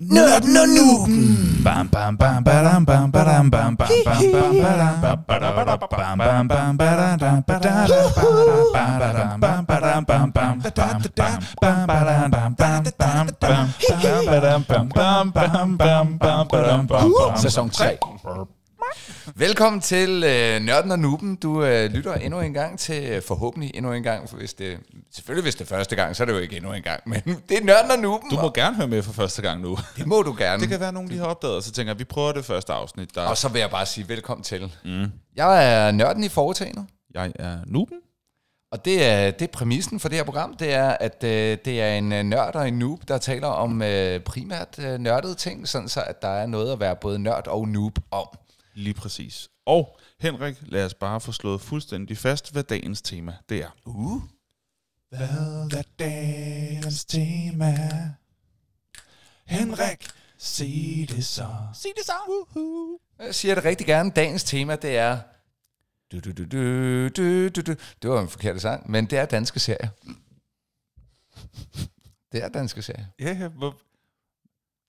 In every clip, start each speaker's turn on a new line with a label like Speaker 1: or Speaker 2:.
Speaker 1: Nørden og Nuben.
Speaker 2: Bam bam bam bam bam bam bam bam bam bam bam bam badam badam badam bam badam bam bam bam bam badam bam bam bam bam badam bam bam bam bam bam badam bam bam
Speaker 1: Sæson 3. Velkommen til øh, Nørden og Nuben. Du øh, lytter endnu en gang til, øh, forhåbentlig endnu en gang, for hvis det, selvfølgelig hvis det er første gang, så er det jo ikke endnu en gang, men det er Nørden og Nuben,
Speaker 2: Du må
Speaker 1: og
Speaker 2: gerne høre med for første gang nu.
Speaker 1: det må du gerne.
Speaker 2: Det kan være, nogen lige har opdaget, og så tænker jeg, vi prøver det første afsnit. Der
Speaker 1: Og så vil jeg bare sige velkommen til. Mm. Jeg er nørden i foretagendet,
Speaker 2: jeg er Nuben.
Speaker 1: og det er, det er præmissen for det her program, det er, at øh, det er en øh, nørd og en noob, der taler om øh, primært øh, nørdede ting, sådan så at der er noget at være både nørd og noob om.
Speaker 2: Lige præcis. Og Henrik, lad os bare få slået fuldstændig fast, hvad dagens tema det er.
Speaker 1: Uh.
Speaker 2: Hvad er dagens tema? Henrik, sig det så. Sig det så. Woohoo.
Speaker 1: Jeg siger det rigtig gerne. Dagens tema, det er... Du, du, du, du, du, du, du. Det var en forkert sang, men det er danske serier. Det er danske serier.
Speaker 2: Ja, ja.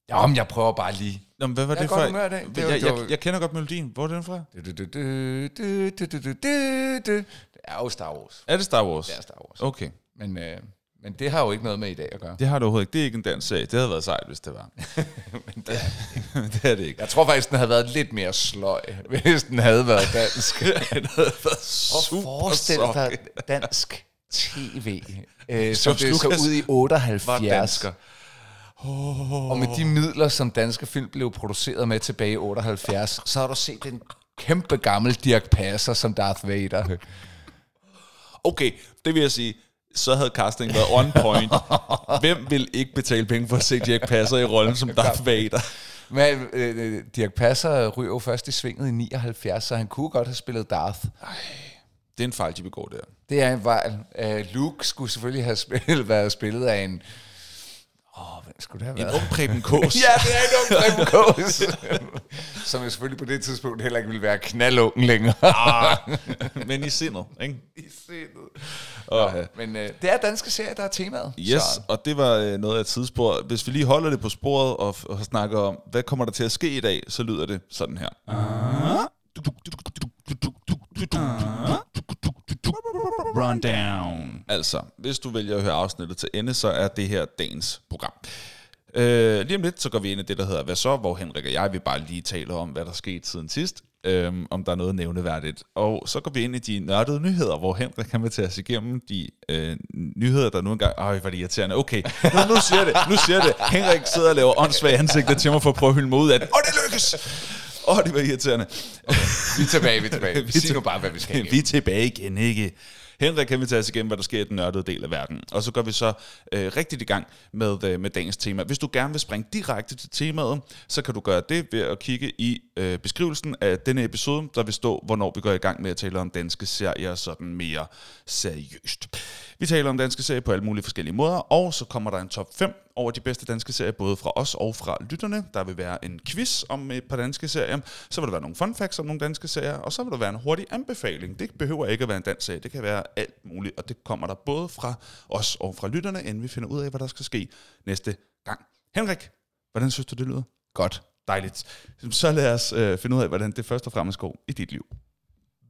Speaker 1: Ja, Jamen, jeg prøver bare lige.
Speaker 2: Nå, hvad var
Speaker 1: jeg
Speaker 2: det for?
Speaker 1: Jeg. Det var,
Speaker 2: jeg, jeg, jeg kender godt melodien. Hvor er den fra?
Speaker 1: Det er jo Star Wars.
Speaker 2: Er det Star Wars?
Speaker 1: Det er Star Wars.
Speaker 2: Okay.
Speaker 1: Men, øh, men det har jo ikke noget med i dag at gøre.
Speaker 2: Det har du overhovedet ikke. Det er ikke en dansk serie. Det havde været sejt, hvis det var.
Speaker 1: men det er,
Speaker 2: det er det ikke.
Speaker 1: Jeg tror faktisk, den havde været lidt mere sløj, hvis den havde været dansk.
Speaker 2: den havde været super Og
Speaker 1: forestil dig dansk tv, øh, som
Speaker 2: George
Speaker 1: det så ud i 78.
Speaker 2: Var dansker.
Speaker 1: Og med de midler, som danske film blev produceret med tilbage i 78, så har du set en kæmpe gammel Dirk Passer som Darth Vader.
Speaker 2: Okay, det vil jeg sige. Så havde casting været on point. Hvem vil ikke betale penge for at se Jack Passer i rollen som Darth Vader?
Speaker 1: Men øh, Dirk Passer ryger jo først i svinget i 79, så han kunne godt have spillet Darth.
Speaker 2: Det er en fejl, de begår der.
Speaker 1: Det er en fejl. Uh, Luke skulle selvfølgelig have spillet, været spillet af en... Åh, oh, hvem skulle det have
Speaker 2: En
Speaker 1: været?
Speaker 2: ung Preben Kås.
Speaker 1: Ja, det er en ung Preben Kaas. Som jo selvfølgelig på det tidspunkt heller ikke ville være knaldungen længere.
Speaker 2: Ah, men i sindet, ikke?
Speaker 1: I sindet.
Speaker 2: Og,
Speaker 1: Men øh, det er danske serier, der er temaet.
Speaker 2: Yes,
Speaker 1: Så,
Speaker 2: og det var øh, noget af et tidsspor. Hvis vi lige holder det på sporet og, og snakker om, hvad kommer der til at ske i dag, så lyder det sådan her.
Speaker 3: Rundown.
Speaker 2: Altså, hvis du vælger at høre afsnittet til ende, så er det her dagens program. Øh, lige om lidt, så går vi ind i det, der hedder Hvad så? Hvor Henrik og jeg vil bare lige tale om, hvad der skete siden sidst. Øhm, om der er noget nævneværdigt. Og så går vi ind i de nørdede nyheder, hvor Henrik kan vil tage os igennem de øh, nyheder, der nu engang... Øj, hvor er det irriterende. Okay, nu, nu siger det. Nu siger det. Henrik sidder og laver åndssvage ansigter til mig for at prøve at hylde mig ud af det. Og det lykkes! Åh, det var irriterende.
Speaker 1: vi er tilbage, vi er tilbage.
Speaker 2: Vi
Speaker 1: Sig
Speaker 2: til-
Speaker 1: nu bare, hvad vi skal.
Speaker 2: Vi er tilbage igen, ikke? Henrik kan vi tage os igennem, hvad der sker i den nørdede del af verden. Og så går vi så øh, rigtigt i gang med, øh, med dagens tema. Hvis du gerne vil springe direkte til temaet, så kan du gøre det ved at kigge i øh, beskrivelsen af denne episode, der vil stå, hvornår vi går i gang med at tale om danske serier sådan mere seriøst. Vi taler om danske serier på alle mulige forskellige måder, og så kommer der en top 5 over de bedste danske serier, både fra os og fra lytterne. Der vil være en quiz om et par danske serier. Så vil der være nogle fun facts om nogle danske serier, og så vil der være en hurtig anbefaling. Det behøver ikke at være en dansk serie, det kan være alt muligt, og det kommer der både fra os og fra lytterne, inden vi finder ud af, hvad der skal ske næste gang. Henrik, hvordan synes du, det lyder?
Speaker 1: Godt.
Speaker 2: Dejligt. Så lad os øh, finde ud af, hvordan det først og fremmest går i dit liv.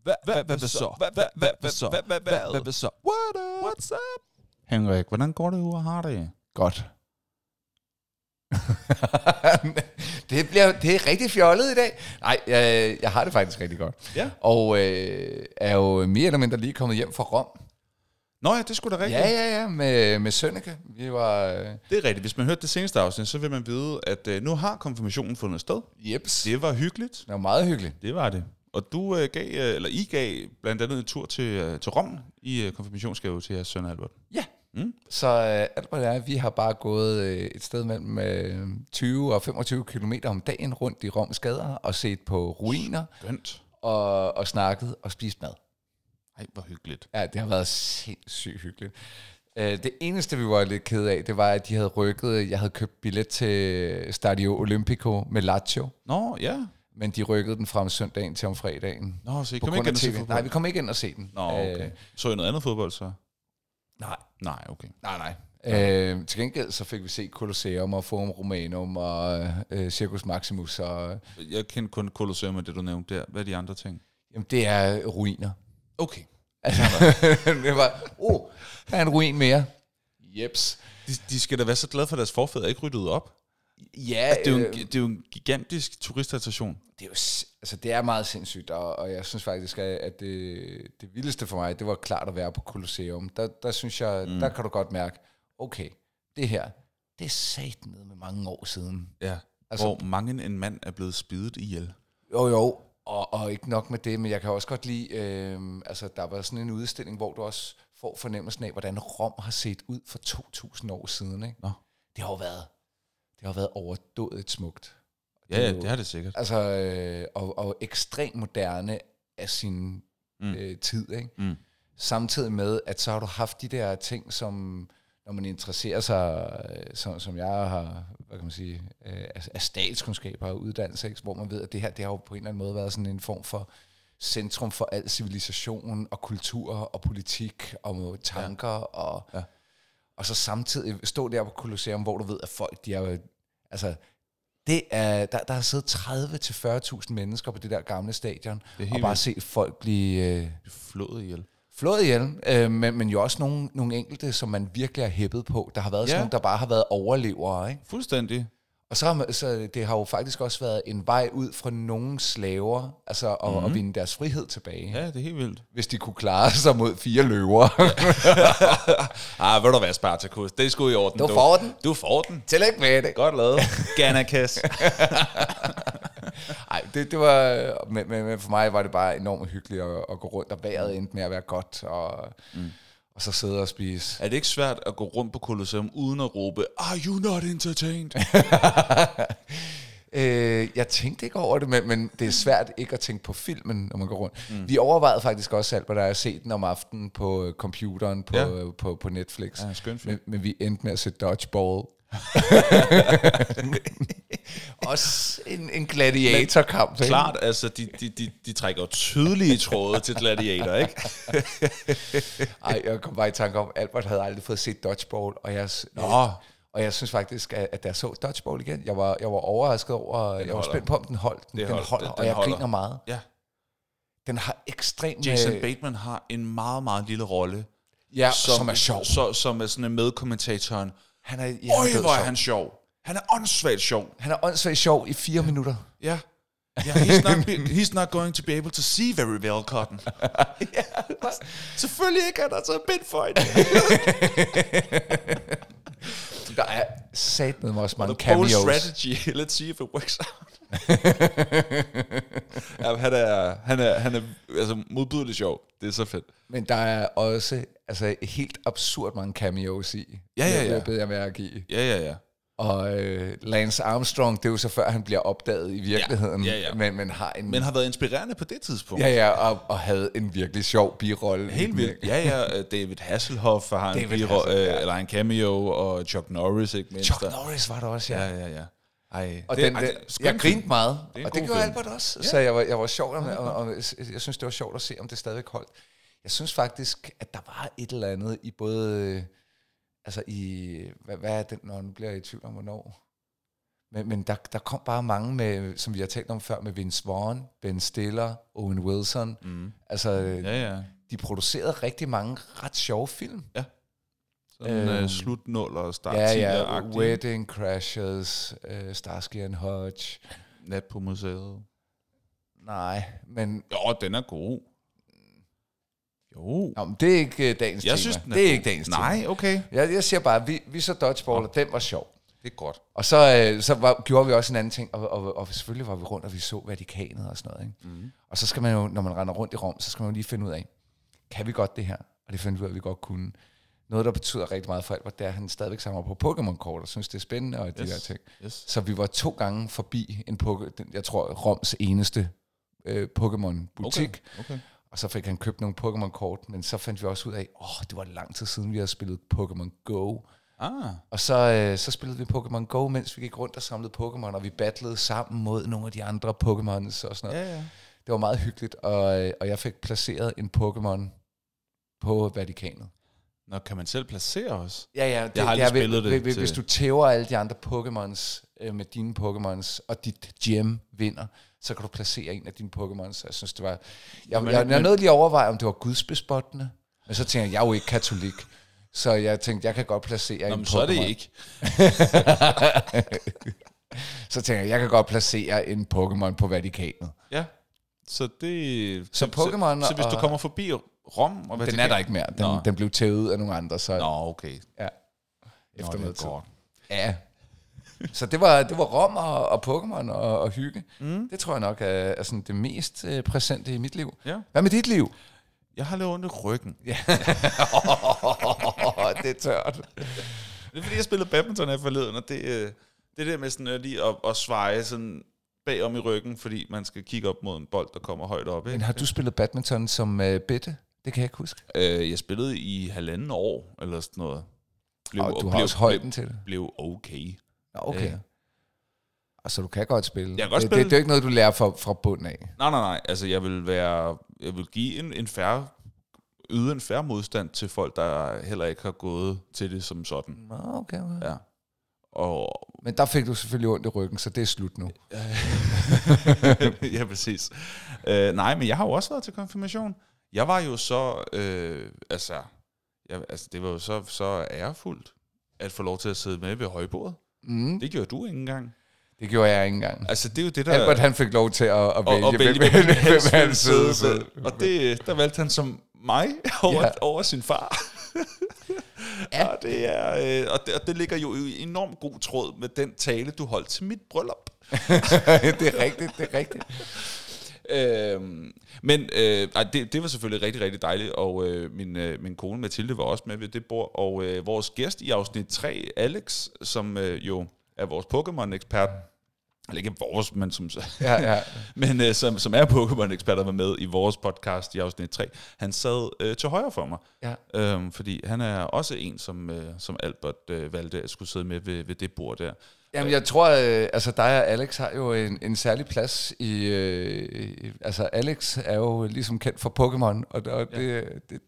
Speaker 3: Hvad hvad hvad så? Hvad hvad hvad hvad så? Hvad hvad hvad hvad så? What up? What's up?
Speaker 2: Henrik, hvordan går det og har det?
Speaker 1: Godt. det, bliver, det er rigtig fjollet i dag. Nej, jeg, jeg har det faktisk rigtig godt.
Speaker 2: Ja.
Speaker 1: Og øh, er jo mere eller mindre lige kommet hjem fra Rom.
Speaker 2: Nå ja, det skulle da rigtigt.
Speaker 1: Ja, ja, ja, med, med Sønneke. Vi var... Øh,
Speaker 2: Det er rigtigt. Hvis man hørte det seneste afsnit, så vil man vide, at øh, nu har konfirmationen fundet sted.
Speaker 1: jeps.
Speaker 2: Det var hyggeligt.
Speaker 1: Det var meget hyggeligt.
Speaker 2: Det var det. Og du øh, gav, øh, eller I gav blandt andet en tur til, øh, til Rom i øh, konfirmationsgave til jeres søn Albert.
Speaker 1: Ja.
Speaker 2: Mm.
Speaker 1: Så øh, alt hvad det er, vi har bare gået øh, et sted mellem øh, 20 og 25 km om dagen rundt i Roms gader og set på ruiner
Speaker 2: Skønt.
Speaker 1: og, og snakket og spist mad.
Speaker 2: Ej, hvor hyggeligt.
Speaker 1: Ja, det har været sindssygt hyggeligt. Øh, Det eneste, vi var lidt ked af, det var, at de havde rykket. Jeg havde købt billet til Stadio Olimpico med Lazio,
Speaker 2: Nå, ja.
Speaker 1: men de rykkede den fra om søndagen til om fredagen.
Speaker 2: Nå, så I kom ikke ind og se fodbold?
Speaker 1: Nej, vi kom ikke ind og se den.
Speaker 2: Nå, okay.
Speaker 1: Øh,
Speaker 2: Så I noget andet fodbold så?
Speaker 1: Nej,
Speaker 2: Nej, okay.
Speaker 1: nej, nej. Øh, til gengæld så fik vi set Colosseum og Forum Romanum og øh, Circus Maximus. Og,
Speaker 2: Jeg kender kun Colosseum og det, du nævnte der. Hvad er de andre ting?
Speaker 1: jamen, det er ruiner.
Speaker 2: Okay.
Speaker 1: Altså, det var, oh, der er en ruin mere. Jeps.
Speaker 2: De, de skal da være så glade for, at deres forfædre ikke ryddet op.
Speaker 1: Ja,
Speaker 2: Det er, jo en,
Speaker 1: øh,
Speaker 2: det er jo en gigantisk turistattraktion.
Speaker 1: det er jo altså det er meget sindssygt, og, og jeg synes faktisk, at det, det vildeste for mig, det var klart at være på Colosseum. Der, der synes jeg, mm. der kan du godt mærke, okay, det her, det er sat ned med mange år siden.
Speaker 2: Ja.
Speaker 1: Altså-
Speaker 2: Altså, hvor mange en mand er blevet spidet ihjel.
Speaker 1: Jo, jo, og, og ikke nok med det, men jeg kan også godt lide, øh, altså der var sådan en udstilling, hvor du også får fornemmelsen af, hvordan Rom har set ud for 2.000 år siden. Ikke?
Speaker 2: Nå.
Speaker 1: Det har jo været, det har været overdådigt smukt.
Speaker 2: Ja,
Speaker 1: er
Speaker 2: ja,
Speaker 1: jo-
Speaker 2: det har det sikkert.
Speaker 1: Altså, øh, og, og ekstremt moderne af sin mm. øh, tid, ikke?
Speaker 2: Mm.
Speaker 1: Samtidig med, at så har du haft de der ting, som når man interesserer sig, øh, som, som jeg har, hvad kan man sige, øh, af, statskundskaber og uddannelse, ikke? hvor man ved, at det her, det har jo på en eller anden måde været sådan en form for centrum for al civilisation og kultur og politik og tanker ja. og,
Speaker 2: Ja.
Speaker 1: Og så samtidig stå der på Colosseum, hvor du ved, at folk, de er altså, det er, der, der har siddet 30-40.000 mennesker på det der gamle stadion, og bare set folk blive øh,
Speaker 2: Flået ihjel.
Speaker 1: flået ihjel, øh, men, men jo også nogle, nogle enkelte, som man virkelig har hæppet på. Der har været. Ja. sådan nogle, der bare har været overlevere, ikke?
Speaker 2: Fuldstændig.
Speaker 1: Og så, har man, så det har jo faktisk også været en vej ud fra nogle slaver, altså at, mm-hmm. at vinde deres frihed tilbage, ja.
Speaker 2: Ja, det er helt vildt.
Speaker 1: hvis de kunne klare sig mod fire løver.
Speaker 2: Ah, ved du hvad, Spartacus? Det er sgu i orden.
Speaker 1: Du får den.
Speaker 2: Du får den.
Speaker 1: Tillykke med det.
Speaker 2: Godt lavet. Ganakas.
Speaker 1: Ej, det, det var, men, men, men for mig var det bare enormt hyggeligt at, at gå rundt, og vejret endte med at være godt, og, mm. Og så sidde og spise.
Speaker 2: er det ikke svært at gå rundt på Colosseum uden at råbe, Are you not entertained?
Speaker 1: Øh, jeg tænkte ikke over det, men, men det er svært ikke at tænke på filmen, når man går rundt. Mm. Vi overvejede faktisk også alt, hvad der er set den om aftenen på øh, computeren på,
Speaker 2: Ja.
Speaker 1: ja. på, på Netflix.
Speaker 2: Ja, skøn film.
Speaker 1: men, men vi endte med at se Dodgeball. også en, en gladiatorkamp. ikke?
Speaker 2: Klart, altså, de, de, de, de trækker tydelige tråde til Gladiator, ikke?
Speaker 1: Ej, jeg kom bare i tanke om, Albert havde aldrig fået set Dodgeball, og jeg,
Speaker 2: Nå.
Speaker 1: og jeg synes faktisk, at, at da jeg så Dodgeball igen, jeg var, jeg var overrasket over, jeg var
Speaker 2: holder.
Speaker 1: spændt på, om den holdt. Den, den
Speaker 2: hold-
Speaker 1: holder,
Speaker 2: den-
Speaker 1: og
Speaker 2: den
Speaker 1: jeg
Speaker 2: holder.
Speaker 1: griner meget.
Speaker 2: Ja.
Speaker 1: Den har ekstremt...
Speaker 2: Jason Bateman har en meget, meget lille rolle.
Speaker 1: Ja, som, som er sjov.
Speaker 2: Så, som er sådan en medkommentatoren.
Speaker 1: Han er, ja,
Speaker 2: Øj,
Speaker 1: han
Speaker 2: hvor er
Speaker 1: sjov.
Speaker 2: han sjov. Han er åndssvagt sjov.
Speaker 1: Han er åndssvagt sjov i fire minutter.
Speaker 2: Ja. Yeah, he's, not be, he's not going to be able to see very well, Cotton. Selvfølgelig ikke, han har taget bind for det.
Speaker 1: Der er sat med mig også mange
Speaker 2: The
Speaker 1: cameos.
Speaker 2: strategy. Let's see if it works out. ja, han er, han er, han er altså, modbydeligt sjov. Det er så fedt.
Speaker 1: Men der er også altså, helt absurd mange cameos i.
Speaker 2: Ja, ja, ja.
Speaker 1: Det beder jeg mærke i.
Speaker 2: Ja, ja, ja.
Speaker 1: Og øh, Lance Armstrong, det er jo så før han bliver opdaget i virkeligheden.
Speaker 2: Ja, ja.
Speaker 1: Men, men har en...
Speaker 2: Men har været inspirerende på det tidspunkt.
Speaker 1: ja, ja, og, og havde en virkelig sjov birolle.
Speaker 2: Helt vildt. Ja, ja. øh, David Hasselhoff har en,
Speaker 1: David
Speaker 2: biro,
Speaker 1: Hasselhoff,
Speaker 2: øh,
Speaker 1: ja.
Speaker 2: eller en cameo, og Chuck Norris, ikke mindst.
Speaker 1: Chuck. Norris var der også, ja.
Speaker 2: Ja, ja, ja. Ej,
Speaker 1: Og
Speaker 2: det,
Speaker 1: den,
Speaker 2: ej, det
Speaker 1: jeg grinte meget,
Speaker 2: Det
Speaker 1: og det gjorde
Speaker 2: film.
Speaker 1: Albert også. Så jeg var, jeg var sjov, og, og, og jeg synes, det var sjovt at se, om det stadigvæk holdt. Jeg synes faktisk, at der var et eller andet i både... øh, Altså i... Hvad, hvad er den, når nu bliver jeg i tvivl om, hvornår? Men, men der, der kom bare mange med, som vi har talt om før, med Vince Vaughn, Ben Stiller, Owen Wilson. Mm. Altså,
Speaker 2: Ja, ja.
Speaker 1: de producerede rigtig mange ret sjove film.
Speaker 2: Sådan
Speaker 1: Øhm,
Speaker 2: øh, slutnål og start
Speaker 1: Ja, ja, Wedding Crashes, uh, Starsky and Hutch.
Speaker 2: Nat på museet.
Speaker 1: Nej, men
Speaker 2: Jo, den er god. Jo.
Speaker 1: Nå, men det er ikke uh, dagens
Speaker 2: Jeg
Speaker 1: tema.
Speaker 2: synes, den er
Speaker 1: det er
Speaker 2: god.
Speaker 1: ikke dagens tema.
Speaker 2: Nej, okay.
Speaker 1: Jeg, jeg siger bare, vi, vi så dodgeball, og den var sjov.
Speaker 2: Det er godt.
Speaker 1: Og så, øh, så var, gjorde vi også en anden ting, og, og, og selvfølgelig var vi rundt, og vi så Vatikanet og sådan noget. Ikke? Mm. Og så skal man jo, når man render rundt i Rom, så skal man jo lige finde ud af, kan vi godt det her? Og det fandt vi ud af, at vi godt kunne. Noget, der betyder rigtig meget for Albert, det er, at han stadigvæk samler på Pokémon-kort, og synes, det er spændende, og de
Speaker 2: Yes.
Speaker 1: der ting.
Speaker 2: Yes.
Speaker 1: Så vi var to gange forbi en Poké, den, jeg tror, Roms eneste øh, Pokémon-butik.
Speaker 2: Okay. okay.
Speaker 1: Og så fik han købt nogle Pokémon-kort, men så fandt vi også ud af, åh, oh, det var lang tid siden, vi havde spillet Pokémon Go.
Speaker 2: Ah,
Speaker 1: Og så, øh, så spillede vi Pokémon Go, mens vi gik rundt og samlede Pokémon, og vi battlede sammen mod nogle af de andre Pokémons og sådan noget.
Speaker 2: ja, ja.
Speaker 1: Det var meget hyggeligt, og, øh, og jeg fik placeret en Pokémon på Vatikanet.
Speaker 2: Nå, kan man selv placere os?
Speaker 1: Ja, ja. Det,
Speaker 2: Jeg har aldrig
Speaker 1: ved-
Speaker 2: spillet det
Speaker 1: ved-
Speaker 2: til-
Speaker 1: Hvis du tæver alle de andre Pokémons øh, med dine Pokémons, og dit gem vinder, så kan du placere en af dine Pokémons. Jeg synes, det var... Jeg,
Speaker 2: Men-
Speaker 1: jeg, jeg
Speaker 2: men-
Speaker 1: nåede lige at overveje, om det var gudsbespottende. Men så tænkte jeg, jeg er jo ikke katolik. Så jeg tænkte, jeg kan godt placere
Speaker 2: Nå,
Speaker 1: en
Speaker 2: men så er det ikke.
Speaker 1: Så tænkte jeg, jeg kan godt placere en Pokémon på Vatikanet.
Speaker 2: Ja. Så det...
Speaker 1: Så Pokémon
Speaker 2: Så, så hvis du kommer forbi Rom og
Speaker 1: Den er der ikke mere. Den,
Speaker 2: Nå.
Speaker 1: den blev tævet ud af nogle andre, så
Speaker 2: Nå, okay.
Speaker 1: ja, efter
Speaker 2: er
Speaker 1: noget tid. Ja. Så det var, det var Rom og, og Pokémon og, og hygge. Mm. Det tror jeg nok er, er sådan det mest øh, præsente i mit liv.
Speaker 2: Ja.
Speaker 1: Hvad med dit liv?
Speaker 2: Jeg har lidt ondt i ryggen. Ja.
Speaker 1: Oh, det er tørt.
Speaker 2: Det er fordi, jeg spillede badminton her forleden, og det, øh, det der med sådan øh, lige at, at sveje sådan bagom i ryggen, fordi man skal kigge op mod en bold, der kommer højt op.
Speaker 1: Men
Speaker 2: Ikke?
Speaker 1: har du spillet badminton som uh, bitte? Det kan jeg ikke huske.
Speaker 2: Øh, jeg spillede i halvanden år, eller sådan noget. Blev,
Speaker 1: Og du har
Speaker 2: blev,
Speaker 1: også højden til det.
Speaker 2: Blev, blev okay.
Speaker 1: Okay.
Speaker 2: Ja.
Speaker 1: Altså, du kan godt spille.
Speaker 2: Jeg kan godt
Speaker 1: det,
Speaker 2: spille.
Speaker 1: Det, det er jo ikke noget, du lærer fra, fra bunden af.
Speaker 2: Nej, nej, nej. Altså, jeg vil være... Jeg vil give en, en færre yde en færre modstand til folk, der heller ikke har gået til det som sådan.
Speaker 1: Nå, okay, okay.
Speaker 2: Ja. Og
Speaker 1: Men der fik du selvfølgelig ondt i ryggen, så det er slut nu.
Speaker 2: ja, præcis. Øh, nej, men jeg har jo også været til konfirmation. Jeg var jo så, øh, altså, jeg, altså, det var jo så, så ærefuldt at få lov til at sidde med ved højbordet.
Speaker 1: Mm,
Speaker 2: Det gjorde du ikke engang.
Speaker 1: det gjorde jeg ikke engang.
Speaker 2: Altså, det er jo det, der...
Speaker 1: Albert, han fik lov til at, at
Speaker 2: og,
Speaker 1: vælge,
Speaker 2: og vælge, hvem,
Speaker 1: hvem,
Speaker 2: hvem,
Speaker 1: han
Speaker 2: han
Speaker 1: sidde
Speaker 2: sidde
Speaker 1: ved.
Speaker 2: ved. Og det, der valgte han som mig over,
Speaker 1: ja.
Speaker 2: over sin far. ja. og, det er, øh, og, det, og det ligger jo i enormt god tråd med den tale, du holdt til mit bryllup.
Speaker 1: det er rigtigt, det er rigtigt.
Speaker 2: Øhm, men øh, ej, det, det var selvfølgelig rigtig, rigtig dejligt, og øh, min, øh, min kone Mathilde var også med ved det bord, og øh, vores gæst i afsnit 3, Alex, som øh, jo er vores Pokémon-ekspert, eller ikke vores, men som,
Speaker 1: Ja, ja.
Speaker 2: men øh, som, som er Pokémon-ekspert, der var med i vores podcast i afsnit 3, han sad øh, til højre for mig,
Speaker 1: ja.
Speaker 2: øhm, fordi han er også en, som, øh, som Albert øh, valgte at skulle sidde med ved, ved det bord der.
Speaker 1: Jamen, jeg tror, øh, altså dig og Alex har jo en, en særlig plads i... Øh, i- altså, Alex er jo ligesom kendt for Pokémon, og, det- og det, det,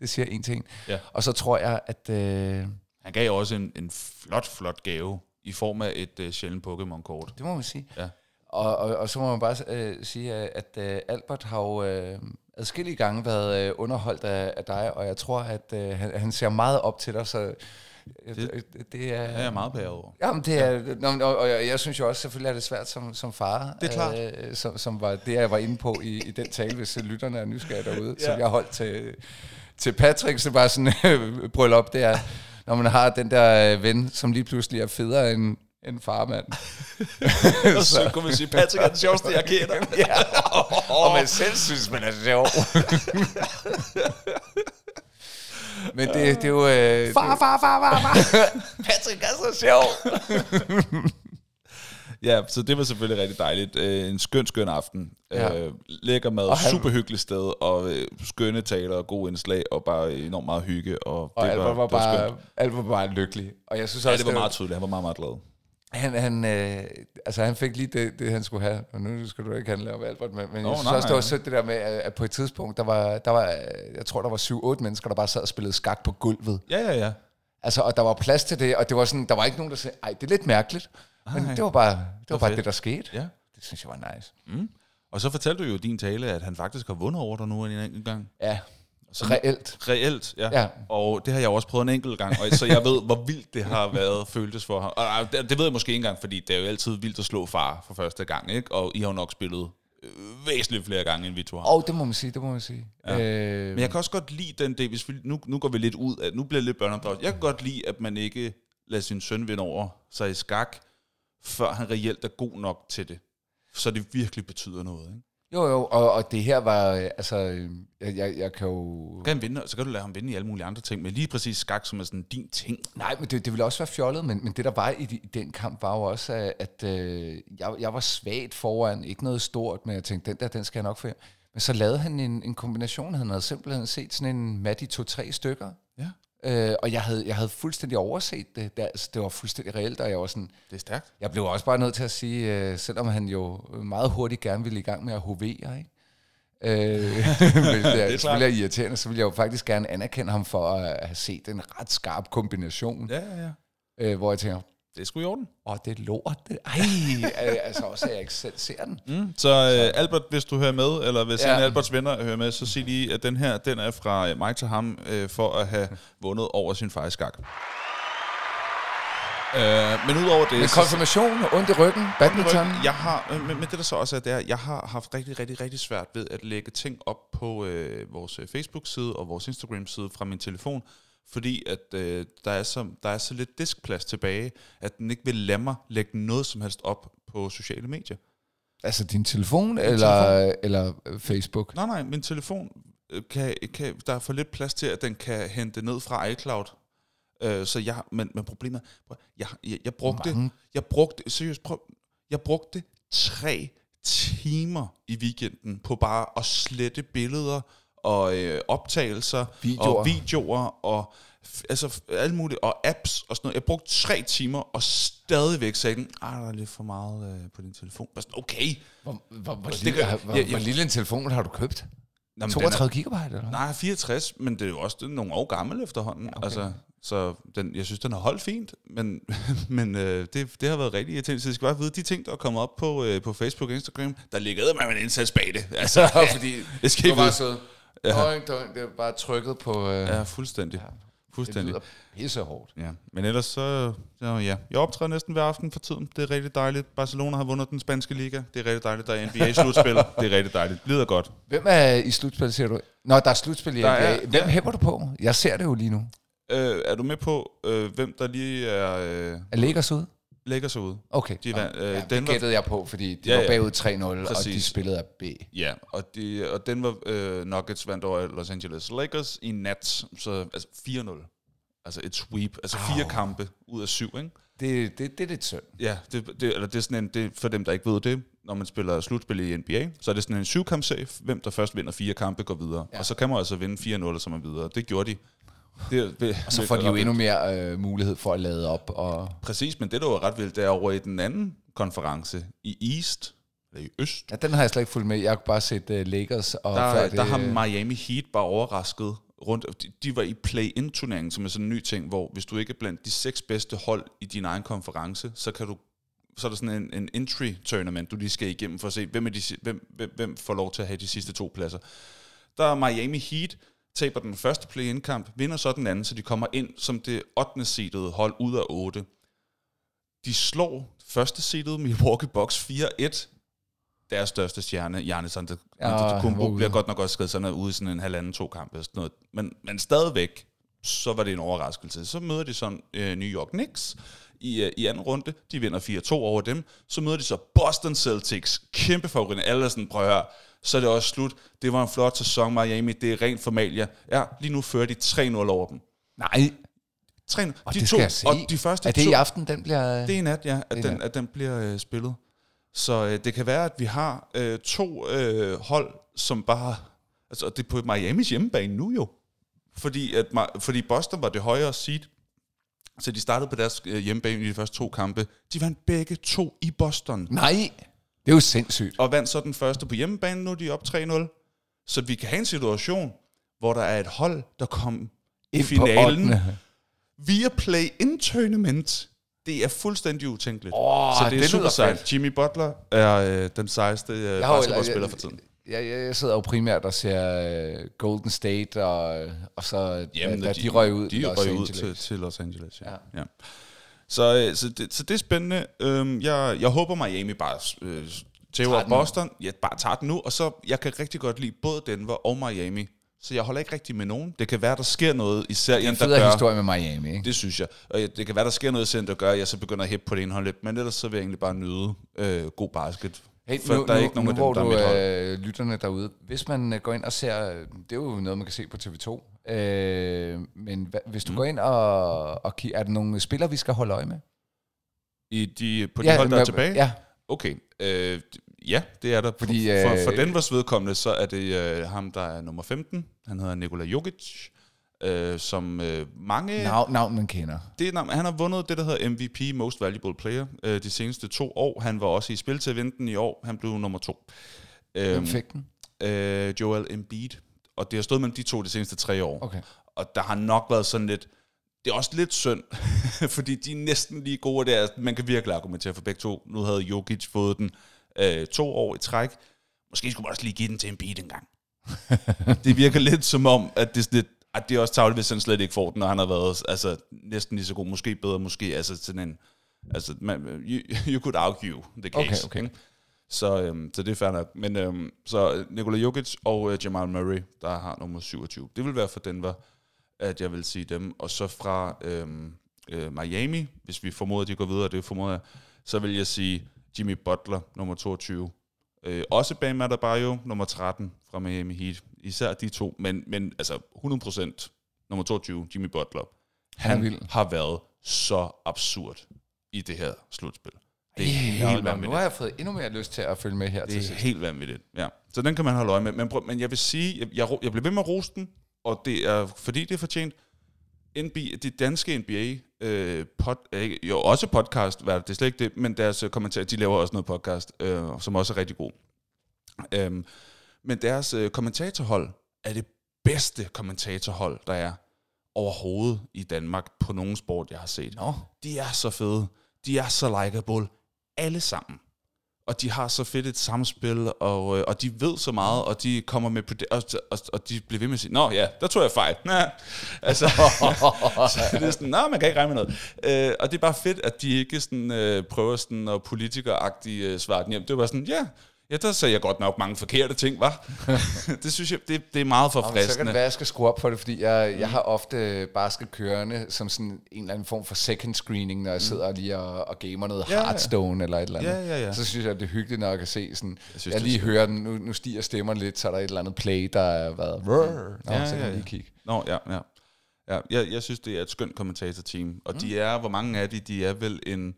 Speaker 1: det siger en ting.
Speaker 2: Ja.
Speaker 1: Og så tror jeg, at... Øh,
Speaker 2: Han gav også en, en flot, flot gave i form af et øh, sjældent Pokémon-kort.
Speaker 1: det må man sige.
Speaker 2: Ja.
Speaker 1: Og, og, og så må man bare øh, sige, at øh, Albert har jo øh, adskillige gange været øh, underholdt af, af dig, og jeg tror, at øh, han, han ser meget op til dig, så øh,
Speaker 2: Det-
Speaker 1: det, det er...
Speaker 2: Er jeg meget bæret over.
Speaker 1: Jamen, det er, ja. og, og jeg, jeg synes jo også, selvfølgelig er det svært som, som far.
Speaker 2: Det er klart.
Speaker 1: Øh, som, som var det, jeg var inde på i, i den tale, hvis lytterne er nysgerrige derude, ja. som jeg holdt til, til Patrick, så bare sådan bryllup, det er, når man har den der øh, ven, som lige pludselig er federe end, end farmand.
Speaker 2: Og så kunne man sige, Patrick er den sjoveste, jeg kender.
Speaker 1: ja, og man selv synes, man er sjov. Men det, det er jo... Øh, far, far, far, far, far. Patrick er så sjov.
Speaker 2: Ja, så det var selvfølgelig rigtig dejligt. Øh, en skøn, skøn aften.
Speaker 1: Ja.
Speaker 2: Øh, lækker mad,
Speaker 1: Og han-
Speaker 2: super hyggeligt sted, og øh, skønne taler og gode indslag, og bare enormt meget hygge. Og,
Speaker 1: Og
Speaker 2: det
Speaker 1: Albert var, var bare. Albert var bare lykkelig. Og jeg synes
Speaker 2: Ja,
Speaker 1: også,
Speaker 2: det var meget tydeligt. Han var meget, meget glad.
Speaker 1: Han, han, øh, altså han fik lige det, det, han skulle have. Og nu skal du ikke handle om Albert, men, men
Speaker 2: Nå,
Speaker 1: jeg synes
Speaker 2: nej,
Speaker 1: også, det var sødt det der med, at, på et tidspunkt, der var, der var, jeg tror, der var 7-8 mennesker, der bare sad og spillede skak på gulvet.
Speaker 2: Ja, ja, ja.
Speaker 1: Altså, og der var plads til det, og det var sådan, der var ikke nogen, der sagde, ej, det er lidt mærkeligt. Men
Speaker 2: Nej.
Speaker 1: det var bare det, var bare
Speaker 2: fedt.
Speaker 1: det der skete.
Speaker 2: ja.
Speaker 1: Det synes jeg var nice.
Speaker 2: Mm. Og så fortalte du jo i din tale, at han faktisk har vundet over dig nu en enkelt gang.
Speaker 1: Ja,
Speaker 2: Så
Speaker 1: reelt.
Speaker 2: Reelt, ja.
Speaker 1: Ja.
Speaker 2: Og det har jeg også prøvet en enkelt gang, og så jeg ved, hvor vildt det har været føltes for ham. Og det, det ved jeg måske ikke engang, fordi det er jo altid vildt at slå far for første gang, ikke? Og I har jo nok spillet øh, væsentligt flere gange, end vi to har.
Speaker 1: Og det må man sige, det må man sige.
Speaker 2: Ja.
Speaker 1: Øh,
Speaker 2: Men jeg kan også godt lide den del, hvis vi, nu, nu går vi lidt ud af, nu bliver det lidt børneopdragelse. Jeg kan godt lide, at man ikke lader sin søn vinde over sig i skak, før han reelt er god nok til det. Så det virkelig betyder noget, ikke?
Speaker 1: jo, jo, og, og det her var, øh, altså, øh, jeg, jeg, jeg kan jo...
Speaker 2: Kan, han vinde, så kan du lade ham vinde i alle mulige andre ting, men lige præcis skak, som er sådan din ting.
Speaker 1: Nej, men det, det ville også være fjollet, men, men det der var i, i den kamp var jo også, at, at øh, jeg, jeg var svagt foran, ikke noget stort, men jeg tænkte, den der, den skal jeg nok få. Men så lavede han en, en kombination, han havde simpelthen set sådan en mat i to-tre stykker, øh, og jeg havde, jeg havde fuldstændig overset det, det, altså, det var fuldstændig reelt, og jeg var sådan,
Speaker 2: det er stærkt.
Speaker 1: jeg blev også bare nødt til at sige, øh, selvom han jo meget hurtigt gerne ville i gang med at hovere, ikke? Øh, men det er,
Speaker 2: klart.
Speaker 1: selvfølgelig er irriterende, så vil jeg jo faktisk gerne anerkende ham for at have set en ret skarp kombination,
Speaker 2: Ja, ja, ja.
Speaker 1: øh, hvor jeg tænker,
Speaker 2: Det er sgu i orden.
Speaker 1: åh, det er lort. Det. Ej, øh, altså også, at jeg ikke selv ser den.
Speaker 2: Mm. Så øh, Albert, hvis du hører med, eller hvis ja. En Alberts venner hører med, så sig lige, at den her, den er fra øh, mig til ham, øh, for at have vundet over sin fejskak. Øh, men udover det...
Speaker 1: Men konfirmation, ondt i ryggen, badminton.
Speaker 2: Jeg har, øh, men, men det der så også er, det er, jeg har haft rigtig, rigtig, rigtig svært ved at lægge ting op på øh, vores Facebook-side og vores Instagram-side fra min telefon, fordi at øh, der, er så, der er så lidt diskplads tilbage, at den ikke vil lade mig lægge noget som helst op på sociale medier.
Speaker 1: Altså din telefon, eller, eller øh, Facebook?
Speaker 2: Nej, nej, min telefon øh, kan, kan, der er for lidt plads til, at den kan hente ned fra iCloud. Øh, så jeg, men, men problemet prøv, jeg, jeg, jeg brugte,
Speaker 1: Mange.
Speaker 2: jeg brugte, seriøst, prøv, jeg brugte tre timer i weekenden på bare at slette billeder og øh, optagelser
Speaker 1: Videoer.
Speaker 2: og videoer og altså alt muligt, og apps og sådan noget. Jeg brugte tre timer, og stadigvæk sagde den, ah, der er lidt for meget øh, på din telefon. Bare sådan, okay.
Speaker 1: Hvor, hvor, hvor,
Speaker 2: Det
Speaker 1: lille, hvor,
Speaker 2: jeg- jeg-
Speaker 1: hvor lille en telefon har du købt?
Speaker 2: Nå, men den er-
Speaker 1: 32 gigabyte, eller?
Speaker 2: Nej, 64, men det er jo også nogle år gammel efterhånden. Ja, okay. altså, så den, jeg synes, den har holdt fint, men, men øh, det, det har været rigtig irriterende. Så jeg skal bare vide, de ting, der er kommet op på, øh, på Facebook og Instagram, der ligger med en indsats bag det. Altså,
Speaker 1: Ja, fordi
Speaker 2: det skal I
Speaker 1: bare
Speaker 2: vide.
Speaker 1: sidde. Ja. Det er bare trykket på... Øh,
Speaker 2: Ja, fuldstændig.
Speaker 1: det
Speaker 2: Fuldstændig.
Speaker 1: lyder pisse hårdt.
Speaker 2: Ja. Men ellers så, så, ja. Jeg optræder næsten hver aften for tiden. Det er rigtig dejligt. Barcelona har vundet den spanske liga. Det er rigtig dejligt. Der er NBA-slutspil. det er rigtig dejligt. Lider godt.
Speaker 1: Hvem er i slutspil, siger du? Nå, der er slutspil i
Speaker 2: Der
Speaker 1: NBA.
Speaker 2: er-
Speaker 1: Hvem
Speaker 2: ja.
Speaker 1: hæpper du på? Jeg ser det jo lige nu.
Speaker 2: Øh, er du med på, øh, hvem der lige er øh,
Speaker 1: Er Lakers ude?
Speaker 2: Lægger sig ud?
Speaker 1: Okay.
Speaker 2: De vandt, øh,
Speaker 1: ja, det
Speaker 2: Denver-
Speaker 1: gættede jeg på, fordi de
Speaker 2: Ja,
Speaker 1: var bagud 3-0, og de
Speaker 2: Præcis.
Speaker 1: spillede af B.
Speaker 2: Ja, og, de, og den var øh, Nuggets vandt over Los Angeles Lakers i nat, så altså 4-0. Altså et sweep, altså fire
Speaker 1: Au.
Speaker 2: kampe ud af syv, ikke?
Speaker 1: Det, det, det er lidt synd.
Speaker 2: Ja, det, det, eller det er sådan en, det, for dem, der ikke ved det, når man spiller slutspil i NBA, så er det sådan en syvkampsserie. Hvem der først vinder fire kampe, går videre. Ja. Og så kan man altså vinde 4-0, og så er man videre. Det gjorde de. Det, det,
Speaker 1: Og så får de jo endnu mere øh, mulighed for at lade op. Og,
Speaker 2: Præcis, men det, der var ret vildt, det er over i den anden konference i East, eller i Øst,
Speaker 1: ja, den har jeg slet ikke fulgt med. Jeg har bare set uh, Lakers. Og
Speaker 2: der,
Speaker 1: før
Speaker 2: der
Speaker 1: det,
Speaker 2: har Miami Heat bare overrasket rundt. De, de var i play-in-turneringen, som er sådan en ny ting, hvor hvis du ikke er blandt de seks bedste hold i din egen konference, så kan du så er der sådan en, en entry tournament, du lige skal igennem for at se, hvem, er de, hvem, hvem, hvem får lov til at have de sidste to pladser. Der er Miami Heat, taber den første play-in-kamp, vinder så den anden, så de kommer ind som det 8. seedede hold ud af 8. De slår første seedede Milwaukee Bucks 4-1. Deres største stjerne, Giannis Antetokounmpo,
Speaker 1: Ja,
Speaker 2: bliver godt nok også skadet, så han er ude i sådan en halvanden, to kampe. Sådan noget. Men, men stadigvæk, så var det en overraskelse. Så møder de sådan øh, New York Knicks i, øh, i anden runde. De vinder 4-2 over dem. Så møder de så Boston Celtics, kæmpe favoritten. Alle er sådan, prøv at høre, så er det også slut. Det var en flot sæson, Miami. Det er rent formalia. Ja, lige nu fører de 3-0 over dem.
Speaker 1: Nej,
Speaker 2: 3
Speaker 1: og
Speaker 2: de
Speaker 1: det
Speaker 2: to. Og de første
Speaker 1: er det
Speaker 2: to,
Speaker 1: i aften, den bliver...
Speaker 2: det er i nat, ja, at, den,
Speaker 1: nat.
Speaker 2: at den bliver øh, spillet. Så øh, det kan være, at vi har øh, to øh, hold, som bare... Altså, det er på Miamis hjemmebane nu jo. Fordi, at, fordi Boston var det højere seed, så de startede på deres øh, hjemmebane i de første to kampe. De vandt begge to i Boston.
Speaker 1: Nej, det er jo sindssygt.
Speaker 2: Og vandt så den første på hjemmebane, nu er de op 3-0. Så vi kan have en situation, hvor der er et hold, der kom i
Speaker 1: Ind
Speaker 2: finalen via play-in tournament. Det er fuldstændig utænkeligt.
Speaker 1: Åh,
Speaker 2: så det er
Speaker 1: det
Speaker 2: super sejt. Jimmy Butler er øh, den sejeste øh, basketballspiller for tiden.
Speaker 1: Jeg, jeg, jeg sidder jo primært og ser uh, Golden State, og, og så
Speaker 2: Jamen,
Speaker 1: da, da de røg ud,
Speaker 2: de
Speaker 1: Los
Speaker 2: røg ud til, til Los Angeles. Ja.
Speaker 1: Ja.
Speaker 2: Ja. Så, øh, så, det, så det er spændende. Øhm, jeg, jeg håber, Miami bare øh, tæver. Boston. Ja, bare tager den nu. Og så, jeg kan rigtig godt lide både Denver og Miami. Så jeg holder ikke rigtig med nogen. Det kan være, der sker noget i
Speaker 1: Det er
Speaker 2: serien,
Speaker 1: en
Speaker 2: der gør...
Speaker 1: historie med Miami, ikke?
Speaker 2: Det synes jeg. Og jeg- det kan være, der sker noget i serien, der gør, at jeg så begynder at hæppe på det ene hold lidt. Men ellers så vil jeg egentlig bare nyde øh, god basket.
Speaker 1: Hey,
Speaker 2: For
Speaker 1: nu,
Speaker 2: der er
Speaker 1: nu,
Speaker 2: ikke nogen
Speaker 1: nu,
Speaker 2: af dem,
Speaker 1: hvor
Speaker 2: der er
Speaker 1: du
Speaker 2: mit hold.
Speaker 1: øh, lytterne derude, hvis man øh, går ind og ser, øh, det er jo noget, man kan se på TV2, øh, men hva, hvis du
Speaker 2: Mm.
Speaker 1: går ind og, og kigger, er der nogle spillere, vi skal holde øje med?
Speaker 2: I de, på de hold, der er tilbage?
Speaker 1: Ja,
Speaker 2: Okay, øh, ja, det er der.
Speaker 1: Fordi,
Speaker 2: for, for,
Speaker 1: øh,
Speaker 2: for Denvers vedkommende, så er det øh, ham, der er nummer 15. Han hedder Nikola Jokic, øh, som øh, mange...
Speaker 1: navn, navn man kender.
Speaker 2: Det, navn- han har vundet det, der hedder MVP, Most Valuable Player, øh, de seneste to år. Han var også i spil til at vinde den i år. Han blev nummer to.
Speaker 1: Hvem
Speaker 2: Øhm,
Speaker 1: fik den?
Speaker 2: øh, Joel Embiid. Og det har stået mellem de to de seneste tre år.
Speaker 1: Okay.
Speaker 2: Og der har nok været sådan lidt... Det er også lidt synd, fordi de er næsten lige gode der. Man kan virkelig argumentere for begge to. Nu havde Jokic fået den øh, to år i træk. Måske skulle man også lige give den til en beat en gang. det virker lidt som om, at det, er lidt, at det er også tavligt, hvis han slet ikke får den, når han har været altså, næsten lige så god. Måske bedre, måske altså sådan en... Altså, man, you, you could argue the case.
Speaker 1: Okay, okay.
Speaker 2: ikke? Så, øhm, så det er fair nok. Men øhm, så Nikola Jokic og øh, Jamal Murray, der har nummer 27. Det vil være for Denver, at jeg vil sige dem. Og så fra øhm, øh, Miami, hvis vi formoder, at de går videre, det formoder jeg, så vil jeg sige Jimmy Butler, nummer 22. Øh, også Bam Adebayo, nummer 13 fra Miami Heat. Især de to, men, men altså 100% nummer 22, Jimmy Butler.
Speaker 1: Han
Speaker 2: Han har været så absurd i det her slutspil. Det er helt
Speaker 1: Nå, nå, nu
Speaker 2: vanvittigt.
Speaker 1: har jeg fået endnu mere lyst til at følge med her til
Speaker 2: Det er
Speaker 1: sidst.
Speaker 2: helt vanvittigt, ja. Så den kan man holde øje med. Men, prøv, men jeg vil sige, jeg, jeg, jeg bliver ved med at rose den, og det er, fordi det er fortjent. NBA, det danske NBA, øh, pod, øh, jo også podcast, hvad er det, det er slet ikke det, men deres øh, kommentarer, de laver også noget podcast, øh, som også er rigtig god. Øhm, men deres øh, kommentatorhold er det bedste kommentatorhold, der er overhovedet i Danmark på nogen sport, jeg har set.
Speaker 1: Nå.
Speaker 2: De er så fede. De er så likeable. Alle sammen. Og de har så fedt et samspil, og, øh, og de ved så meget, og de kommer med og, og, og de bliver ved med at sige, Nå ja, der tror jeg fejl. Nah. Altså, så det er sådan, Nå, man kan ikke regne med noget. Øh, og det er bare fedt, at de ikke sådan, øh, prøver sådan at politikeragtigt øh, svare den hjem. Det var sådan, ja, ja, der sagde jeg godt nok mange forkerte ting, var. det synes jeg, det, det er meget
Speaker 1: men så kan
Speaker 2: forfriskende.
Speaker 1: det være, at jeg skal skrue op for det, fordi jeg, jeg har ofte basket kørende som sådan en eller anden form for second screening, når jeg sidder lige og, og gamer noget
Speaker 2: Ja, ja.
Speaker 1: Hearthstone eller et eller andet.
Speaker 2: Ja, ja, ja.
Speaker 1: Så synes jeg, at det er hyggeligt, når jeg kan se sådan, jeg,
Speaker 2: synes,
Speaker 1: jeg lige hører den, nu, nu stiger stemmerne lidt, så er der et eller andet play, der er været. Nå,
Speaker 2: Ja,
Speaker 1: så kan
Speaker 2: ja, ja.
Speaker 1: lige kigge.
Speaker 2: Nå, ja, ja. ja jeg, jeg synes, det er et skønt kommentatorteam. Og mm. de er, hvor mange af de, de er vel en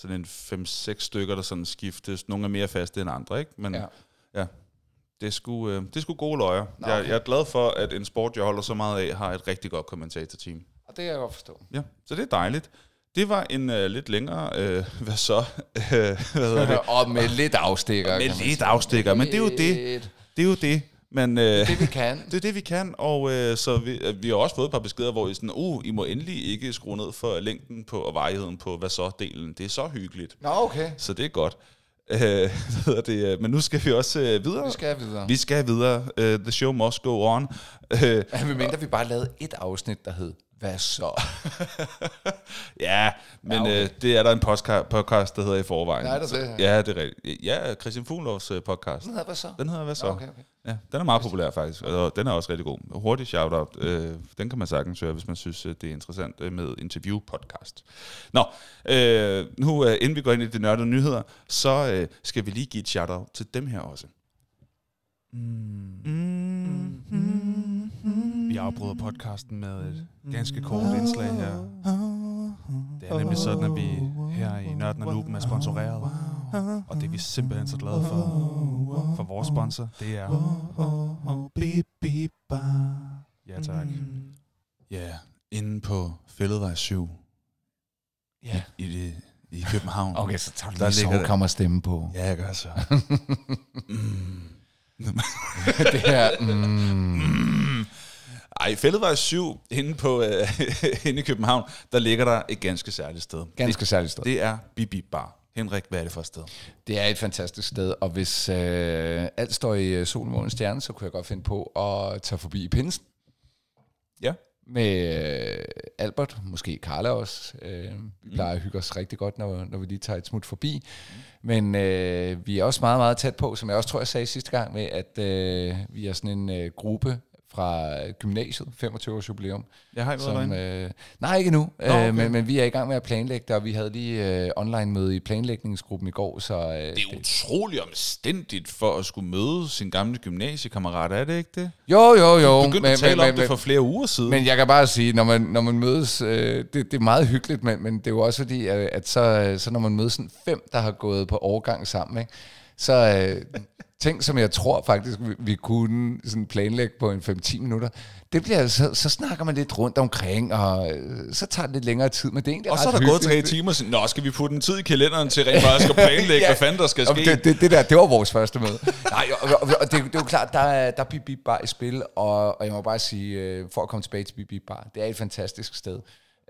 Speaker 2: sådan en 5-6 stykker, der sådan skiftes. Nogle er mere faste end andre, ikke? Men
Speaker 1: Ja.
Speaker 2: ja, det er sgu, øh, det er sgu gode løjer.
Speaker 1: Nå,
Speaker 2: Jeg,
Speaker 1: okay.
Speaker 2: jeg er glad for, at en sport, jeg holder så meget af, har et rigtig godt kommentatorteam.
Speaker 1: Og det kan jeg godt forstå.
Speaker 2: Ja, så det er dejligt. Det var en øh, lidt længere, øh, hvad så? Øh, hvad hedder det?
Speaker 1: og med lidt afstikker.
Speaker 2: Med lidt afstikker, men det er jo det. Det er jo det. Men, øh,
Speaker 1: Det vi kan.
Speaker 2: Det er det, vi kan, og øh, så vi, øh, vi har også fået et par beskeder, hvor I sådan, uh, I må endelig ikke skrue ned for længden på og varigheden på hvad så-delen. Det er så hyggeligt.
Speaker 1: Nå, okay.
Speaker 2: Så det er godt. Øh, hvad det, øh, men nu skal vi også øh, videre.
Speaker 1: Vi skal videre.
Speaker 2: Vi skal videre. Uh, the show must go on. Uh,
Speaker 1: Vi mindre vi bare lavede et afsnit, der hed, hvad så?
Speaker 2: ja, men
Speaker 1: Ja, okay.
Speaker 2: øh, det er der en podcast, der hedder i forvejen.
Speaker 1: Nej, er der
Speaker 2: Så-
Speaker 1: det?
Speaker 2: Ja, det er rigtigt. Ja, Christian Fuglovs øh, podcast.
Speaker 1: Den hedder, hvad så?
Speaker 2: Den hedder Hvad så?
Speaker 1: Okay, okay.
Speaker 2: Ja, den er meget populær faktisk, og den er også rigtig god. Hurtig shout-out, øh, den kan man sagtens høre, hvis man synes, øh, det er interessant øh, med interview-podcast. Nå, øh, nu øh, inden vi går ind i de nørdede nyheder, så øh, skal vi lige give et shout-out til dem her også.
Speaker 3: Vi afbryder podcasten med et ganske kort indslag her. Det er nemlig sådan, at vi her i Nørden og Nuben er sponsoreret. Og det er vi simpelthen så glade for. For vores sponsor, det er... Ja, tak.
Speaker 2: Ja, inde på Fælledvej 7
Speaker 1: Ja.
Speaker 2: i, det, i København.
Speaker 1: Okay, så tager du
Speaker 2: Der
Speaker 1: lige
Speaker 2: ligger det.
Speaker 1: sovekammer stemme på.
Speaker 2: Ja, jeg gør så. mm.
Speaker 1: det her, mm,
Speaker 2: Ej, Fælledvej 7, inde, på, øh, inde i København, der ligger der et ganske særligt sted.
Speaker 1: ganske særligt sted.
Speaker 2: Det, det er Bibi Bar. Henrik, hvad er det for et sted?
Speaker 1: Det er et fantastisk sted, og hvis øh, alt står i øh, solen, månen, stjerne, så kunne jeg godt finde på at tage forbi i pinsen
Speaker 2: Ja.
Speaker 1: med øh, Albert, måske Carla også. Øh, vi plejer at hygge os rigtig godt, når, når vi lige tager et smut forbi. Men øh, vi er også meget, meget tæt på, som jeg også tror, jeg sagde sidste gang, med at øh, vi er sådan en øh, gruppe fra gymnasiet, 25 års jubilæum.
Speaker 2: Jeg har ikke været
Speaker 1: Som, øh, nej, ikke nu,
Speaker 2: Nå, okay.
Speaker 1: øh, men, men vi er i gang med at planlægge det, og vi havde lige øh, online-møde i planlægningsgruppen i går, så... Øh,
Speaker 2: Det er utrolig omstændigt for at skulle møde sin gamle gymnasiekammerat, er det ikke det?
Speaker 1: Jo, jo, jo.
Speaker 2: Du begyndte at tale om det for flere uger siden.
Speaker 1: Men jeg kan bare sige, når man, når man mødes, øh, det, det er meget hyggeligt, men, men det er jo også fordi, at, at så, så når man mødes sådan fem, der har gået på overgang sammen, ikke, så, øh, ting, som jeg tror faktisk, vi, vi kunne sådan planlægge på en 5-10 minutter, det bliver så, så snakker man lidt rundt omkring, og øh, så tager det lidt længere tid, men det er egentlig
Speaker 2: Og så er der gået tre
Speaker 1: hyggeligt.
Speaker 2: timer, så, nå, skal vi putte en tid i kalenderen til rent faktisk at planlægge,
Speaker 1: Ja.
Speaker 2: hvad fanden der skal ske?
Speaker 1: Det, det, det, der, det var vores første møde. Nej, og, og, og det, det er jo klart, der er, der er Bip Bip Bar i spil, og, og jeg må bare sige, øh, for at komme tilbage til Bip Bip Bar, det er et fantastisk sted.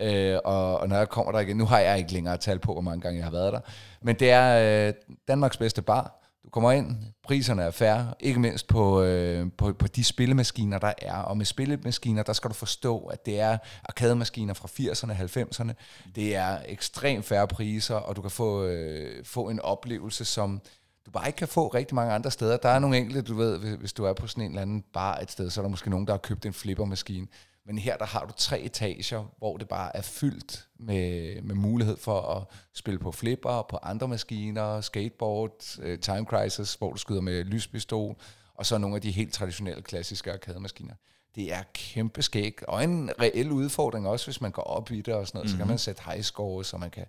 Speaker 1: Øh, og, og når jeg kommer der igen, nu har jeg ikke længere tal på, hvor mange gange jeg har været der, men det er øh, Danmarks bedste bar. Du kommer ind, priserne er færre, ikke mindst på, øh, på, på de spillemaskiner, der er. Og med spillemaskiner, der skal du forstå, at det er arkademaskiner fra 80'erne, 90'erne. Det er ekstremt færre priser, og du kan få, øh, få en oplevelse, som du bare ikke kan få rigtig mange andre steder. Der er nogle enkelte, du ved, hvis- hvis du er på sådan en eller anden bar et sted, så er der måske nogen, der har købt en flippermaskine. Men her der har du tre etager, hvor det bare er fyldt med, med mulighed for at spille på flipper, på andre maskiner, skateboard, øh, Time Crisis, hvor du skyder med lyspistol, og så nogle af de helt traditionelle klassiske arkademaskiner. Det er kæmpe skæg, og en reel udfordring også, hvis man går op i det og sådan noget, mm-hmm. så kan man sætte high scores, så man kan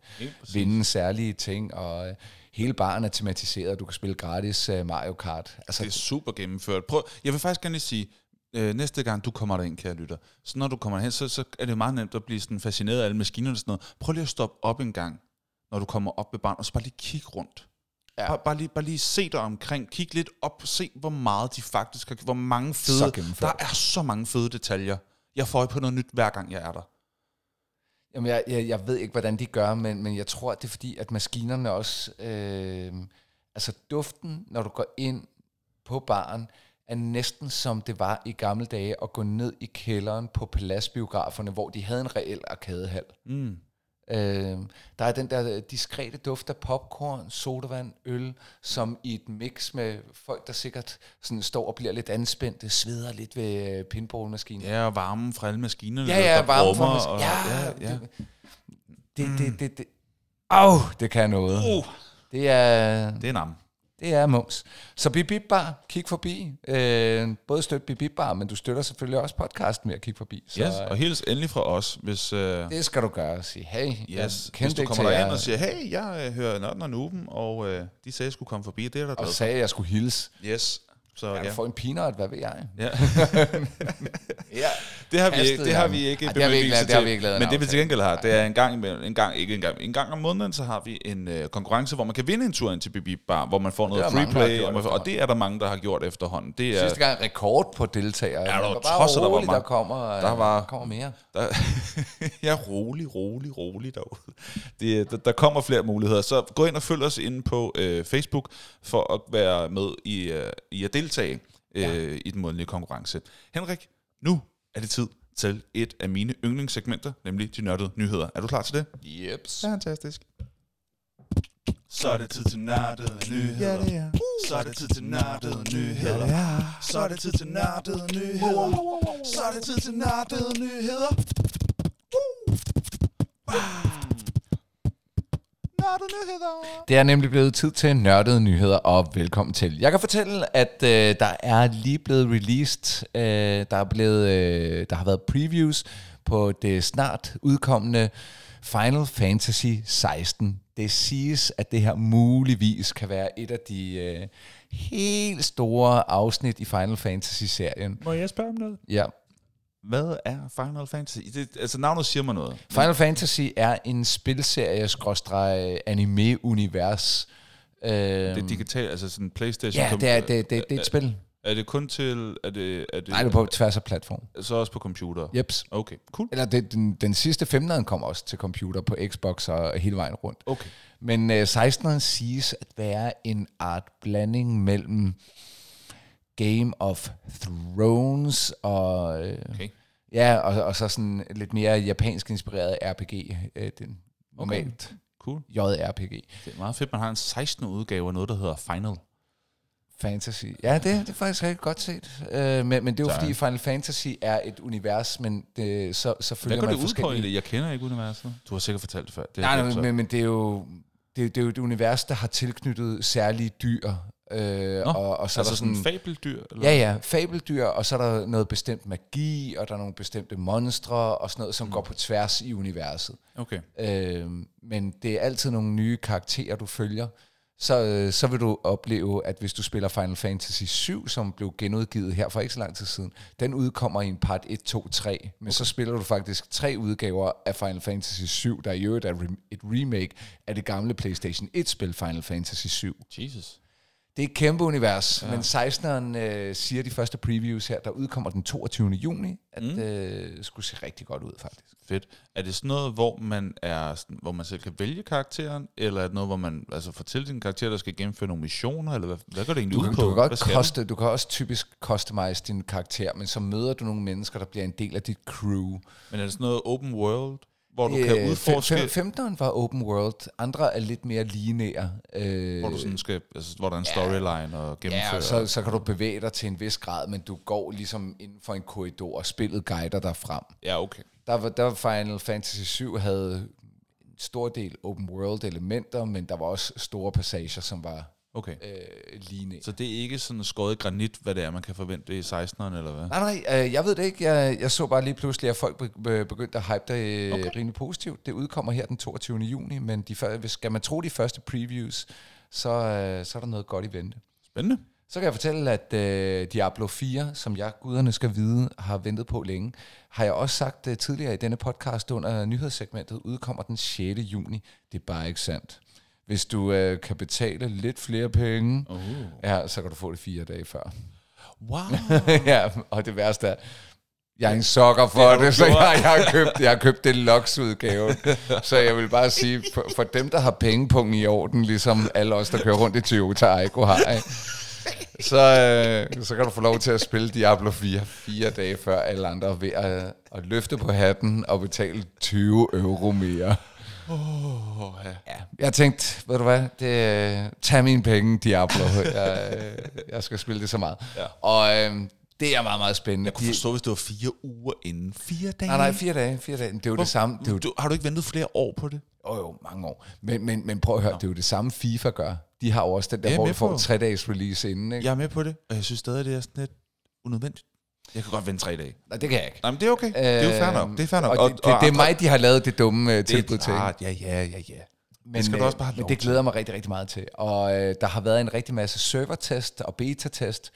Speaker 1: vinde særlige ting, og øh, hele baren er tematiseret, du kan spille gratis øh, Mario Kart. Altså,
Speaker 2: Det er super gennemført. Prøv, jeg vil faktisk gerne sige, øh, næste gang du kommer derind, kære lytter, så når du kommer hen, så, så er det meget nemt at blive sådan fascineret af alle maskinerne og sådan noget. Prøv lige at stoppe op en gang, når du kommer op ved barn, og så bare lige kigge rundt.
Speaker 1: Ja.
Speaker 2: Bare, bare, lige, bare lige se dig omkring, kig lidt op, se hvor meget de faktisk har, hvor mange fede, der er så mange fede detaljer. Jeg får øje på noget nyt hver gang jeg er der.
Speaker 1: Jamen, jeg, jeg, jeg ved ikke, hvordan de gør, men, men jeg tror, at det er fordi, at maskinerne også... Øh, altså duften, når du går ind på baren, er næsten som det var i gamle dage at gå ned i kælderen på paladsbiograferne, hvor de havde en reel arkadehal.
Speaker 2: Mm.
Speaker 1: Øh, der er den der diskrete duft af popcorn, sodavand, øl, som i et mix med folk, der sikkert sådan står og bliver lidt anspændte, sveder lidt ved øh, pinballmaskinen.
Speaker 2: Ja, og varmen fra alle maskinerne,
Speaker 1: Ja, ja,
Speaker 2: der
Speaker 1: varme fra
Speaker 2: og,
Speaker 1: mas- ja,
Speaker 2: ja, ja.
Speaker 1: Det, det, det, det, det. Au, det kan noget.
Speaker 2: Uh,
Speaker 1: Det er,
Speaker 2: det er nam.
Speaker 1: Det er mums. Så Bar, kig forbi. Øh, både støt Bar, men du støtter selvfølgelig også podcasten med at kigge forbi. Så
Speaker 2: Yes,
Speaker 1: øh,
Speaker 2: og hils endelig fra os, hvis... Øh,
Speaker 1: det skal du gøre. Sige, hey,
Speaker 2: Yes,
Speaker 1: jeg
Speaker 2: hvis du kommer derind og siger, hey, jeg øh, hører Nørden og Nuben, og øh, de sagde, jeg skulle komme forbi, det er der
Speaker 1: og
Speaker 2: glad
Speaker 1: sagde, at jeg skulle hilse.
Speaker 2: Yes, så
Speaker 1: Jeg
Speaker 2: ja.
Speaker 1: får en peanut, hvad ved jeg?
Speaker 2: ja.
Speaker 1: Ja.
Speaker 2: Det har vi ikke, det har vi ikke
Speaker 1: Ej, det har vi ikke lavet- det har vi ikke lavet en
Speaker 2: Men det vi til gengæld har, det er en gang, imellem- en gang, ikke en gang, en gang om måneden, så har vi en øh, konkurrence, hvor man kan vinde en tur ind til Bibi Bar, hvor man får noget free
Speaker 1: mange,
Speaker 2: play, og, man, og det er der mange, der har gjort efterhånden. Det er,
Speaker 1: Sidste gang rekord på deltagere.
Speaker 2: Ja, der var
Speaker 1: bare
Speaker 2: tosset, der var
Speaker 1: roligt, der
Speaker 2: mange.
Speaker 1: kommer,
Speaker 2: Der
Speaker 1: der
Speaker 2: var-
Speaker 1: kommer mere.
Speaker 2: der, er rolig, rolig, rolig derude. Det, der, der kommer flere muligheder. Så gå ind og følg os inde på øh, Facebook for at være med i, øh, i at deltage øh, ja. i den månedlige konkurrence. Henrik, nu er det tid til et af mine yndlingssegmenter, nemlig de nørdede nyheder. Er du klar til det?
Speaker 1: Jeps.
Speaker 2: Fantastisk. Så er det tid til nørdede nyheder. Ja, det er. Så er det tid til nørdede nyheder. Ja. Så er det tid til nørdede nyheder. Så er det tid til nørdede nyheder. Nørdede nyheder.
Speaker 1: Det er nemlig blevet tid til nørdede nyheder, og velkommen til. Jeg kan fortælle, at øh, der er lige blevet released, øh, der, er blevet, øh, der har været previews på det snart udkommende Final Fantasy 16. Det siges, at det her muligvis kan være et af de øh, helt store afsnit i Final Fantasy-serien.
Speaker 2: Må jeg spørge om noget?
Speaker 1: Ja.
Speaker 2: Hvad er Final Fantasy? Det, altså navnet siger mig noget.
Speaker 1: Final Fantasy er en spilserie anime-univers. Øh,
Speaker 2: Det er digitalt, altså sådan Playstation.
Speaker 1: ja, det er, det, det, det er et spil.
Speaker 2: Er det kun til, er det, er det,
Speaker 1: Nej, det er på tværs af platform.
Speaker 2: så også på computer?
Speaker 1: Jeps.
Speaker 2: Okay, cool.
Speaker 1: Eller det, den, den sidste 15'eren kom også til computer på Xbox og hele vejen rundt.
Speaker 2: Okay.
Speaker 1: Men øh, 16'eren siges at være en art blanding mellem Game of Thrones og... Øh,
Speaker 2: Okay.
Speaker 1: Ja, og, og så sådan lidt mere japansk inspireret RPG. Øh, den normalt
Speaker 2: Cool.
Speaker 1: JRPG.
Speaker 2: Det er meget fedt, man har en 16. udgave af noget, der hedder Final.
Speaker 1: Fantasy. Ja, det, det er faktisk rigtig godt set. Øh, men, men det er jo
Speaker 2: Så-
Speaker 1: fordi Final Fantasy er et univers, men det, så, så
Speaker 2: Hvad
Speaker 1: følger
Speaker 2: går
Speaker 1: man
Speaker 2: det ud på
Speaker 1: forskellige...
Speaker 2: Jeg kender ikke universet. Du har sikkert fortalt det før. Det er
Speaker 1: Nej,
Speaker 2: så.
Speaker 1: men, men det er jo det, det er jo et univers, der har tilknyttet særlige dyr. Øh,
Speaker 2: Nå,
Speaker 1: og, og så
Speaker 2: altså
Speaker 1: er der
Speaker 2: sådan
Speaker 1: sådan...
Speaker 2: fabeldyr? Eller?
Speaker 1: Ja, ja, fabeldyr, og så er der noget bestemt magi, og der er nogle bestemte monstre, og sådan noget, som mm. går på tværs i universet.
Speaker 2: Okay.
Speaker 1: Øh, men det er altid nogle nye karakterer, du følger, så, øh, så vil du opleve, at hvis du spiller Final Fantasy 7, som blev genudgivet her for ikke så lang tid siden, den udkommer i en part 1, 2, 3. Men okay. så spiller du faktisk tre udgaver af Final Fantasy 7, der i øvrigt er et remake af det gamle PlayStation 1-spil Final Fantasy 7.
Speaker 2: Jesus.
Speaker 1: Det er et kæmpe univers, ja. men 16'eren øh, siger de første previews her, der udkommer den 22. juni, at det mm. øh, skulle se rigtig godt ud faktisk.
Speaker 2: Fedt. Er det sådan noget, hvor man er, hvor man selv kan vælge karakteren, eller er det noget, hvor man altså får til sin karakter, der skal gennemføre nogle missioner, eller hvad, hvad går det egentlig
Speaker 1: Du
Speaker 2: ud på?
Speaker 1: du, kan godt koste, du kan også typisk customize din karakter, men så møder du nogle mennesker, der bliver en del af dit crew.
Speaker 2: Men er det sådan noget open world, hvor du kan
Speaker 1: Øh,
Speaker 2: udforske,
Speaker 1: fem- Femteren var open world, andre er lidt mere lineære. Øh,
Speaker 2: hvor, du sådan skal, altså, hvor der er en storyline og gennemføre?
Speaker 1: Ja, så, så kan du bevæge dig til en vis grad, men du går ligesom inden for en korridor, og spillet guider dig frem.
Speaker 2: ja, okay.
Speaker 1: Der var, der var Final Fantasy 7 havde en stor del open world elementer, men der var også store passager, som var
Speaker 2: okay.
Speaker 1: øh, lineære.
Speaker 2: Så det er ikke sådan skåret granit, hvad det er, man kan forvente i 16'eren, eller hvad?
Speaker 1: Nej, nej, øh, jeg ved det ikke. Jeg, jeg så bare lige pludselig, at folk be- be- begyndte at hype det øh, okay. Rimelig positivt. Det udkommer her den 22. juni, men de, hvis skal man tro de første previews, så, øh, så er der noget godt i vente.
Speaker 2: Spændende.
Speaker 1: Så kan jeg fortælle, at øh, Diablo 4, som jeg guderne skal vide, har ventet på længe, har jeg også sagt øh, tidligere i denne podcast under nyhedssegmentet, udkommer den 6. juni. Det er bare ikke sandt. Hvis du øh, kan betale lidt flere penge,
Speaker 2: Uh.
Speaker 1: ja, så kan du få det fire dage før.
Speaker 2: Wow.
Speaker 1: ja, og det værste er, jeg er en sokker for det, det så jeg, jeg, har købt, jeg har købt det udgave. så jeg vil bare sige, for, for dem, der har pengepunkten i orden, ligesom alle os, der kører rundt i Toyota Aygo har, ikke? Så, øh, så kan du få lov til at spille Diablo 4 fire dage før alle andre ved at, at løfte på hatten og betale 20 euro mere.
Speaker 2: Oh, ja.
Speaker 1: Ja, jeg tænkte, ved du hvad, det, tag mine penge, Diablo. Jeg, øh, jeg skal spille det så meget.
Speaker 2: Ja.
Speaker 1: Og øh, det er meget, meget spændende.
Speaker 2: Jeg kunne forstå, hvis det var fire uger inden. Fire dage?
Speaker 1: Nej, nej, fire dage. Fire dage. Det er jo det samme. Det er jo,
Speaker 2: Du, har du ikke ventet flere år på det?
Speaker 1: oh, jo, mange år. Men, men, men prøv at høre, det er jo det samme FIFA gør. De har jo også den der,
Speaker 2: er
Speaker 1: hvor du får tre dages release inden. Ikke?
Speaker 2: Jeg er med på det, og jeg synes stadig, det er sådan lidt unødvendigt. Jeg kan godt vente tre dage.
Speaker 1: Nej, det kan jeg ikke.
Speaker 2: Nej, men det er okay. det er jo fair nok. Det er fair nok.
Speaker 1: Og, det, det, det er mig, de har lavet det dumme uh, tilbud til.
Speaker 2: klart. Ja, ja, ja, ja.
Speaker 1: Men,
Speaker 2: skal du
Speaker 1: øh,
Speaker 2: også bare have
Speaker 1: men det glæder mig rigtig, rigtig meget til. Og øh, der har været en rigtig masse servertest og beta-test,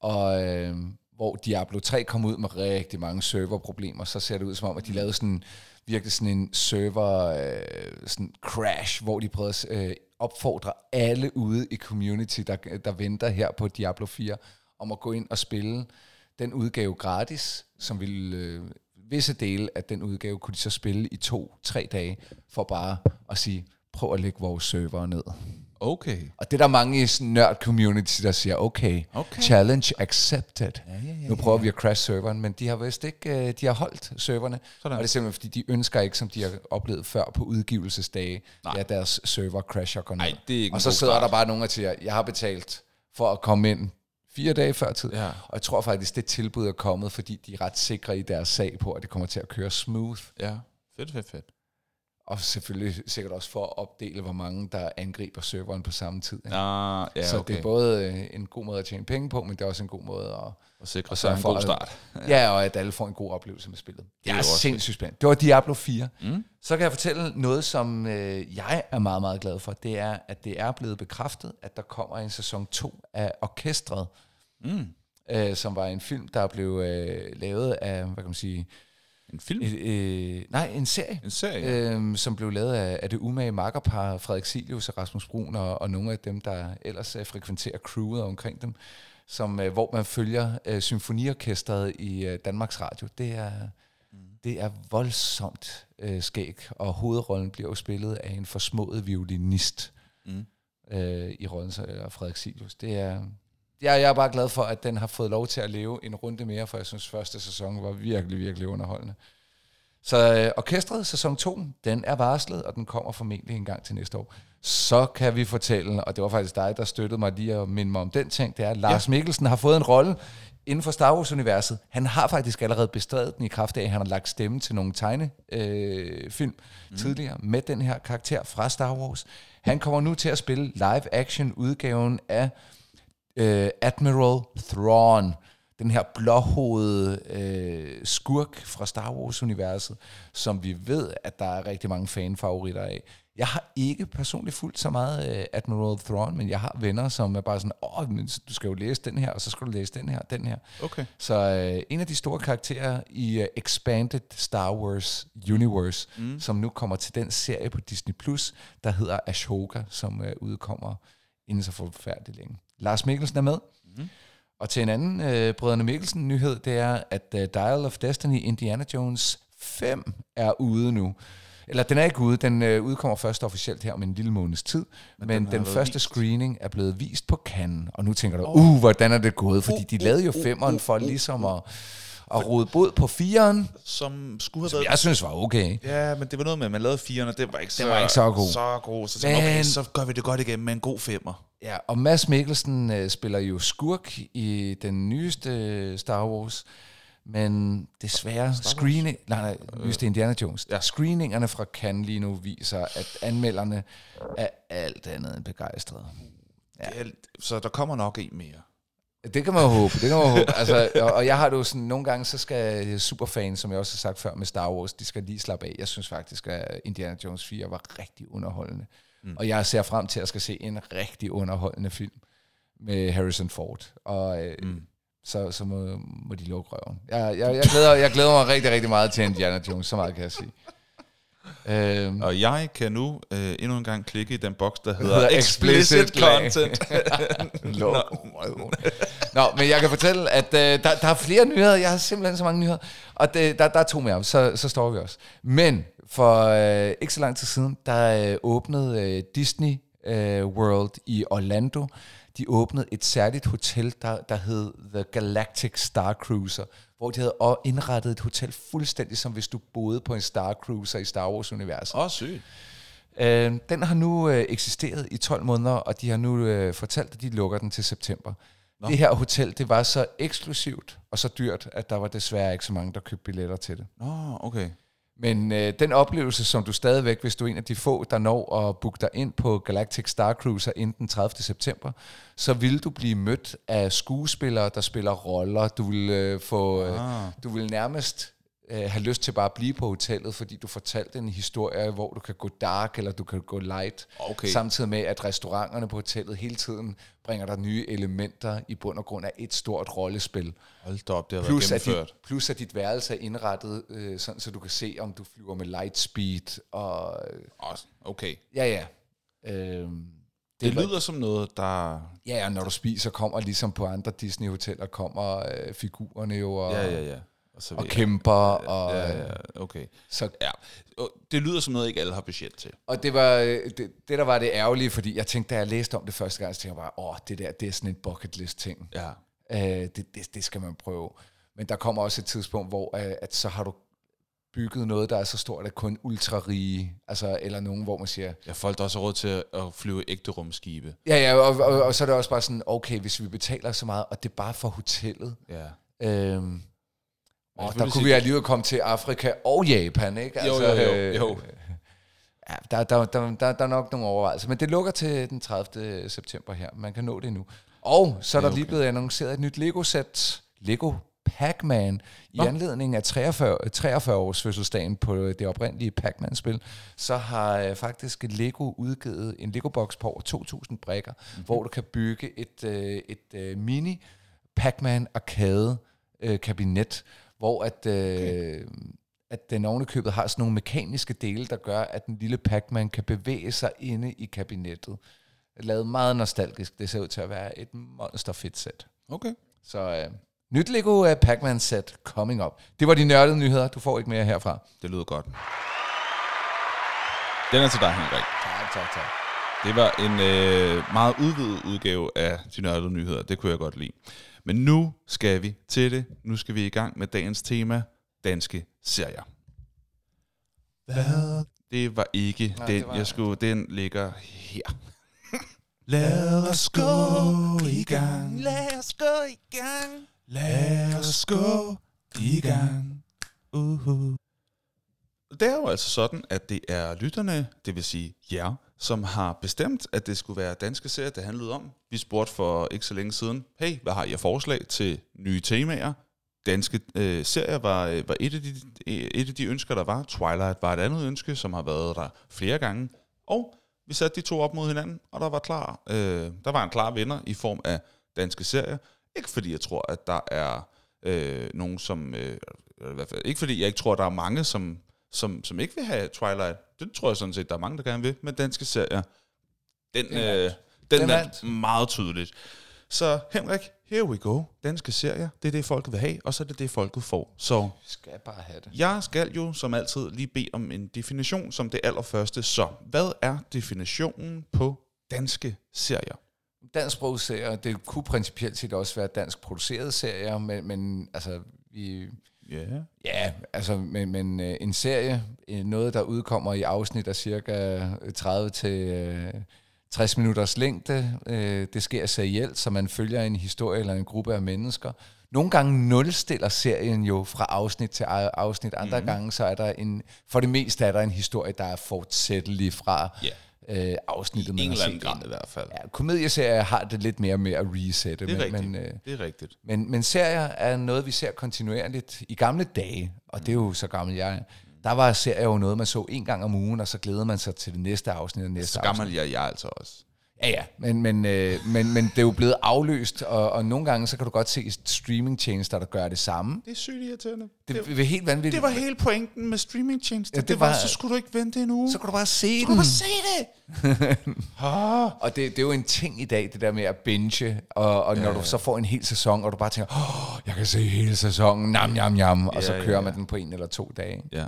Speaker 1: og øh, hvor Diablo 3 kom ud med rigtig mange serverproblemer, så ser det ud som om, at de lavede sådan virkelig sådan en server øh, sådan crash, hvor de prøvede at øh, opfordre alle ude i community, der, der venter her på Diablo 4, om at gå ind og spille den udgave gratis, som ville øh, visse dele af den udgave kunne de så spille i to-tre dage, for bare at sige, prøv at lægge vores server ned.
Speaker 2: Okay.
Speaker 1: Og det er der mange i sådan nørd-community, der siger, okay,
Speaker 2: Okay.
Speaker 1: challenge accepted.
Speaker 2: Ja, ja, ja,
Speaker 1: nu prøver vi at crash serveren, men de har vist ikke, øh, de har holdt serverne.
Speaker 2: Sådan.
Speaker 1: Og det er simpelthen, fordi de ønsker ikke, som de har oplevet før på udgivelsesdage,
Speaker 2: Nej.
Speaker 1: at deres server crasher går ned.
Speaker 2: Ej, det er ikke
Speaker 1: og så sidder
Speaker 2: start.
Speaker 1: der bare nogen og siger, jeg har betalt for at komme ind fire dage før tid.
Speaker 2: Ja.
Speaker 1: Og jeg tror faktisk, det tilbud er kommet, fordi de er ret sikre i deres sag på, at det kommer til at køre smooth.
Speaker 2: Ja. Fedt, fedt, fedt.
Speaker 1: Og selvfølgelig sikkert også for at opdele, hvor mange der angriber serveren på samme tid. ikke?
Speaker 2: Ah, ja,
Speaker 1: så
Speaker 2: okay.
Speaker 1: det er både øh, en god måde at tjene penge på, men det er også en god måde at,
Speaker 2: Og sikre sig en god
Speaker 1: at-
Speaker 2: start.
Speaker 1: ja, og at alle får en god oplevelse med spillet. Det
Speaker 2: er
Speaker 1: er
Speaker 2: jo også
Speaker 1: sindssygt spændende. Det var Diablo 4.
Speaker 2: Mm.
Speaker 1: Så kan jeg fortælle noget, som øh, jeg er meget, meget glad for. Det er, at det er blevet bekræftet, at der kommer en sæson 2 af Orkestret,
Speaker 2: Mm.
Speaker 1: øh, som var en film, der blev øh, lavet af, hvad kan man sige,
Speaker 2: En film?
Speaker 1: øh, nej, en serie.
Speaker 2: En serie?
Speaker 1: Øhm, som blev lavet af, af det umage makkerpar Frederik Silius og Rasmus Brun og, og nogle af dem, der ellers øh, frekventerer crewet omkring dem, som, øh, hvor man følger øh, symfoniorkestret i øh, Danmarks Radio. Det er, mm. det er voldsomt øh, skæg, og hovedrollen bliver jo spillet af en forsmået violinist
Speaker 2: Mm.
Speaker 1: øh, i rollen af Frederik Silius. Det er, jeg, jeg er bare glad for, at den har fået lov til at leve en runde mere, for jeg synes, første sæson var virkelig, virkelig underholdende. Så øh, orkestret sæson 2, den er varslet, og den kommer formentlig en gang til næste år. Så kan vi fortælle, og det var faktisk dig, der støttede mig lige at minde mig om den ting, det er, at Lars ja. Mikkelsen har fået en rolle inden for Star Wars-universet. Han har faktisk allerede bestredet den i kraft af, at han har lagt stemme til nogle tegnefilm øh, mm. tidligere med den her karakter fra Star Wars. Han kommer nu til at spille live-action-udgaven af øh, Admiral Thrawn, den her blåhovede øh, skurk fra Star Wars-universet, som vi ved, at der er rigtig mange fanfavoritter af. Jeg har ikke personligt fulgt så meget uh, Admiral Thrawn, men jeg har venner, som er bare sådan, åh, men du skal jo læse den her, og så skal du læse den her, og den her.
Speaker 2: Okay.
Speaker 1: Så uh, en af de store karakterer i uh, Expanded Star Wars Universe, mm. som nu kommer til den serie på Disney+, Plus, der hedder Ashoka, som uh, udkommer inden så forfærdeligt længe. Lars Mikkelsen er med. Mm. Og til en anden uh, Brødrene Mikkelsen nyhed, det er, at uh, Dial of Destiny Indiana Jones 5 er ude nu. Eller den er ikke ude, den øh, udkommer først officielt her om en lille måneds tid, men, men den, den første vist. screening er blevet vist på Cannes, og nu tænker du, uh, hvordan er det gået? Fordi de lavede jo femmeren for ligesom at, at rode bod på firen,
Speaker 2: som skulle have
Speaker 1: som
Speaker 2: været...
Speaker 1: jeg synes var okay.
Speaker 2: Ja, men det var noget med, at man lavede firen, og det var ikke så,
Speaker 1: var ikke så god.
Speaker 2: Så, god. så tænkte,
Speaker 1: Men-
Speaker 2: okay, så gør vi det godt igen med en god femmer.
Speaker 1: Ja, og Mads Mikkelsen øh, spiller jo skurk i den nyeste øh, Star Wars, men desværre screening, nej, nej, nyeste Indiana Jones.
Speaker 2: Ja.
Speaker 1: Screeningerne fra Cannes lige nu viser, at anmelderne er alt andet end begejstrede.
Speaker 2: Ja. Det er, så der kommer nok en mere.
Speaker 1: Det kan man jo håbe, det kan man håbe. Altså, og, og jeg har det jo sådan, nogle gange, så skal superfans, som jeg også har sagt før med Star Wars, de skal lige slappe af. Jeg synes faktisk, at Indiana Jones 4 var rigtig underholdende. Mm. Og jeg ser frem til at skal se en rigtig underholdende film med Harrison Ford. Og øh, mm. så, så må, må de lukke røven. Jeg, jeg, jeg, glæder, jeg glæder mig rigtig, rigtig meget til Indiana Jones, så meget kan jeg sige. Øhm,
Speaker 2: Og jeg kan nu øh, endnu en gang klikke i den boks, der hedder,
Speaker 1: hedder
Speaker 2: Explicit,
Speaker 1: Explicit
Speaker 2: Content.
Speaker 1: Røven. Nå, men jeg kan fortælle, at øh, der, der er flere nyheder. Jeg har simpelthen så mange nyheder. Og det, der, der er to mere, så, så står vi også. Men for øh, ikke så lang tid siden, der øh, åbnede øh, Disney øh, World i Orlando. De åbnede et særligt hotel, der, der hed The Galactic Star Cruiser, hvor de havde indrettet et hotel fuldstændig som hvis du boede på en Star Cruiser i Star Wars-universet.
Speaker 2: Åh, oh, sygt.
Speaker 1: Øh, den har nu øh, eksisteret i 12 måneder, og de har nu øh, fortalt, at de lukker den til september. Nå. Det her hotel, det var så eksklusivt og så dyrt, at der var desværre ikke så mange, der købte billetter til det.
Speaker 2: Nå, okay.
Speaker 1: Men øh, den oplevelse, som du stadigvæk, hvis du er en af de få, der når at booke dig ind på Galactic Star Cruiser inden den 30. september, så vil du blive mødt af skuespillere, der spiller roller. Du vil øh, få, øh,
Speaker 2: Ah.
Speaker 1: du vil nærmest øh, have lyst til bare at blive på hotellet, fordi du fortalte en historie, hvor du kan gå dark, eller du kan gå light.
Speaker 2: Okay.
Speaker 1: Samtidig med, at restauranterne på hotellet hele tiden bringer der nye elementer i bund og grund af et stort rollespil.
Speaker 2: Hold da op, det har
Speaker 1: Plus
Speaker 2: været
Speaker 1: at,
Speaker 2: gennemført.
Speaker 1: dit, plus at dit værelse er indrettet, øh, sådan så du kan se, om du flyver med light speed. Og, øh,
Speaker 2: okay.
Speaker 1: ja, ja. Øhm,
Speaker 2: Det
Speaker 1: var-
Speaker 2: lyder som noget, der...
Speaker 1: Ja, ja, når du spiser, kommer ligesom på andre Disney-hoteller, kommer øh, figurerne jo og,
Speaker 2: Ja, ja, ja. Og, så
Speaker 1: og
Speaker 2: jeg-
Speaker 1: kæmper. Og,
Speaker 2: Ja, ja, okay.
Speaker 1: Så,
Speaker 2: Ja, det lyder som noget, ikke alle har budget til.
Speaker 1: og det var øh, det, det, der var det ærgerlige, fordi jeg tænkte, da jeg læste om det første gang, så tænkte jeg bare, åh, det der, det er sådan en bucket list ting.
Speaker 2: Ja.
Speaker 1: Øh, det, det, det skal man prøve. Men der kommer også et tidspunkt, hvor øh, at så har du bygget noget, der er så stort, at kun ultrarige, altså, eller nogen, hvor man siger,
Speaker 2: Ja, folk der også har råd til at flyve ægte rumskibe.
Speaker 1: ja, ja, og, og, og, så er det også bare sådan, okay, hvis vi betaler så meget, og det er bare for hotellet,
Speaker 2: Ja.
Speaker 1: øhm, og der kunne vi alligevel komme til Afrika og Japan, ikke?
Speaker 2: Jo, jo, jo,
Speaker 1: øh,
Speaker 2: jo.
Speaker 1: Ja, der, der, der, der, der er nok nogle overvejelser, men det lukker til den 30. september her. Man kan nå det nu. Og så er der
Speaker 2: okay.
Speaker 1: lige blevet annonceret et nyt Lego-sæt, Lego Pac-Man, i
Speaker 2: Nå.
Speaker 1: anledning af 43, 43 års fødselsdagen på det oprindelige Pac-Man-spil, så har øh, faktisk Lego udgivet en Lego-boks på over 2.000 brikker, mm-hmm. hvor du kan bygge et, øh, et øh, mini Pac-Man arcade øh, kabinet, hvor at, øh, at den ovenikøbet har sådan nogle mekaniske dele, der gør, at den lille Pac-Man kan bevæge sig inde i kabinettet. Lavet meget nostalgisk. Det ser ud til at være et monster fedt sæt.
Speaker 2: Okay.
Speaker 1: Så øh, nyt Lego uh, Pac-Man sæt coming up. Det var de nørdede nyheder. Du får ikke mere herfra.
Speaker 2: Det lyder godt. Den er til dig, Henrik.
Speaker 1: Tak, tak, tak.
Speaker 2: Det var en øh, meget udvidet udgave af de nørdede nyheder. Det kunne jeg godt lide. Men nu skal vi til det. Nu skal vi i gang med dagens tema, danske serier.
Speaker 3: Hvad?
Speaker 2: Det var ikke
Speaker 1: Nej, det
Speaker 2: den,
Speaker 1: var-
Speaker 2: jeg skulle, den ligger her.
Speaker 3: Lad os gå i gang.
Speaker 2: Lad os gå i gang.
Speaker 3: Lad os gå i gang. Uh-huh.
Speaker 2: Det er jo altså sådan, at det er lytterne, det vil sige jer, som har bestemt, at det skulle være danske serier, det handlede om. Vi spurgte for ikke så længe siden, hey, hvad har I af forslag til nye temaer? Danske øh, serier var, øh, var et, af de, et af de ønsker, der var. Twilight var et andet ønske, som har været der flere gange. Og vi satte de to op mod hinanden, og der var klar, øh, der var en klar vinder i form af danske serier. Ikke fordi jeg tror, at der er øh, nogen, som... Øh, i hvert fald, ikke fordi jeg ikke tror, at der er mange, som, som, som ikke vil have Twilight. Det tror jeg sådan set, der er mange, der gerne vil. Men danske serier, den,
Speaker 1: Den
Speaker 2: øh, den,
Speaker 1: Den
Speaker 2: vandt meget tydeligt. Så Henrik, here we go. Danske serier, det er det, folket vil have, og så er det det, folket får. Så
Speaker 1: Vi skal bare have det.
Speaker 2: jeg skal jo som altid lige bede om en definition som det allerførste. Så hvad er definitionen på danske serier?
Speaker 1: Dansk serier, det kunne principielt set også være dansk producerede serier, men, men altså, vi,
Speaker 2: Ja. Yeah.
Speaker 1: ja, altså, men, men øh, en serie, øh, noget der udkommer i afsnit af cirka 30 til øh, 60 minutters længde, øh, det sker serielt, så man følger en historie eller en gruppe af mennesker. Nogle gange nulstiller serien jo fra afsnit til afsnit, andre mm. gange så er der en, for det meste er der en historie, der er fortsættelig fra
Speaker 2: Ja.
Speaker 1: Øh, afsnittet, man
Speaker 2: En
Speaker 1: har set.
Speaker 2: grad i hvert fald.
Speaker 1: Ja, komedieserier har det lidt mere med at resette.
Speaker 2: Det er
Speaker 1: men,
Speaker 2: rigtigt.
Speaker 1: Men, øh,
Speaker 2: det er rigtigt.
Speaker 1: men, men serier er noget, vi ser kontinuerligt. I gamle dage, og det er jo så gammel jeg er, der var serier jo noget, man så en gang om ugen, og så glæder man sig til det næste afsnit og næste
Speaker 2: Så
Speaker 1: afsnit.
Speaker 2: gammel er jeg altså også.
Speaker 1: Ja, ja, men, men, øh, men, men det er jo blevet afløst, og, og nogle gange, så kan du godt se streamingtjenester, der gør det samme.
Speaker 2: Det er sygt irriterende.
Speaker 1: Det,
Speaker 2: Det,
Speaker 1: det er helt vanvittigt.
Speaker 2: det var hele pointen med streamingtjenester.
Speaker 1: Ja,
Speaker 2: Ja,
Speaker 1: det
Speaker 2: det, var,
Speaker 1: var-
Speaker 2: så skulle du ikke vente en uge.
Speaker 1: Så kan du bare se
Speaker 2: du
Speaker 1: den.
Speaker 2: bare se det.
Speaker 1: Og det, det er jo en ting i dag, det der med at binge, og, og når du så får en hel sæson, og du bare tænker, åh, jeg kan se hele sæsonen, nam, nam, nam, og
Speaker 2: Ja,
Speaker 1: så
Speaker 2: ja,
Speaker 1: kører
Speaker 2: ja.
Speaker 1: man den på en eller to dage.
Speaker 2: Ja.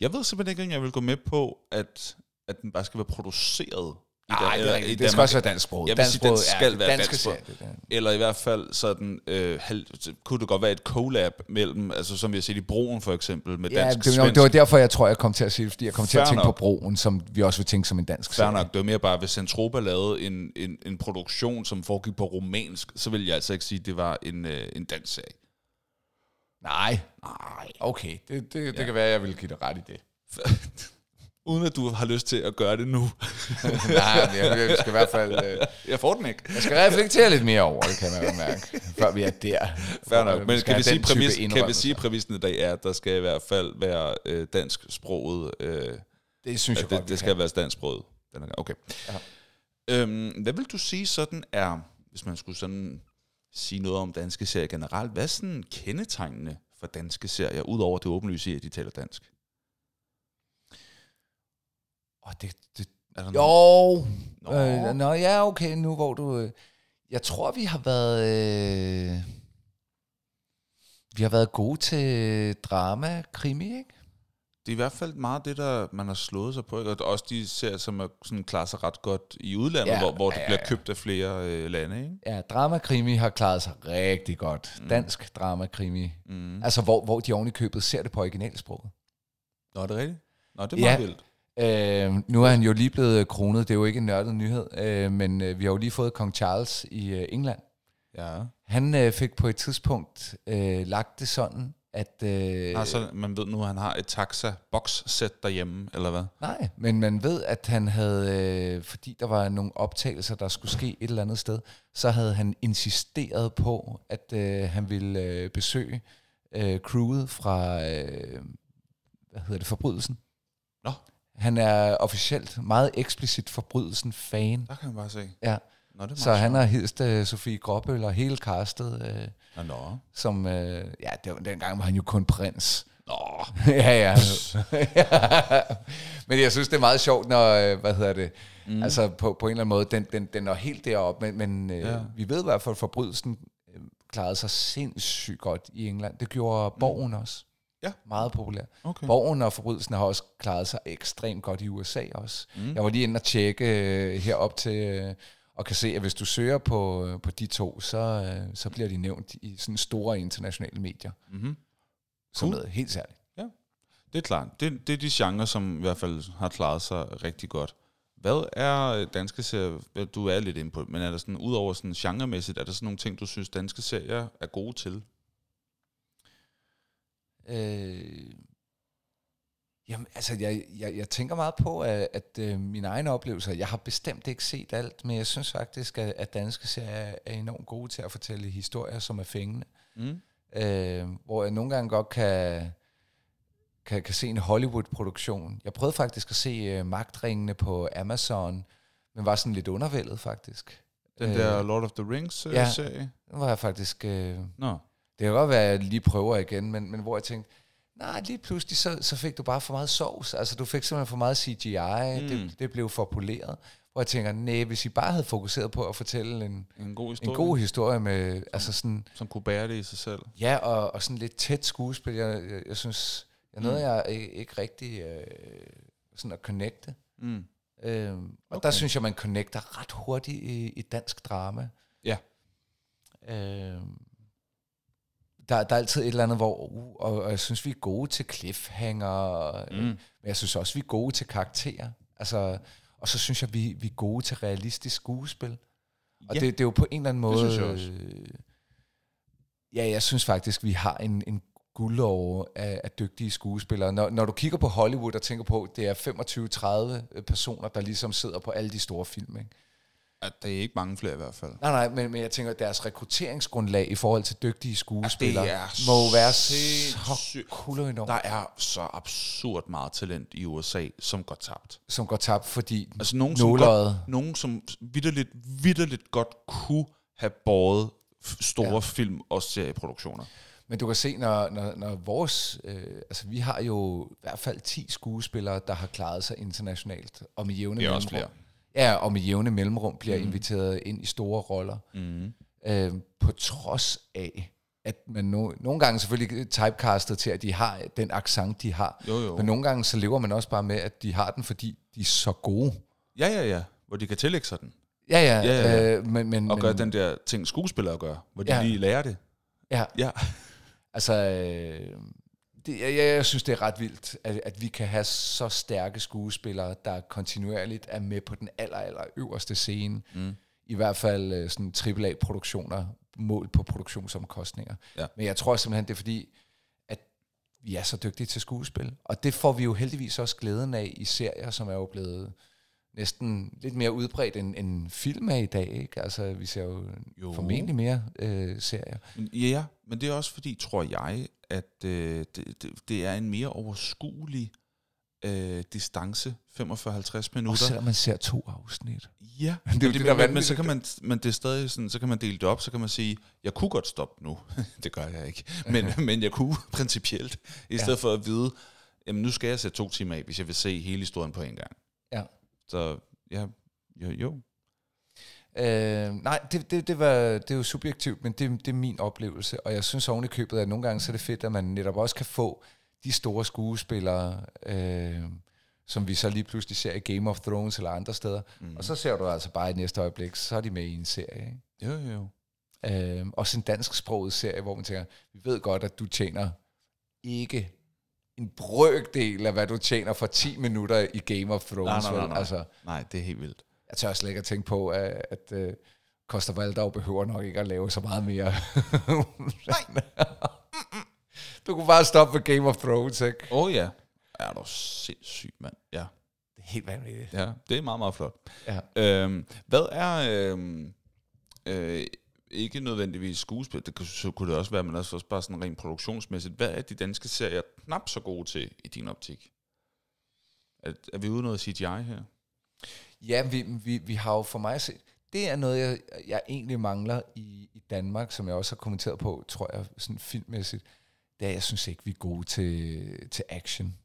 Speaker 2: Jeg ved simpelthen ikke, om jeg vil gå med på, at, at den bare skal være produceret.
Speaker 1: Nej, det, er rigtigt. det skal også være dansksproget.
Speaker 2: Jeg vil sige, den
Speaker 1: er
Speaker 2: skal være
Speaker 1: det der.
Speaker 2: Eller i hvert fald sådan, øh, halv, kunne det godt være et collab mellem, altså som vi har set i Broen for eksempel, med
Speaker 1: Ja,
Speaker 2: dansk
Speaker 1: det, var, det var derfor, jeg tror, jeg kom til at sige fordi jeg kom til at tænke
Speaker 2: nok.
Speaker 1: på broen, som vi også vil tænke som en dansk
Speaker 2: Fair
Speaker 1: serie.
Speaker 2: nok, det var mere bare, hvis Centropa lavede en, en, en produktion, som foregik på romansk, så ville jeg altså ikke sige, at det var en, øh, en dansk serie.
Speaker 1: Nej. Nej. Okay, det, det, det ja. kan være, jeg vil give dig ret i det.
Speaker 2: Uden at du har lyst til at gøre det nu.
Speaker 1: Nej, men jeg, jeg skal i hvert fald... Øh,
Speaker 2: jeg får den ikke.
Speaker 1: jeg skal reflektere lidt mere over det, kan man jo mærke, før vi er der.
Speaker 2: Fair nok. Men kan vi, sige præmis, kan vi sige, præmissen i dag er, at der skal i hvert fald være øh, dansk sproget. Øh,
Speaker 1: Det synes jeg
Speaker 2: at
Speaker 1: godt,
Speaker 2: det, det skal være dansk sproget. Okay.
Speaker 1: Ja.
Speaker 2: Øhm, hvad vil du sige sådan er, hvis man skulle sådan sige noget om danske serier generelt, hvad er sådan kendetegnende for danske serier, udover det åbenlyse at de taler dansk?
Speaker 1: Åh, det, det,
Speaker 2: Er der
Speaker 1: jo.
Speaker 2: Nå.
Speaker 1: Øh, nå, ja, okay, nu hvor du... Øh, jeg tror, vi har været... Øh, vi har været gode til drama, krimi, ikke?
Speaker 2: Det er i hvert fald meget det, der man har slået sig på. Ikke? Og også de serier, som er sådan, klarer sig ret godt i udlandet,
Speaker 1: Ja,
Speaker 2: ja, hvor, hvor det
Speaker 1: ja,
Speaker 2: bliver
Speaker 1: ja.
Speaker 2: købt af flere øh, lande. Ikke?
Speaker 1: Ja, drama-krimi har klaret sig rigtig godt. Dansk drama-krimi.
Speaker 2: Mm.
Speaker 1: Altså, hvor, hvor de oven i købet ser det på originalsproget.
Speaker 2: Nå, er det rigtigt? Nå, det er
Speaker 1: Ja.
Speaker 2: meget vildt.
Speaker 1: Øh, nu er han jo lige blevet kronet, det er jo ikke en nørdet nyhed, øh, men øh, vi har jo lige fået kong Charles i øh, England.
Speaker 2: Ja.
Speaker 1: Han øh, fik på et tidspunkt øh, lagt det sådan, at... Øh,
Speaker 2: Altså, man ved nu, at han har et taxa-box-sæt derhjemme, eller hvad?
Speaker 1: Nej, men man ved, at han havde, øh, fordi der var nogle optagelser, der skulle ske et eller andet sted, så havde han insisteret på, at øh, han ville øh, besøge øh, crewet fra, øh, hvad hedder det, Forbrydelsen.
Speaker 2: Nå.
Speaker 1: Han er officielt meget eksplicit Forbrydelsen-fan.
Speaker 2: Der kan man bare se.
Speaker 1: Ja,
Speaker 2: Nå, det er
Speaker 1: så han har hilst øh, Sofie Gråbøl og hele castet, øh,
Speaker 2: Nå, nå.
Speaker 1: som, øh, ja, det var, dengang var han jo kun prins.
Speaker 2: Nå.
Speaker 1: ja, ja. men jeg synes, det er meget sjovt, når, hvad hedder det, mm. altså på, på en eller anden måde, den, den, den når helt derop, men, men øh,
Speaker 2: Ja.
Speaker 1: vi ved i hvert fald, at forbrydelsen øh, klarede sig sindssygt godt i England. Det gjorde Borgen også.
Speaker 2: Ja.
Speaker 1: Meget populær.
Speaker 2: Okay.
Speaker 1: Borgen og forbrydelsen har også klaret sig ekstremt godt i USA også.
Speaker 2: Mm.
Speaker 1: Jeg var lige inde og tjekke øh, herop til, øh, og kan se, at hvis du søger på, øh, på de to, så, øh, så bliver de nævnt i sådan store internationale medier.
Speaker 2: Mm-hmm.
Speaker 1: Som
Speaker 2: Cool.
Speaker 1: noget helt særligt.
Speaker 2: Det er klart. Det, det er de genrer, som i hvert fald har klaret sig rigtig godt. Hvad er danske serier, du er lidt inde på, men er der sådan, udover sådan genremæssigt, er der sådan nogle ting, du synes, danske serier er gode til?
Speaker 1: Øh, jamen, altså, jeg, jeg, jeg tænker meget på, at, at øh, mine egne oplevelser, jeg har bestemt ikke set alt, men jeg synes faktisk, at, at danske serier er enormt gode til at fortælle historier, som er fængende.
Speaker 2: Mm.
Speaker 1: Øh, hvor jeg nogle gange godt kan... kan, kan se en Hollywood-produktion. Jeg prøvede faktisk at se uh, Magtringene på Amazon, men var sådan lidt undervældet faktisk.
Speaker 2: Den
Speaker 1: Øh,
Speaker 2: der Lord of the Rings øh,
Speaker 1: ja.
Speaker 2: serie.
Speaker 1: Den var jeg faktisk... Uh,
Speaker 2: Nå.
Speaker 1: Det kan godt være, at jeg lige prøver igen, men, men hvor jeg tænkte, nej, lige pludselig så, så fik du bare for meget sovs. Altså, du fik simpelthen for meget CGI. Mm. Det, det blev for poleret. Hvor jeg tænker, nej, hvis I bare havde fokuseret på at fortælle en,
Speaker 2: En god historie,
Speaker 1: en god historie med, altså sådan,
Speaker 2: som kunne bære det i sig selv.
Speaker 1: ja, og, og sådan lidt tæt skuespil. Jeg, jeg, jeg synes, jeg noget,
Speaker 2: Mm.
Speaker 1: jeg ikke, ikke rigtig øh, sådan at connecte.
Speaker 2: Mm.
Speaker 1: Øhm, og okay.
Speaker 2: Okay.
Speaker 1: der synes jeg, man connecter ret hurtigt i, i dansk drama.
Speaker 2: Ja.
Speaker 1: Øhm, der, der er altid et eller andet, hvor, uh, og, og jeg synes, vi er gode til cliffhanger, mm.
Speaker 2: Mm.
Speaker 1: men jeg synes også, vi er gode til karakterer. Altså, og så synes jeg, vi, vi er gode til realistisk skuespil. Og
Speaker 2: Ja.
Speaker 1: det, det er jo på en eller anden måde...
Speaker 2: synes jeg også.
Speaker 1: øh, Ja, jeg synes faktisk, vi har en, en guldår af, af dygtige skuespillere. Når, når du kigger på Hollywood og tænker på, det er 25-30 personer, der ligesom sidder på alle de store film. Ikke?
Speaker 2: At det er ikke mange flere i hvert fald.
Speaker 1: Nej, nej, men, men jeg tænker, at deres rekrutteringsgrundlag i forhold til dygtige skuespillere
Speaker 2: Ja,
Speaker 1: må være så
Speaker 2: sindssygt.
Speaker 1: kul og enormt,
Speaker 2: Der er så absurd meget talent i USA, som går tabt.
Speaker 1: som går tabt, fordi
Speaker 2: Altså nogen, som, godt, nogen, som vidderligt, vidderligt godt kunne have båret store
Speaker 1: Ja.
Speaker 2: film- og serieproduktioner.
Speaker 1: Men du kan se, når, når, når vores... Øh, altså, vi har jo i hvert fald 10 skuespillere, der har klaret sig internationalt, og med jævne mellemrum. Ja, og med jævne mellemrum bliver mm. inviteret ind i store roller.
Speaker 2: Mm.
Speaker 1: øh, på trods af, at man no, nogle gange selvfølgelig typecastet til, at de har den accent, de har.
Speaker 2: Jo, jo.
Speaker 1: Men nogle gange så lever man også bare med, at de har den, fordi de er så gode.
Speaker 2: Ja, ja, ja. Hvor de kan tillægge sig den.
Speaker 1: Ja, ja.
Speaker 2: Ja, ja, ja.
Speaker 1: Øh, men, men,
Speaker 2: Og gøre den der ting, skuespillere gør. Hvor de
Speaker 1: Ja.
Speaker 2: lige lærer det.
Speaker 1: Ja,
Speaker 2: Ja.
Speaker 1: altså... Øh, det, jeg, jeg, synes, det er ret vildt, at, at vi kan have så stærke skuespillere, der kontinuerligt er med på den aller, aller øverste scene.
Speaker 2: Mm.
Speaker 1: I hvert fald øh, sådan AAA-produktioner, mål på produktionsomkostninger.
Speaker 2: Ja.
Speaker 1: Men jeg tror simpelthen, det er fordi, at vi er så dygtige til skuespil. Og det får vi jo heldigvis også glæden af i serier, som er jo blevet næsten lidt mere udbredt end, end film er i dag. Ikke? Altså, vi ser jo,
Speaker 2: Jo.
Speaker 1: formentlig mere øh, serier.
Speaker 2: Ja, men det er også fordi, tror jeg, at øh, det, det, det er en mere overskuelig øh, distance, 45-50
Speaker 1: Og
Speaker 2: minutter.
Speaker 1: selvom man ser to afsnit.
Speaker 2: Ja,
Speaker 1: Det er det,
Speaker 2: det,
Speaker 1: der er
Speaker 2: men, men, så kan man, men det er stadig sådan, så kan man dele det op, så kan man sige, jeg kunne godt stoppe nu. det gør jeg ikke. Men, men jeg kunne principielt, i stedet for at vide, jamen nu skal jeg sætte to timer af, hvis jeg vil se hele historien på en gang.
Speaker 1: Ja.
Speaker 2: Så ja, jo, jo.
Speaker 1: Øh, nej, det, det, det, var, det er jo subjektivt, men det, det er min oplevelse, og jeg synes oven i købet, at nogle gange så er det fedt, at man netop også kan få de store skuespillere, øh, som vi så lige pludselig ser i Game of Thrones eller andre steder, mm. og så ser du altså bare i næste øjeblik, så er de med i en serie. Ikke?
Speaker 2: Jo, jo.
Speaker 1: Øh, også en dansksproget serie, hvor man tænker, vi ved godt, at du tjener ikke en brøkdel af, hvad du tjener for 10 minutter i Game of Thrones.
Speaker 2: Nej, nej, nej, nej.
Speaker 1: Altså,
Speaker 2: Nej, det er helt vildt.
Speaker 1: Jeg tør slet ikke at tænke på, at, at uh, Costa Valdau behøver nok ikke at lave så meget mere. Nej. du kunne bare stoppe ved Game of Thrones, ikke?
Speaker 2: Åh oh, ja. Er du sindssyg, mand. Ja.
Speaker 1: Det er helt vanvittigt.
Speaker 2: ja, det er meget, meget flot.
Speaker 1: Ja.
Speaker 2: Øhm, hvad er... Øhm, øh, ikke nødvendigvis skuespil, det kunne, så kunne det også være, men også bare sådan rent produktionsmæssigt. Hvad er de danske serier knap så gode til i din optik? Er, er vi ude noget CGI her?
Speaker 1: Ja, vi, vi, vi har jo for mig set, det er noget, jeg, jeg egentlig mangler i, i Danmark, som jeg også har kommenteret på, tror jeg, sådan filmmæssigt. Det er, jeg synes ikke, vi er gode til, til action.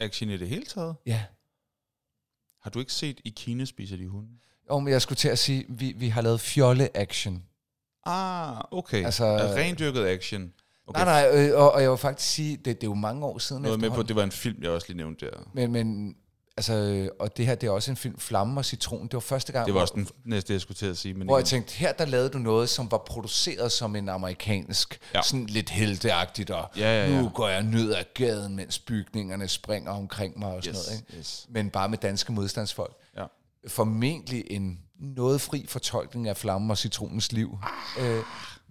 Speaker 2: Action i det hele taget?
Speaker 1: Ja.
Speaker 2: Har du ikke set I Kina spiser de hunde?
Speaker 1: Og men jeg skulle til at sige, vi, vi har lavet fjolle-action.
Speaker 2: Ah, okay.
Speaker 1: Altså-
Speaker 2: Altså, rendyrket action. Okay.
Speaker 1: Nej, nej, øh, og, og jeg vil faktisk sige, det, det er jo mange år siden
Speaker 2: Noget med på, det var en film, jeg også lige nævnte der.
Speaker 1: Men, men altså, og det her, det er også en film, Flamme og Citron. Det var første gang,
Speaker 2: Det var også den næste, jeg skulle til at sige. Men
Speaker 1: hvor jeg
Speaker 2: igen.
Speaker 1: tænkte, her der lavede du noget, som var produceret som en amerikansk, ja. Sådan lidt helteagtigt, og
Speaker 2: Ja, ja, ja.
Speaker 1: nu går jeg ned ad gaden, mens bygningerne springer omkring mig og sådan
Speaker 2: Yes,
Speaker 1: noget. Ikke?
Speaker 2: yes.
Speaker 1: Men bare med danske modstandsfolk.
Speaker 2: Ja.
Speaker 1: Formentlig en noget fri fortolkning af Flamme og Citronens liv. Øh,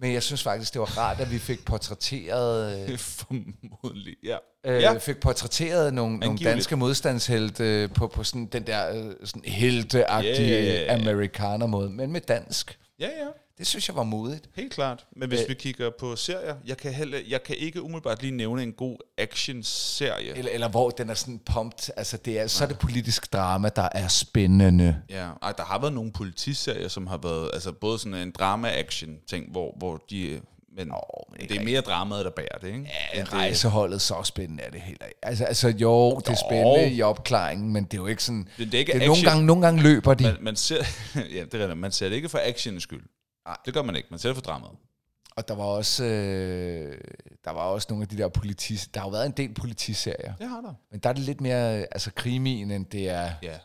Speaker 1: men jeg synes faktisk, det var rart, at vi fik portrætteret... Øh,
Speaker 2: Formodentlig, ja.
Speaker 1: øh,
Speaker 2: ja.
Speaker 1: fik portrætteret nogle, nogle
Speaker 2: Angiveligt.
Speaker 1: danske modstandshelte øh, på, på sådan den der øh, sådan helteagtige
Speaker 2: yeah.
Speaker 1: amerikaner-måde, men med dansk.
Speaker 2: Ja, ja.
Speaker 1: Det synes jeg var modigt.
Speaker 2: Helt klart. Men hvis
Speaker 1: Øh.
Speaker 2: vi kigger på serier, jeg kan, heller, jeg kan ikke umiddelbart lige nævne en god action-serie.
Speaker 1: Eller, eller hvor den er sådan pumped. Altså, det er, så er det politisk drama, der er spændende.
Speaker 2: Ja, Ej, der har været nogle politiserier, som har været altså både sådan en drama-action-ting, hvor, hvor de... Men,
Speaker 1: men
Speaker 2: det er mere dramaet, der bærer det, ikke?
Speaker 1: Ja,
Speaker 2: det-
Speaker 1: rejseholdet, så spændende er det heller ikke. Altså, altså jo, det er spændende i opklaringen, men det er jo ikke sådan...
Speaker 2: Det, det er ikke
Speaker 1: det er nogle, gange, nogle gange løber de.
Speaker 2: Man, man, ser, ja, det er. Man ser det ikke for actionens skyld.
Speaker 1: Nej.
Speaker 2: Det gør man ikke. Man det for dramaet.
Speaker 1: Og der var også, øh, der var også nogle af de der politis... Der har jo været en del politiserier.
Speaker 2: Det har der.
Speaker 1: Men der er det lidt mere altså, krimien, end det er...
Speaker 2: Ja.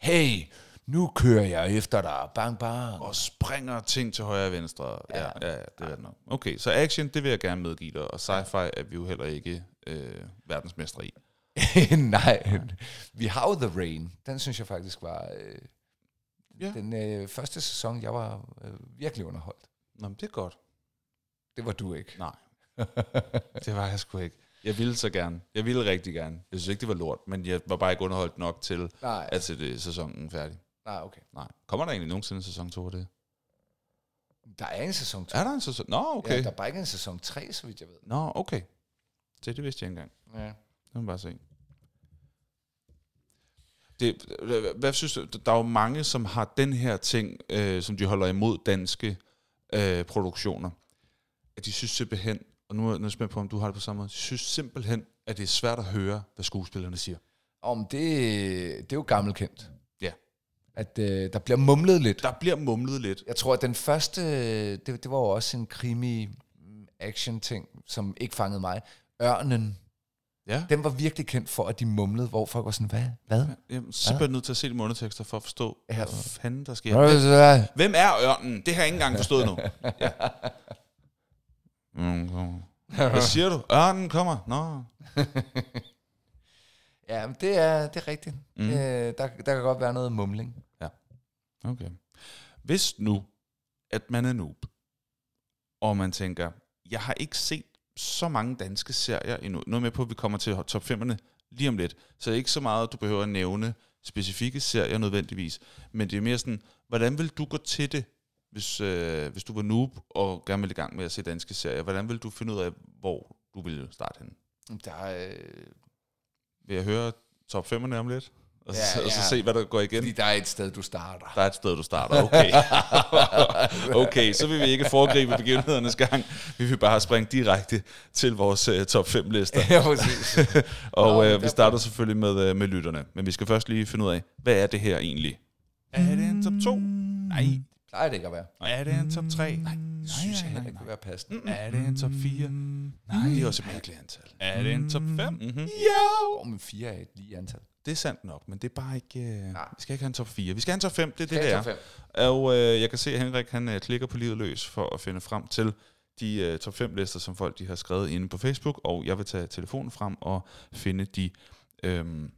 Speaker 1: Hey, nu kører jeg efter dig. Bang, bang.
Speaker 2: Og springer ting til højre og venstre. Ja,
Speaker 1: Ja.
Speaker 2: ja, ja det er det nok. Okay, så action, det vil jeg gerne medgive dig. Og sci-fi er vi jo heller ikke øh, verdensmestre i.
Speaker 1: Nej, vi har jo The Rain. Den synes jeg faktisk var... Øh,
Speaker 2: Ja.
Speaker 1: Den øh, første sæson, jeg var øh, virkelig underholdt.
Speaker 2: Nå, men det er godt.
Speaker 1: Det var du ikke.
Speaker 2: Nej. det var jeg sgu ikke. Jeg ville så gerne. Jeg ville rigtig gerne. Jeg synes ikke, det var lort, men jeg var bare ikke underholdt nok til
Speaker 1: Nej,
Speaker 2: at sætte sæsonen færdig.
Speaker 1: nej, okay.
Speaker 2: Nej. Kommer der egentlig nogensinde en sæson 2 af det?
Speaker 1: Der er en sæson 2.
Speaker 2: Er der en sæson? Nå, okay.
Speaker 1: Ja, der er bare ikke en sæson 3, så vidt jeg ved.
Speaker 2: Nå, okay. Det, det vidste jeg ikke engang.
Speaker 1: Ja.
Speaker 2: Det må man bare se. Det, hvad- synes du? Der er jo mange, som har den her ting, øh, som de holder imod danske øh, produktioner. At de synes simpelthen, og nu er jeg nu er jeg spændt på, om du har det på samme måde, de synes simpelthen, at det er svært at høre, hvad skuespillerne siger.
Speaker 1: Om det, det er jo gammelkendt.
Speaker 2: Ja.
Speaker 1: At øh, der bliver mumlet lidt.
Speaker 2: Der bliver mumlet lidt.
Speaker 1: Jeg tror, at den første, det, det var jo også en krimi action ting, som ikke fangede mig. Ørnen,
Speaker 2: Ja.
Speaker 1: den var virkelig kendt for, at de mumlede, hvor folk var sådan, hvad? Hvad?
Speaker 2: Jeg er simpelthen nødt til at se de undertekster for at forstå,
Speaker 1: Ja.
Speaker 2: hvad fanden der sker.
Speaker 1: Ja.
Speaker 2: Hvem er ørnen? Det har jeg ikke engang forstået nu. Ja. Mm. Hvad siger du? Ørnen kommer. Nå.
Speaker 1: Ja, men det er, det er rigtigt.
Speaker 2: Mm.
Speaker 1: Øh, der, der kan godt være noget mumling.
Speaker 2: Okay. Hvis nu, at man er noob, og man tænker, jeg har ikke set så mange danske serier endnu. Noget med på, at vi kommer til top 5'erne lige om lidt. Så det ikke så meget, at du behøver at nævne specifikke serier nødvendigvis. Men det er mere sådan, hvordan vil du gå til det, hvis, øh, hvis du var noob og gerne vil i gang med at se danske serier? Hvordan vil du finde ud af, hvor du vil starte henne?
Speaker 1: Der er, øh,
Speaker 2: Vil jeg høre top 5'erne om lidt? Og,
Speaker 1: Ja,
Speaker 2: så, og så
Speaker 1: ja.
Speaker 2: se, hvad der går igen?
Speaker 1: fordi der er et sted, du starter.
Speaker 2: Der er et sted, du starter. Okay. okay, så vil vi ikke foregribe begivenhedernes gang. Vi vil bare springe direkte til vores uh, top 5 lister.
Speaker 1: ja, præcis.
Speaker 2: Og
Speaker 1: Nå,
Speaker 2: uh, vi starter selvfølgelig med, uh, med lytterne. Men vi skal først lige finde ud af, hvad er det her egentlig? Er det en top 2? Nej.
Speaker 1: Plejer det ikke at være.
Speaker 2: Er det en top 3? Nej.
Speaker 1: Det synes jeg heller ikke vil være passende.
Speaker 2: Er det en top 4? Nej. Det er også et mærkeligt antal. Er det en top 5? Mm-hmm.
Speaker 1: Åh, men fire er et lige antal.
Speaker 2: Det er sandt nok, men det er bare ikke... Uh,
Speaker 1: Nej.
Speaker 2: vi skal ikke have en top 4. Vi skal have en top 5. Det er det, det er.
Speaker 1: top fem?
Speaker 2: Og øh, jeg kan se, at Henrik han øh, klikker på livet løs for at finde frem til de øh, top 5 lister, som folk de har skrevet inde på Facebook, og jeg vil tage telefonen frem og finde de øhm,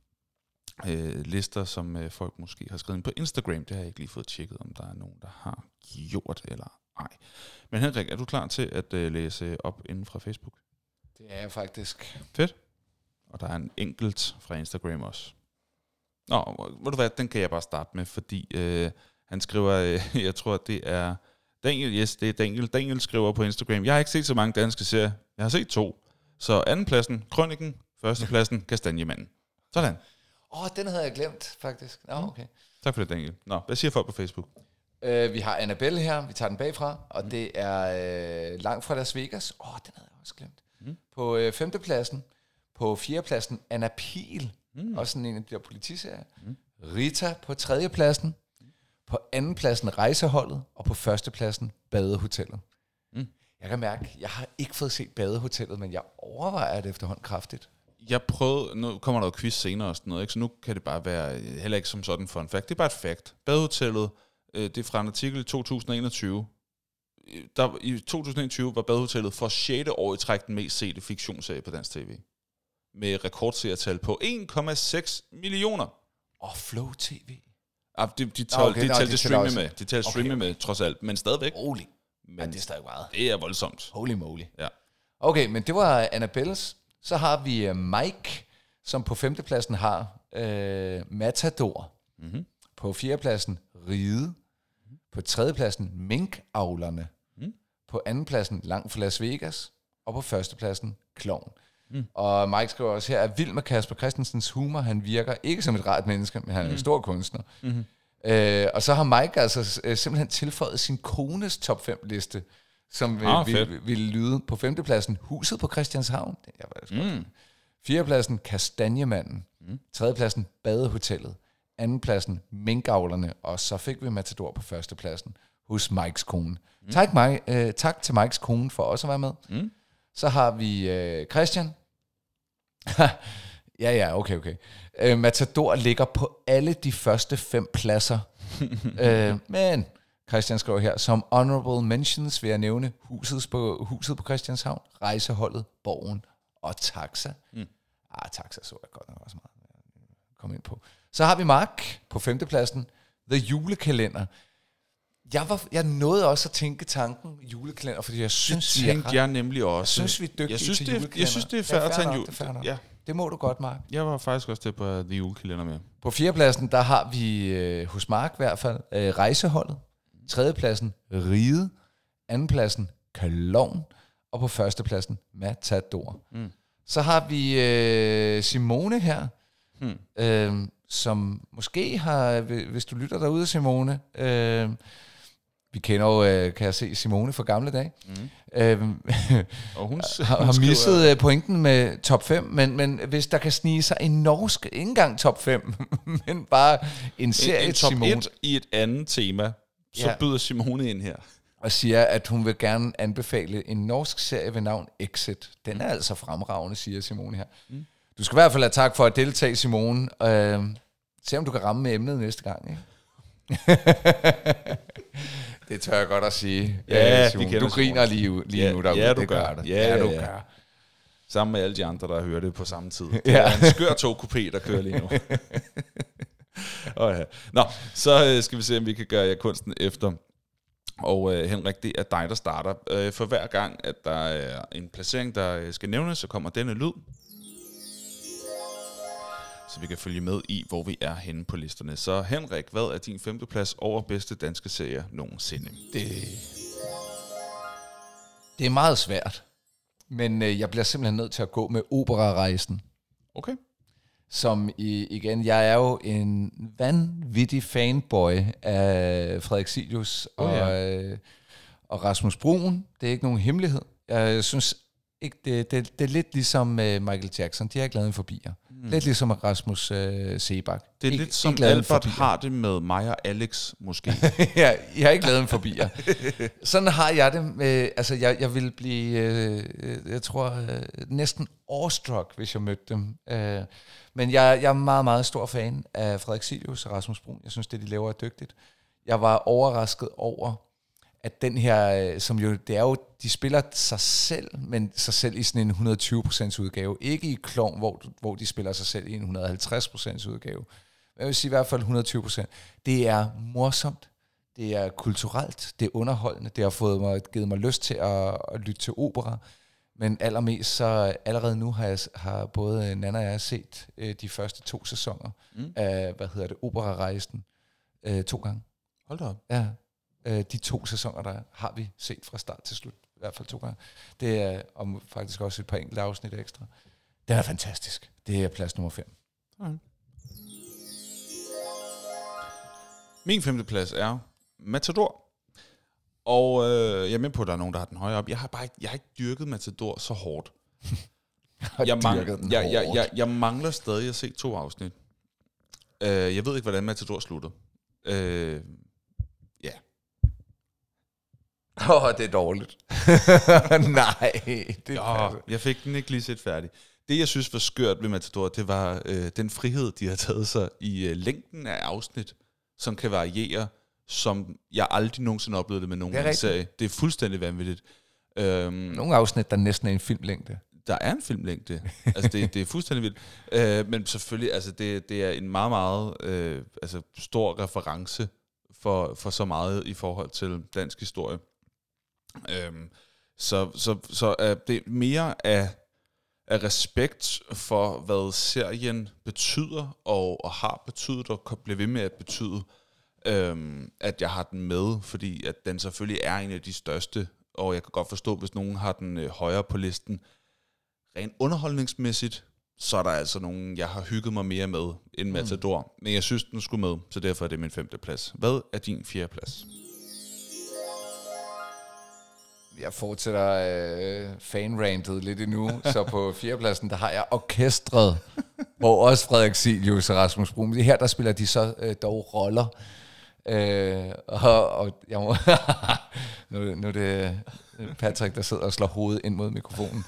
Speaker 2: øh, lister, som øh, folk måske har skrevet ind på Instagram. Det har jeg ikke lige fået tjekket, om der er nogen, der har gjort eller ej. Men Henrik, er du klar til at øh, læse op inden fra Facebook?
Speaker 1: Det er jeg faktisk.
Speaker 2: Fedt. Og der er en enkelt fra Instagram også. Nå, ved du hvad, den kan jeg bare starte med, fordi øh, han skriver, øh, jeg tror, det er Daniel, yes, det er Daniel. Daniel skriver på Instagram, jeg har ikke set så mange danske serier. Jeg har set to. Så andenpladsen, Krøniken. Førstepladsen, Kastanjemanden. Sådan.
Speaker 1: Åh, oh, den havde jeg glemt, faktisk. Nå, okay.
Speaker 2: Tak for det, Daniel. Nå, hvad siger folk på Facebook?
Speaker 1: Uh, vi har Annabelle her, vi tager den bagfra, og mm. det er uh, langt fra Las Vegas. Åh, oh, den havde jeg også glemt.
Speaker 2: Mm.
Speaker 1: Mm. På uh, femtepladsen, på fjerdepladsen, Anna Pil,
Speaker 2: Mm.
Speaker 1: også sådan en af de der politiserier. Mm. Rita på tredjepladsen, på andenpladsen Rejseholdet, og på førstepladsen Badehotellet.
Speaker 2: Mm.
Speaker 1: Jeg kan mærke, jeg har ikke fået set Badehotellet, men jeg overvejer det efterhånden kraftigt.
Speaker 2: Jeg prøvede, nu kommer der jo quiz senere og sådan noget, ikke? så nu kan det bare være øh, heller ikke som sådan for en fact. Det er bare et fact. Badehotellet, øh, det er fra en artikel i 2021. Øh, Der, I 2021 var Badehotellet for 6. år i træk den mest sete fiktionsserie på dansk tv. Med rekordseertal på 1,6 millioner.
Speaker 1: Oh, Flow TV.
Speaker 2: Ah, de, de,
Speaker 1: Nå,
Speaker 2: okay, de
Speaker 1: nå,
Speaker 2: talte
Speaker 1: de
Speaker 2: streame
Speaker 1: også.
Speaker 2: med. De talte
Speaker 1: Okay,
Speaker 2: streame
Speaker 1: okay.
Speaker 2: med, trods alt. Men stadigvæk.
Speaker 1: Holy.
Speaker 2: Men
Speaker 1: Men det er stadig meget.
Speaker 2: det er voldsomt.
Speaker 1: Holy moly.
Speaker 2: Ja.
Speaker 1: Okay, men det var Annabelles. Så har vi uh, Mike, som på femtepladsen har uh, Matador.
Speaker 2: Mm-hmm.
Speaker 1: På fjerdepladsen Ride. På tredjepladsen Minkavlerne.
Speaker 2: Mm.
Speaker 1: På andenpladsen Langt fra Las Vegas. Og på førstepladsen Klovn. Mm. Og Mike skriver også her, at vild med Kasper Christensens humor. Han virker ikke som et rart menneske, men han er en stor kunstner. Mm-hmm. Øh, og så har Mike altså øh, simpelthen tilføjet sin kones top 5 liste, som
Speaker 2: Ah, fedt.
Speaker 1: ville, ville lyde på femtepladsen Huset på Christianshavn. Det er faktisk mm. Fjerdepladsen Kastanjemanden. Mm. Tredjepladsen Badehotellet. Andenpladsen Minkavlerne. Og så fik vi Matador på førstepladsen hos Mikes kone. Mm. Tak, Mike, øh, tak til Mikes kone for også at være med.
Speaker 2: Mm.
Speaker 1: Så har vi øh, Christian. ja, ja, okay, okay. Øh, Matador ligger på alle de første fem pladser. øh, men Christian skriver her, som honorable mentions vil jeg nævne huset på, huset på Christianshavn, rejseholdet, borgen og taxa. Mm. Ah, taxa så jeg godt nok også meget komme ind på. Så har vi Mark på femtepladsen, The Julekalender. Jeg, var, jeg nåede også at tænke tanken julekalender, fordi jeg synes,
Speaker 2: Det tænkte
Speaker 1: ret-
Speaker 2: jeg nemlig også.
Speaker 1: jeg synes, vi er dygtige
Speaker 2: jeg synes,
Speaker 1: til
Speaker 2: det
Speaker 1: julekalender.
Speaker 2: Jeg synes, det er
Speaker 1: Ja,
Speaker 2: fair at tage en jul. Ja,
Speaker 1: Det må du godt, Mark.
Speaker 2: jeg var faktisk også til på have The Julekalender med.
Speaker 1: På fjerdepladsen, der har vi øh, hos Mark i hvert fald øh, rejseholdet. Tredjepladsen Ride. Andenpladsen Klovn. Og på førstepladsen Matador. Mm. Så har vi øh, Simone her,
Speaker 2: Hmm.
Speaker 1: øh, som måske har, hvis du lytter derude, Simone, øh, vi kender jo, øh, kan jeg se, Simone fra gamle dage, mm. øh,
Speaker 2: Og hun,
Speaker 1: har,
Speaker 2: hun
Speaker 1: har
Speaker 2: skriver-
Speaker 1: misset øh, pointen med top 5, men, men hvis der kan snige sig en norsk, ikke engang top 5, men bare en serie
Speaker 2: en, en top
Speaker 1: Simone,
Speaker 2: 1 i et andet tema, så
Speaker 1: Ja.
Speaker 2: byder Simone ind her.
Speaker 1: og siger, at hun vil gerne anbefale en norsk serie ved navn Exit. Den er altså fremragende, siger Simone her. Mm. Du skal i hvert fald have tak for at deltage, Simone. Øh, se om du kan ramme med emnet næste gang, ikke? det tør jeg godt at sige.
Speaker 2: Ja,
Speaker 1: Øh,
Speaker 2: vi kender
Speaker 1: Du griner lige, lige
Speaker 2: Ja,
Speaker 1: nu derude.
Speaker 2: ja, du
Speaker 1: det
Speaker 2: gør.
Speaker 1: det.
Speaker 2: Ja,
Speaker 1: ja,
Speaker 2: ja,
Speaker 1: du
Speaker 2: ja.
Speaker 1: gør.
Speaker 2: Sammen med alle de andre, der hører det på samme tid. Det
Speaker 1: Ja.
Speaker 2: er en skør togkupé, der kører lige nu. oh, ja. Nå, så øh, skal vi se, om vi kan gøre jer kunsten efter. Og øh, Henrik, det er dig, der starter. Øh, for hver gang, at der er en placering, der øh, skal nævnes, så kommer denne lyd. Så vi kan følge med i, hvor vi er henne på listerne. Så Henrik, hvad er din femteplads over bedste danske serier nogensinde?
Speaker 1: Det, det er meget svært. Men øh, jeg bliver simpelthen nødt til at gå med operarejsen.
Speaker 2: Okay.
Speaker 1: Som i, igen, jeg er jo en vanvittig fanboy af Frederik Silius
Speaker 2: Oh,
Speaker 1: og,
Speaker 2: ja.
Speaker 1: øh, og Rasmus Broen. Det er ikke nogen hemmelighed. Jeg synes ikke, det, det, det er lidt ligesom øh, Michael Jackson. De har ikke lavet en forbier. Mm. Lidt ligesom Rasmus øh, Sebak.
Speaker 2: Det er
Speaker 1: ikke,
Speaker 2: lidt som Albert har det med mig og Alex, måske.
Speaker 1: ja, jeg har ikke lavet en forbier. Sådan har jeg det. Med, altså, jeg, jeg vil blive, øh, jeg tror, øh, næsten awestruck, hvis jeg mødte dem. Øh, men jeg, jeg er meget, meget stor fan af Frederik Silius og Rasmus Brun. Jeg synes, det, de laver, er dygtigt. Jeg var overrasket over, at den her, øh, som jo, det er jo, de spiller sig selv, men sig selv i sådan en 120% udgave. Ikke i Klovn, hvor, hvor de spiller sig selv i en 150% udgave. Men jeg vil sige i hvert fald 120%. Det er morsomt, det er kulturelt, det er underholdende, det har fået mig, givet mig lyst til at, at lytte til opera. Men allermest så allerede nu har, jeg, har både Nana og jeg set øh, de første to sæsoner mm. af, hvad hedder det, operarejsen øh, to gange.
Speaker 2: Hold da op.
Speaker 1: Ja, øh, de to sæsoner, der er, har vi set fra start til slut. I hvert fald to gange. Det er om faktisk også et par enkelte afsnit ekstra. Den er fantastisk. Det er plads nummer 5.
Speaker 2: Min femte plads er Matador. Og øh, jeg er med på, at der er nogen, der har den højere op. Jeg har bare ikke, jeg har ikke dyrket Matador så hårdt. jeg,
Speaker 1: dyrket den
Speaker 2: jeg, jeg,
Speaker 1: hårdt.
Speaker 2: jeg, jeg mangler stadig at se to afsnit. Øh, jeg ved ikke, hvordan Matador slutter. Øh, ja.
Speaker 1: Åh, oh, det er dårligt. Nej, det er
Speaker 2: Oh, jeg fik den ikke lige set færdig. Det, jeg synes var skørt ved Matador, det var øh, den frihed, de har taget sig i øh, længden af afsnit, som kan variere, som jeg aldrig nogensinde oplevede det med nogen
Speaker 1: Det er
Speaker 2: serie. Det er fuldstændig vanvittigt. Øhm,
Speaker 1: Nogle afsnit, der næsten er en filmlængde.
Speaker 2: der er en filmlængde. altså, det, det er fuldstændig vildt. Øh, men selvfølgelig, altså, det, det er en meget, meget øh, altså, stor reference for, for så meget i forhold til dansk historie. Øhm, så så, så er det mere af, af respekt for, hvad serien betyder, og, og har betydet, og kan blive ved med at betyde. øhm, at jeg har den med, fordi at den selvfølgelig er en af de største, og jeg kan godt forstå, hvis nogen har den øh, højere på listen. Rent underholdningsmæssigt, så er der altså nogen, jeg har hygget mig mere med end Matador. Mm. Men jeg synes, den skulle med, så derfor er det min femte plads. Hvad er din fjerde plads?
Speaker 1: Jeg fortsætter øh, fanrantet lidt endnu, så på fjerdepladsen, der har jeg orkestret, hvor også Frederik Silius og Rasmus Brun. Her der spiller de så øh, dog roller. Øh, og, og jeg må, nu, nu er det øh, Patrick, der sidder og slår hovedet ind mod mikrofonen.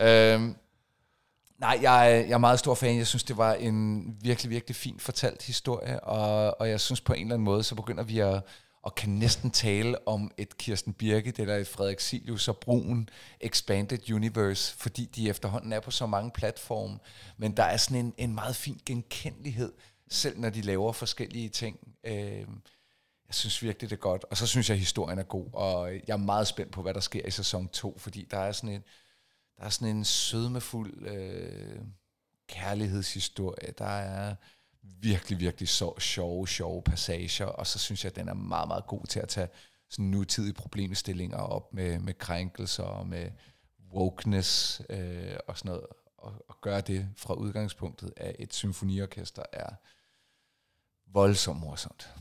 Speaker 1: øh, nej, jeg, jeg er meget stor fan. Jeg synes, det var en virkelig, virkelig fin fortalt historie, og, og jeg synes på en eller anden måde, så begynder vi at og kan næsten tale om et Kirsten Birgit eller et Frederik Silius og Brun Expanded Universe, fordi de efterhånden er på så mange platforme. Men der er sådan en, en meget fin genkendelighed, selv når de laver forskellige ting. Øh, jeg synes virkelig, det er godt. Og så synes jeg, at historien er god, og jeg er meget spændt på, hvad der sker i sæson 2, fordi der er sådan en, der er sådan en sødmefuld øh, kærlighedshistorie. Der er virkelig, virkelig så, sjove, sjove passager, og så synes jeg, at den er meget, meget god til at tage sådan nutidige problemstillinger op med, med krænkelser og med wokeness øh, og sådan noget, og, og gøre det fra udgangspunktet af et symfoniorkester er voldsomt morsomt.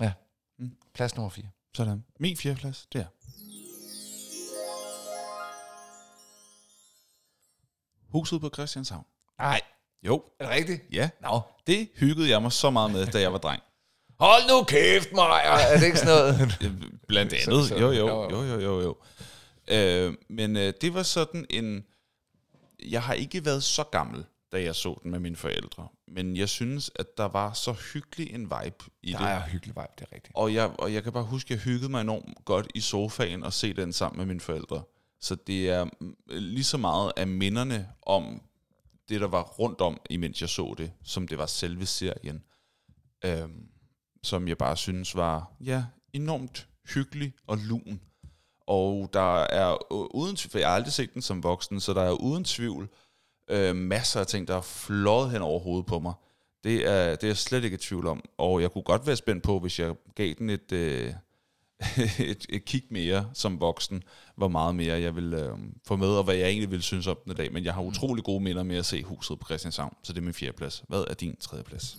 Speaker 1: Ja,
Speaker 2: Mm.
Speaker 1: plads nummer 4.
Speaker 2: Sådan. Min fjerde plads, det er... Huset på Christianshavn.
Speaker 1: Nej,
Speaker 2: Jo,
Speaker 1: er det rigtigt?
Speaker 2: ja.
Speaker 1: Nå.
Speaker 2: Det hyggede jeg mig så meget med, da jeg var dreng.
Speaker 1: Hold nu kæft, Maja! Er det ikke sådan noget?
Speaker 2: Blandt andet. Jo, jo,
Speaker 1: jo,
Speaker 2: jo, jo, jo. Øh, men øh, det var sådan en... Jeg har ikke været så gammel, da jeg så den med mine forældre. Men jeg synes, at der var så hyggelig en vibe i
Speaker 1: Der
Speaker 2: det.
Speaker 1: er hyggelig vibe, det er rigtigt.
Speaker 2: Og jeg, og jeg kan bare huske, at jeg hyggede mig enormt godt i sofaen og se den sammen med mine forældre. Så det er mm, lige så meget af minderne om det, der var rundt om, imens jeg så det, som det var selve serien. Øhm, som jeg bare synes var, ja, enormt hyggelig og lun. Og der er uden tvivl, for jeg har aldrig set den som voksen, så der er uden tvivl øh, masser af ting, der er flået hen over hovedet på mig. Det er, det er jeg slet ikke i tvivl om. Og jeg kunne godt være spændt på, hvis jeg gav den et, øh, et, et kig mere som voksen, hvor meget mere jeg vil øh, få med, og hvad jeg egentlig ville synes om den i dag. Men jeg har utrolig gode minder med at se huset på Christianshavn, så det er min fjerde plads. Hvad er din tredje plads?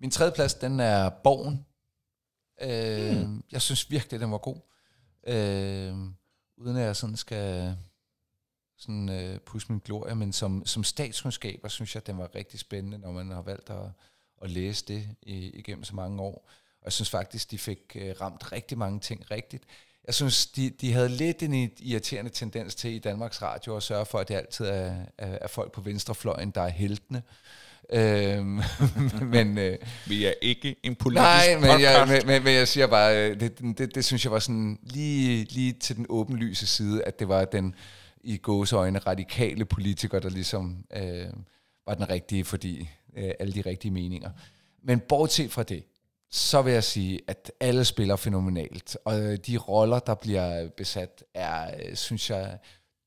Speaker 1: Min tredje plads, den er Borgen. Øh, mm. Jeg synes virkelig, den var god. Øh, uden at jeg sådan skal sådan, øh, pusse min glorie, men som, som statskundskaber synes jeg, den var rigtig spændende, når man har valgt at, at læse det igennem så mange år. Og jeg synes faktisk, de fik øh, ramt rigtig mange ting rigtigt. Jeg synes, de, de havde lidt en irriterende tendens til i Danmarks Radio at sørge for, at det altid er, er, er folk på venstrefløjen, der er heltene. Øhm, men, øh,
Speaker 2: Vi er ikke en politisk
Speaker 1: nej, men jeg,
Speaker 2: podcast.
Speaker 1: men, men, men jeg siger bare, øh, det, det, det, det synes jeg var sådan lige, lige til den åbenlyse side, at det var den i gåseøjne radikale politiker, der ligesom øh, var den rigtige, fordi øh, alle de rigtige meninger. Men bortset fra det, så vil jeg sige, at alle spiller fænomenalt, og øh, de roller, der bliver besat, er, øh, synes jeg,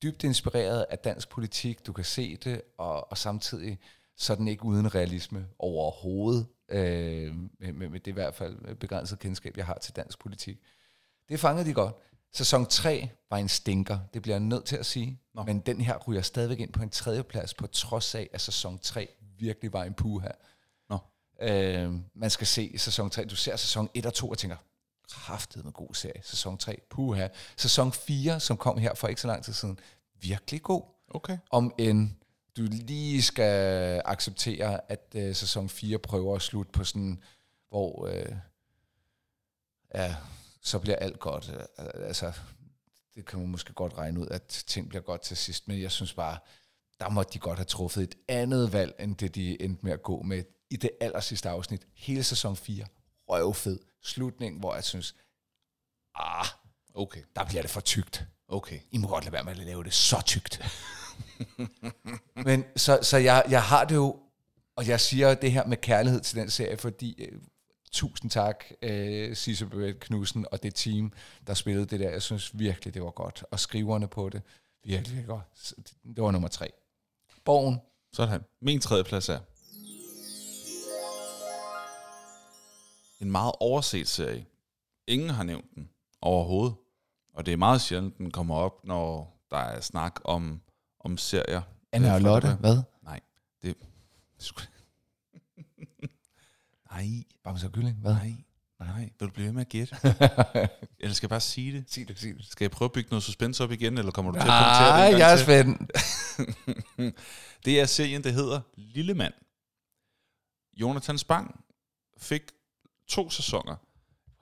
Speaker 1: dybt inspireret af dansk politik. Du kan se det, og, og samtidig så er den ikke uden realisme overhovedet, øh, med, med, med det i hvert fald begrænset kendskab, jeg har til dansk politik. Det fangede de godt. Sæson 3 var en stinker, det bliver jeg nødt til at sige.
Speaker 2: Nå.
Speaker 1: Men den her ryger stadigvæk ind på en tredjeplads, på trods af, at sæson 3 virkelig var en puha.
Speaker 2: Nå.
Speaker 1: Øh, man skal se sæson 3. Du ser sæson 1 og 2 og tænker, kraftet med god serie. Sæson 3, puha. Sæson 4, som kom her for ikke så lang tid siden, virkelig god.
Speaker 2: Okay.
Speaker 1: Om en du lige skal acceptere, at øh, sæson 4 prøver at slutte på sådan, hvor øh, ja, så bliver alt godt. Altså, det kan man måske godt regne ud, at ting bliver godt til sidst, men jeg synes bare, der måtte de godt have truffet et andet valg, end det de endte med at gå med i det aller sidste afsnit. Hele sæson 4, røvfed slutning, hvor jeg synes, ah,
Speaker 2: Okay.
Speaker 1: der bliver det for tykt.
Speaker 2: Okay.
Speaker 1: I må godt lade være med at lave det så tykt. Men så, så jeg, jeg har det jo, og jeg siger det her med kærlighed til den serie, fordi øh, tusind tak, øh, Sisse Knudsen og det team, der spillede det der. Jeg synes virkelig, det var godt. Og skriverne på det, virkelig, virkelig godt. Det, var nummer tre. Borgen,
Speaker 2: Sådan. Min tredje plads er en meget overset serie. Ingen har nævnt den overhovedet. Og det er meget sjældent, den kommer op, når der er snak om, om serier.
Speaker 1: Anna og
Speaker 2: Øh,
Speaker 1: Lotte, hvad?
Speaker 2: Nej, det... Nej,
Speaker 1: Bamse og Kylling, hvad?
Speaker 2: nej, nej. Vil du blive ved med at gætte? Eller skal jeg bare sige det?
Speaker 1: Sig det, sig det.
Speaker 2: Skal jeg prøve at bygge noget suspense op igen, eller kommer du til at kommentere
Speaker 1: Nej,
Speaker 2: det gang
Speaker 1: jeg er spændt.
Speaker 2: det er serien, der hedder Lille Mand. Jonathan Spang fik to sæsoner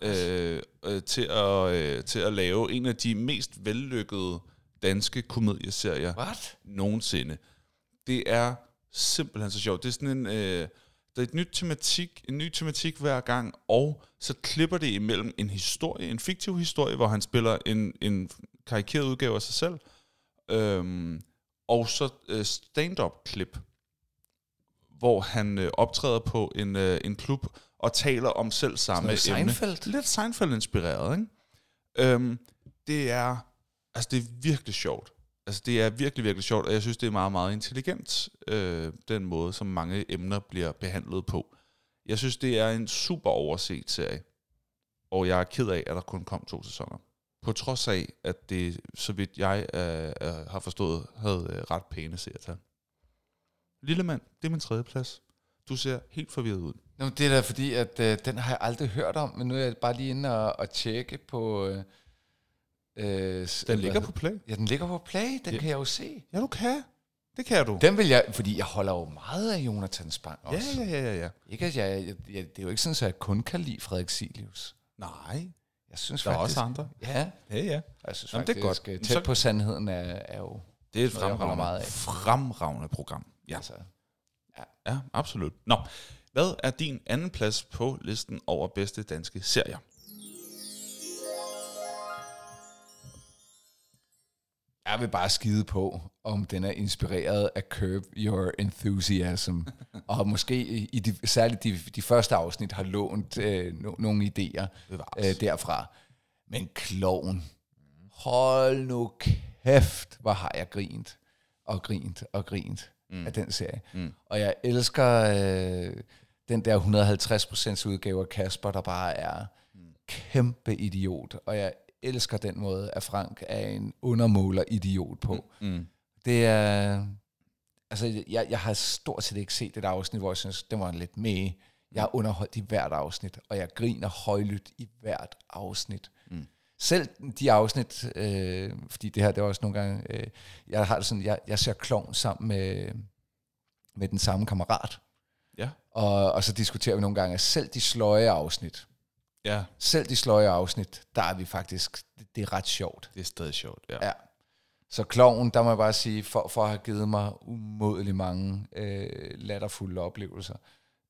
Speaker 2: øh, øh, til, at, øh, til at lave en af de mest vellykkede danske komedieserier
Speaker 1: What?
Speaker 2: nogensinde. Det er simpelthen så sjovt. Det er sådan en... Øh, der er et nyt tematik, en ny tematik hver gang, og så klipper det imellem en historie, en fiktiv historie, hvor han spiller en, en karikeret udgave af sig selv, øhm, og så øh, stand-up-klip, hvor han øh, optræder på en, øh, en klub og taler om selv samme emne.
Speaker 1: Seinfeld?
Speaker 2: Lidt Seinfeld-inspireret, ikke? Øhm, det er, altså det er virkelig sjovt. Altså det er virkelig, virkelig sjovt, og jeg synes, det er meget, meget intelligent, øh, den måde, som mange emner bliver behandlet på. Jeg synes, det er en super overset serie, og jeg er ked af, at der kun kom to sæsoner. På trods af, at det, så vidt jeg øh, øh har forstået, havde øh, ret pæne seertal. Lille mand, det er min tredje plads. Du ser helt forvirret ud.
Speaker 1: Nå, det er da fordi, at øh, den har jeg aldrig hørt om, men nu er jeg bare lige inde og, og tjekke på... Øh, øh,
Speaker 2: Den ligger på play.
Speaker 1: Ja, den ligger på Play, den
Speaker 2: Ja.
Speaker 1: kan jeg jo se.
Speaker 2: Ja, du kan. Det kan du.
Speaker 1: Den vil jeg, fordi jeg holder jo meget af Jonathan Spang
Speaker 2: Ja,
Speaker 1: også.
Speaker 2: ja, ja, ja, ja.
Speaker 1: Ikke at jeg, jeg, jeg, det er jo ikke sådan, at jeg kun kan lide Frederik Silius.
Speaker 2: Nej,
Speaker 1: Jeg synes
Speaker 2: der er
Speaker 1: faktisk,
Speaker 2: også andre.
Speaker 1: Ja,
Speaker 2: Ja, ja.
Speaker 1: jeg synes
Speaker 2: Jamen, det er
Speaker 1: faktisk,
Speaker 2: godt.
Speaker 1: øh,
Speaker 2: Så-
Speaker 1: tæt på sandheden er, er jo...
Speaker 2: Det er et fremragende,
Speaker 1: meget af.
Speaker 2: fremragende program. Ja.
Speaker 1: Altså,
Speaker 2: ja, absolut. Nå, hvad er din anden plads på listen over bedste danske serier?
Speaker 1: Jeg vil bare skide på, om den er inspireret af Curb Your Enthusiasm. og måske i de, særligt de, de første afsnit har lånt øh, no, nogle idéer øh, derfra. Men kloven, hold nu kæft, hvor har jeg grint og grint og grint mm. af den serie.
Speaker 2: Mm.
Speaker 1: Og jeg elsker øh, den der 150% udgave af Kasper, der bare er kæmpe idiot. Og jeg elsker den måde, at Frank er en undermåler idiot på.
Speaker 2: Mm.
Speaker 1: Det er... Altså, jeg, jeg har stort set ikke set et afsnit, hvor jeg synes, det var lidt med. Jeg er underholdt i hvert afsnit, og jeg griner højlydt i hvert afsnit.
Speaker 2: Mm.
Speaker 1: Selv de afsnit, øh, fordi det her, det er også nogle gange, øh, jeg har det sådan, jeg, jeg ser klovn sammen med, med den samme kammerat,
Speaker 2: Ja.
Speaker 1: og, og så diskuterer vi nogle gange, at selv de sløje afsnit,
Speaker 2: Ja,
Speaker 1: selv de sløje afsnit, der er vi faktisk, det, det er ret sjovt.
Speaker 2: det er stadig sjovt. Ja.
Speaker 1: Ja. Så kloven, der må jeg bare sige, for, for at have givet mig umådelig mange øh, latterfulde oplevelser,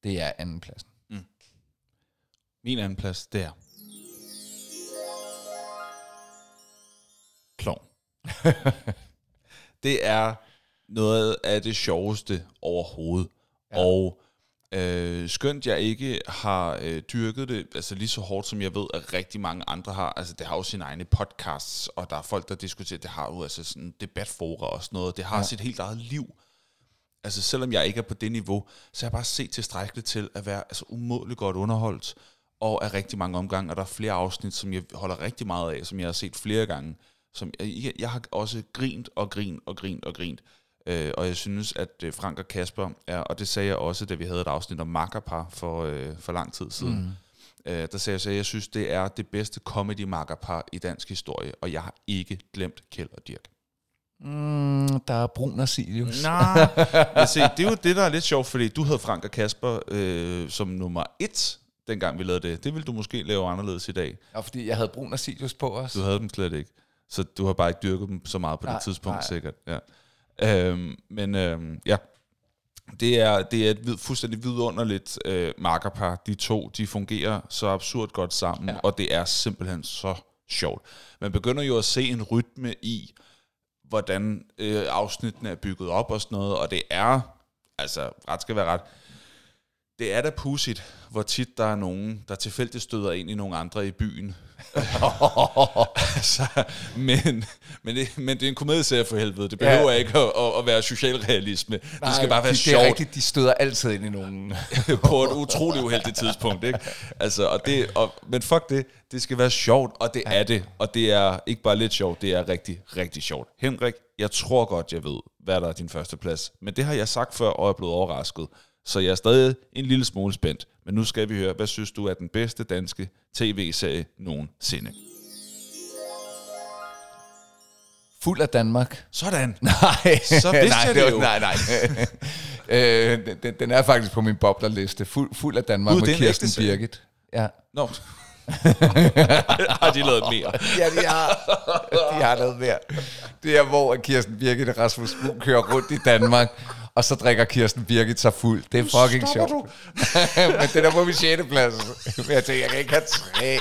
Speaker 1: det er andenpladsen.
Speaker 2: Min anden plads, det er... Klovn. det er noget af det sjoveste overhovedet. Ja. Og øh, skønt jeg ikke har øh, dyrket det altså lige så hårdt, som jeg ved, at rigtig mange andre har. Altså det har jo sine egne podcasts, og der er folk, der diskuterer, det har jo altså sådan debatfora og sådan noget. Det har ja.
Speaker 1: Ja.
Speaker 2: sit helt eget liv. Altså selvom jeg ikke er på det niveau, så har jeg bare set tilstrækkeligt til at være altså, umådeligt godt underholdt, og er rigtig mange omgange, og der er flere afsnit, som jeg holder rigtig meget af, som jeg har set flere gange. Som jeg, jeg har også grint og grint og grint og grint. Øh, og jeg synes, at øh, Frank og Kasper er, og det sagde jeg også, da vi havde et afsnit om makkerpar for, øh, for lang tid siden. Mm. Øh, der sagde jeg så, at jeg synes, det er det bedste comedy makkerpar i dansk historie, og jeg har ikke glemt Kjeld og Dirk.
Speaker 1: Mm, der er Brun og Silius.
Speaker 2: Nej, men se, det er jo det, der er lidt sjovt, fordi du havde Frank og Kasper øh, som nummer et, dengang vi lavede det. Det vil du måske lave anderledes i dag.
Speaker 1: Og fordi jeg havde Brun og Silius på os.
Speaker 2: Du havde dem slet ikke. Så du har bare ikke dyrket dem så meget på nej, det tidspunkt, nej. sikkert. Ja. Øhm, men øhm, ja, det er, det er et vid, fuldstændig vidunderligt øh, markerpar. De to, de fungerer så absurd godt sammen, ja.
Speaker 1: Ja.
Speaker 2: og det er simpelthen så sjovt. Man begynder jo at se en rytme i, hvordan øh, afsnittene er bygget op og sådan noget, og det er, altså ret skal være ret, det er da pudsigt, hvor tit der er nogen, der tilfældigt støder ind i nogle andre i byen. altså, men, men, det, men det er en komedieserie for helvede. Det behøver ja. ikke at, at, at være socialrealisme. Nej, det skal bare være
Speaker 1: det,
Speaker 2: sjovt
Speaker 1: Det er rigtigt, de støder altid ind i nogen.
Speaker 2: på et utroligt uheldigt tidspunkt. Ikke? Altså, og det, og, men fuck det, det skal være sjovt, og det er det. Og det er ikke bare lidt sjovt, det er rigtig, rigtig sjovt. Henrik, jeg tror godt, jeg ved, hvad der er din første plads. Men det har jeg sagt før, og er blevet overrasket. Så jeg er stadig en lille smule spændt. Men nu skal vi høre, hvad synes du er den bedste danske tv-serie nogensinde?
Speaker 1: Fuld af Danmark.
Speaker 2: Sådan.
Speaker 1: Nej,
Speaker 2: Så vidste
Speaker 1: nej,
Speaker 2: jeg det jo.
Speaker 1: Nej, nej. øh, den- den, er faktisk på min boblerliste. Fuld, fuld af Danmark
Speaker 2: Gud,
Speaker 1: med Kirsten. Birgit. Ja.
Speaker 2: Nå. har de lavet mere?
Speaker 1: ja, de har, de har lavet mere. Det er, hvor Kirsten Birgit og Rasmus Brun kører rundt i Danmark, og så drikker Kirsten Birgit sig fuld. Det er fucking sjovt. Men den er på min 6. plads. Men jeg tænker, jeg kan ikke have tre.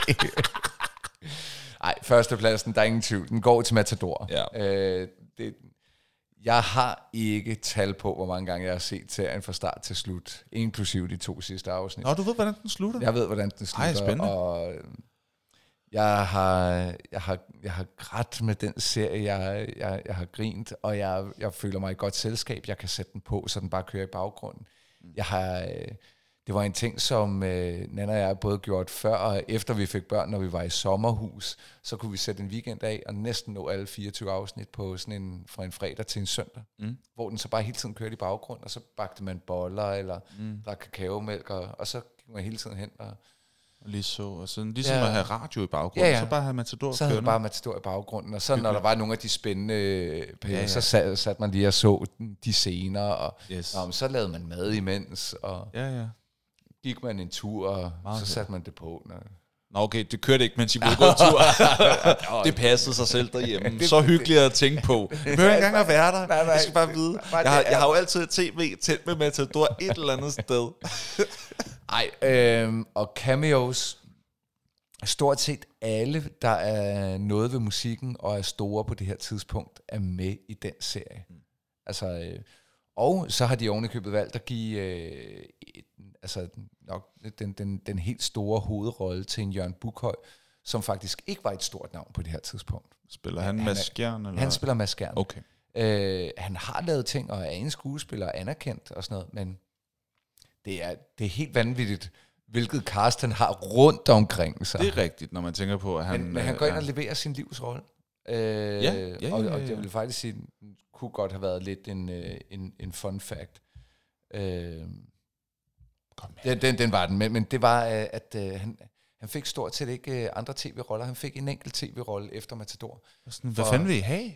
Speaker 1: Nej, førstepladsen, der er ingen tvivl. Den går til Matador.
Speaker 2: Ja.
Speaker 1: Øh, det, jeg har ikke tal på, hvor mange gange jeg har set serien fra start til slut, inklusive de to sidste afsnit.
Speaker 2: Nå, du ved, hvordan den slutter?
Speaker 1: Jeg ved, hvordan den slutter.
Speaker 2: Ej, spændende.
Speaker 1: Og øh, jeg har, jeg, har, jeg har grædt med den serie, jeg, jeg, jeg har grint, og jeg, jeg føler mig i godt selskab. Jeg kan sætte den på, så den bare kører i baggrunden. Jeg har, øh, det var en ting, som øh, Nana og jeg både gjort før og efter vi fik børn, når vi var i sommerhus, så kunne vi sætte en weekend af og næsten nå alle 24 afsnit på sådan en, fra en fredag til en søndag,
Speaker 2: Mm.
Speaker 1: hvor den så bare hele tiden kørte i baggrund, og så bagte man boller eller mm. drak kakaomælk, og, og så gik man hele tiden hen og
Speaker 2: Lige så, og sådan, ligesom
Speaker 1: Ja.
Speaker 2: at have radio i baggrunden,
Speaker 1: Ja, ja.
Speaker 2: så bare have Matador
Speaker 1: så havde bare Matador i baggrunden, og så når der var nogle af de spændende øh, perioder,
Speaker 2: Ja, ja.
Speaker 1: så sat, satte man lige og så de scener, og
Speaker 2: Yes.
Speaker 1: Men så lavede man mad imens, og
Speaker 2: Ja, ja.
Speaker 1: gik man en tur, og
Speaker 2: Meget
Speaker 1: så satte man det på. Når,
Speaker 2: Nå, okay, det kørte ikke, mens I blev gået tur. det passede sig selv derhjemme. Så hyggeligt at tænke på. Det behøver ikke engang at være der.
Speaker 1: Nej, nej.
Speaker 2: Jeg skal bare vide. Jeg har, jeg har jo altid et tv tæt med Matador et eller andet sted.
Speaker 1: Ej, øhm, og cameos. Stort set alle, der er noget ved musikken og er store på det her tidspunkt, er med i den serie. Mm. Altså, øh, og så har de ovenikøbet valgt at give øh, et, altså nok den, den, den helt store hovedrolle til en Jørgen Bukhøj, som faktisk ikke var et stort navn på det her tidspunkt.
Speaker 2: Spiller han
Speaker 1: Han
Speaker 2: skjern? Eller?
Speaker 1: Han spiller Mads.
Speaker 2: Okay.
Speaker 1: Øh, han har lavet ting og er en skuespiller anerkendt og sådan noget, men det er, det er helt vanvittigt, hvilket cast han har rundt omkring sig.
Speaker 2: Det er rigtigt, når man tænker på, at han...
Speaker 1: men, men han går ind
Speaker 2: øh,
Speaker 1: og leverer sin livsrolle. Øh,
Speaker 2: Ja, ja, ja,
Speaker 1: og,
Speaker 2: ja,
Speaker 1: og
Speaker 2: ja.
Speaker 1: jeg vil faktisk sige, kunne godt have været lidt en, øh, en, en fun fact. Øh, den, den, den var den, men, men det var, øh, at øh, han, han fik stort set ikke øh, andre tv-roller. Han fik en enkelt tv-rolle efter Matador.
Speaker 2: Sådan, hvad
Speaker 1: for-
Speaker 2: fanden vil I have?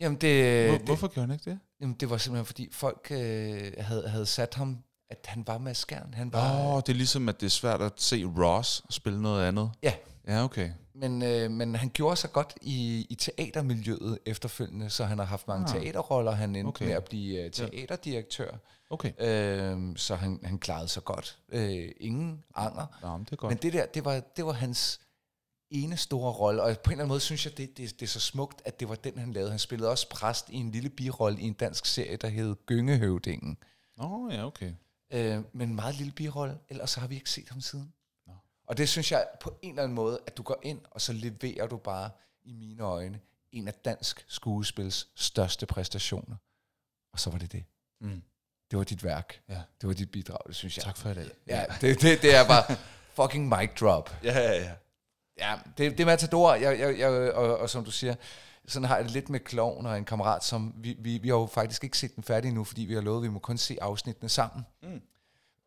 Speaker 1: Jamen det,
Speaker 2: Hvor,
Speaker 1: det,
Speaker 2: hvorfor gjorde han ikke det?
Speaker 1: Jamen, det var simpelthen fordi folk øh, havde, havde sat ham, at han var Mads Skjern. Han
Speaker 2: Åh,
Speaker 1: var,
Speaker 2: oh, det er ligesom, at det er svært at se Ross spille noget andet.
Speaker 1: Ja,
Speaker 2: Ja, okay.
Speaker 1: men, øh, men han gjorde sig godt i, i teatermiljøet efterfølgende, så han har haft mange
Speaker 2: Ah.
Speaker 1: teaterroller. Han endte
Speaker 2: Okay.
Speaker 1: med at blive øh, teaterdirektør,
Speaker 2: Okay.
Speaker 1: øh, så han, han klarede sig godt. Øh, ingen anger.
Speaker 2: Nå, men det er godt.
Speaker 1: Men det der, det var, det var hans ene store rolle, og på en eller anden måde synes jeg, det, det, det er så smukt, at det var den, han lavede. Han spillede også præst i en lille birolle i en dansk serie, der hed Gyngehøvdingen.
Speaker 2: Nå, ja, okay.
Speaker 1: Øh, men en meget lille birolle, ellers så har vi ikke set ham siden.
Speaker 2: Nå.
Speaker 1: Og det synes jeg på en eller anden måde, at du går ind, og så leverer du bare, i mine øjne, en af dansk skuespils største præstationer. Og så var det det.
Speaker 2: Mm.
Speaker 1: Det var dit værk.
Speaker 2: Ja.
Speaker 1: Det var dit bidrag, det synes jeg.
Speaker 2: Tak for dag.
Speaker 1: Ja, det, det, det er bare fucking mic drop.
Speaker 2: Ja, ja, ja.
Speaker 1: Ja, det, det er Matador, jeg, jeg, jeg, og, og som du siger, sådan har jeg det lidt med Kloven og en kammerat, som vi, vi, vi har jo faktisk ikke set den færdig endnu, fordi vi har lovet, at vi må kun se afsnittene sammen.
Speaker 2: Mm.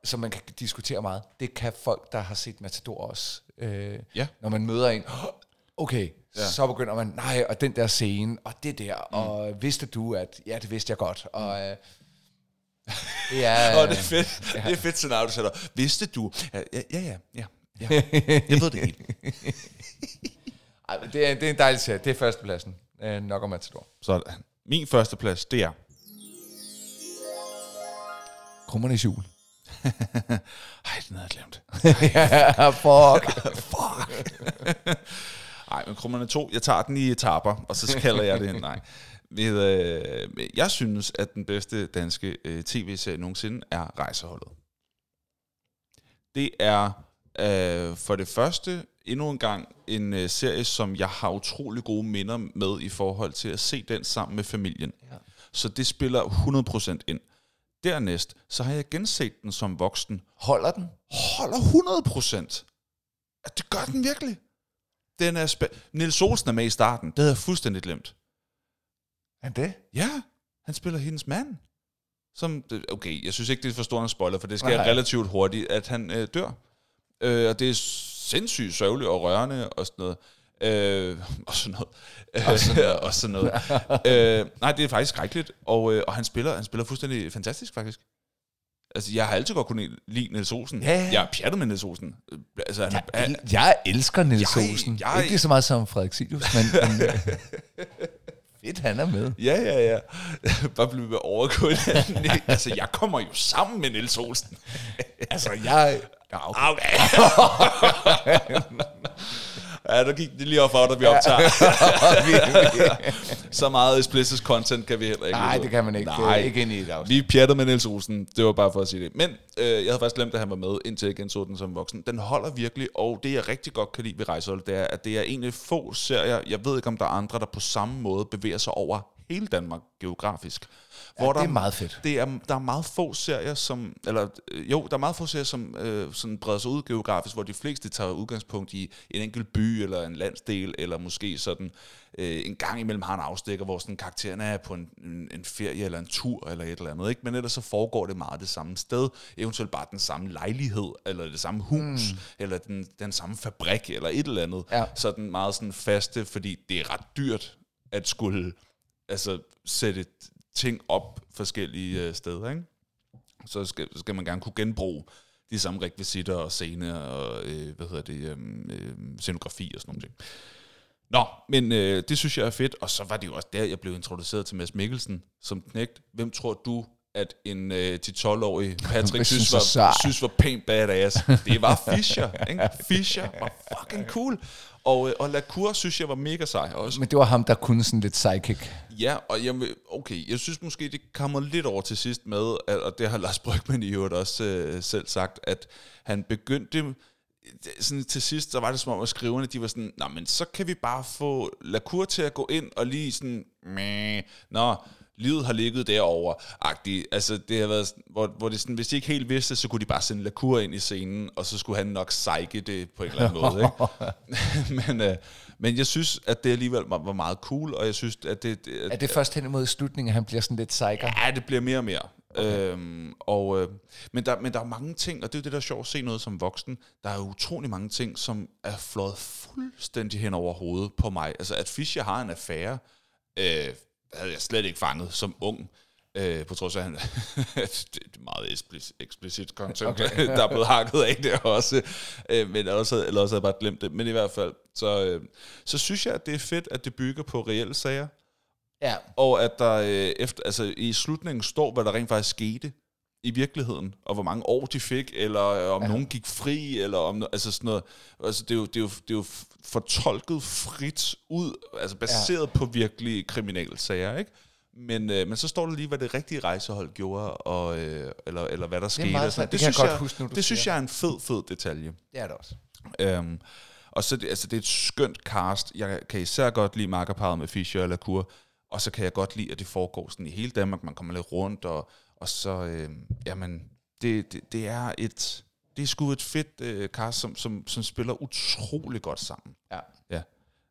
Speaker 1: Så man kan diskutere meget. Det kan folk, der har set Matador også. Øh,
Speaker 2: Ja.
Speaker 1: Når man møder en, okay,
Speaker 2: Ja.
Speaker 1: ja. så begynder man, nej, og den der scene, og det der, mm. og vidste du, at, ja, det vidste jeg godt, og øh, det er...
Speaker 2: Åh, det er fedt. Det er fedt scenarie, du sætter. Vidste du? Ja, ja, ja, ja. ja. ja. Jeg ved det hele.
Speaker 1: Ej, det, er, det er en dejlig serie. Det er førstepladsen. Øh, nok om Matador.
Speaker 2: Sådan. Min første plads, det er...
Speaker 1: Krummernes jul.
Speaker 2: Ej, den havde jeg glemt.
Speaker 1: ja, fuck.
Speaker 2: Nej, men Krummerne 2, jeg tager den i etapper, og så kalder jeg det nej. Med, øh, jeg synes, at den bedste danske øh, tv-serie nogensinde er Rejseholdet. Det er øh, for det første endnu en gang en øh, serie, som jeg har utrolig gode minder med i forhold til at se den sammen med familien.
Speaker 1: Ja.
Speaker 2: Så det spiller 100% ind. Dernæst, så har jeg genset den som voksen.
Speaker 1: Holder den?
Speaker 2: Holder 100%. At det gør den virkelig. Den er spæ- Niels Olsen er med i starten. Det havde jeg fuldstændig glemt.
Speaker 1: Er det?
Speaker 2: Ja, han spiller hendes mand. Som, okay, jeg synes ikke, det er for stor en spoiler, for det sker
Speaker 1: Nej.
Speaker 2: relativt hurtigt, at han øh, dør. Øh, og det er sindssygt sørgeligt og rørende og sådan noget. Øh, og sådan noget. Og sådan noget. og sådan noget. øh, nej, det er faktisk skrækkeligt. Og, øh, og han, spiller, han spiller fuldstændig fantastisk, faktisk. Altså, jeg har altid godt kunnet lide Niels Olsen.
Speaker 1: Ja.
Speaker 2: Jeg er pjattet med Niels Olsen. Øh, Altså, han,
Speaker 1: Jeg,
Speaker 2: han,
Speaker 1: jeg elsker Niels
Speaker 2: Jeg-
Speaker 1: Olsen.
Speaker 2: jeg-
Speaker 1: Ikke lige så meget som Frederik Silius, men, men øh, fedt, han er med.
Speaker 2: Ja, ja, ja. Bare blive ved overgået. altså, jeg kommer jo sammen med Niels Olsen.
Speaker 1: Altså, jeg... Ja, okay.
Speaker 2: Okay. ja, der gik det lige op for, da vi optager. Så meget explicit content kan vi heller ikke.
Speaker 1: Nej, det kan man ikke. Det er
Speaker 2: Nej.
Speaker 1: ikke ind i et afsnit.
Speaker 2: Vi pjattede med Niels Olsen. Det var bare for at sige det. Men øh, jeg havde faktisk glemt, at han var med, indtil jeg genså den som voksen. Den holder virkelig, og det jeg rigtig godt kan lide ved Rejsehold, det er, at det er en af få serier, jeg ved ikke, om der er andre, der på samme måde bevæger sig over hele Danmark geografisk.
Speaker 1: Ja, det er meget fedt.
Speaker 2: Det er, der er meget få serier, som, eller øh, jo, der er meget få serier, som øh, sådan breder sig ud geografisk, hvor de fleste tager udgangspunkt i en enkelt by, eller en landsdel, eller måske sådan øh, en gang imellem har en afstikker, hvor sådan karaktererne er på en, en, en ferie, eller en tur, eller et eller andet, ikke? Men ellers så foregår det meget det samme sted, eventuelt bare den samme lejlighed, eller det samme hus, mm. eller den, den samme fabrik, eller et eller andet.
Speaker 1: Ja.
Speaker 2: Sådan meget sådan faste, fordi det er ret dyrt at skulle altså, sætte ting op forskellige øh, steder, ikke? Så skal, så skal man gerne kunne genbruge de samme rekvisitter og scener og, øh, hvad hedder det, øh, øh, scenografi og sådan nogle ting. Nå, men øh, det synes jeg er fedt, og så var det jo også der, jeg blev introduceret til Mads Mikkelsen som knægt. Hvem tror du, at en øh, 10-12-årig Patrick synes, var, synes var pænt badass? Det var Fischer, ikke? Fischer var fucking cool. Og, øh, og Lacour synes jeg var mega sej også.
Speaker 1: Men det var ham, der kunne sådan lidt psychic.
Speaker 2: Ja, og jeg, okay, jeg synes måske, det kommer lidt over til sidst med, at, og det har Lars Brygman i øvrigt også øh, selv sagt, at han begyndte, sådan til sidst, så var det som om, at skriverne, de var sådan, nå, men så kan vi bare få Lacour til at gå ind og lige sådan, meh, nå, livet har ligget derovre, agtigt. Altså, det har været, hvor, hvor det sådan, hvis de ikke helt vidste, så kunne de bare sende Lacour ind i scenen, og så skulle han nok psyke det på en eller anden måde, ikke? men, øh, men jeg synes, at det alligevel var, var meget cool, og jeg synes, at det... det
Speaker 1: Er det først hen imod slutningen, at han bliver sådan lidt psyker?
Speaker 2: Ja, det bliver mere og mere. Okay. Øhm, og, øh, men, der, men der er mange ting, og det er jo det, der er sjovt at se noget som voksen. Der er utrolig mange ting, som er flået fuldstændig hen over hovedet på mig. Altså, at Fischer har en affære, øh, havde jeg slet ikke fanget som ung. Øh, på trods af, han, det er meget eksplicit, eksplicit content. Okay. der er blevet hakket af det også. Øh, men også, eller også havde jeg bare glemt det. Men i hvert fald, så, øh, så synes jeg, at det er fedt, at det bygger på reelle sager.
Speaker 1: Ja.
Speaker 2: Og at der øh, efter, altså, i slutningen står, hvad der rent faktisk skete i virkeligheden, og hvor mange år de fik, eller øh, om ja. nogen gik fri, eller om altså sådan noget. Altså, det, er jo, det, er jo, det er jo fortolket frit ud, altså baseret ja. på virkelige kriminelle sager, ikke? Men, øh, men så står der lige, hvad det rigtige rejsehold gjorde, og, øh, eller, eller hvad der skete.
Speaker 1: meget
Speaker 2: og sådan.
Speaker 1: sejt. Det kan jeg
Speaker 2: synes
Speaker 1: godt huske nu,
Speaker 2: Det synes jeg er en fed, fed detalje.
Speaker 1: Det er det også.
Speaker 2: Øhm, og så det, altså, det er et skønt cast. Jeg kan især godt lide makkerparet med Fischer og Lacour, og så kan jeg godt lide, at det foregår sådan i hele Danmark. Man kommer lidt rundt, og, og så, øhm, jamen, det, det, det er et, det er sgu et fedt øh, cast, som, som, som spiller utrolig godt sammen.
Speaker 1: Ja.
Speaker 2: Ja.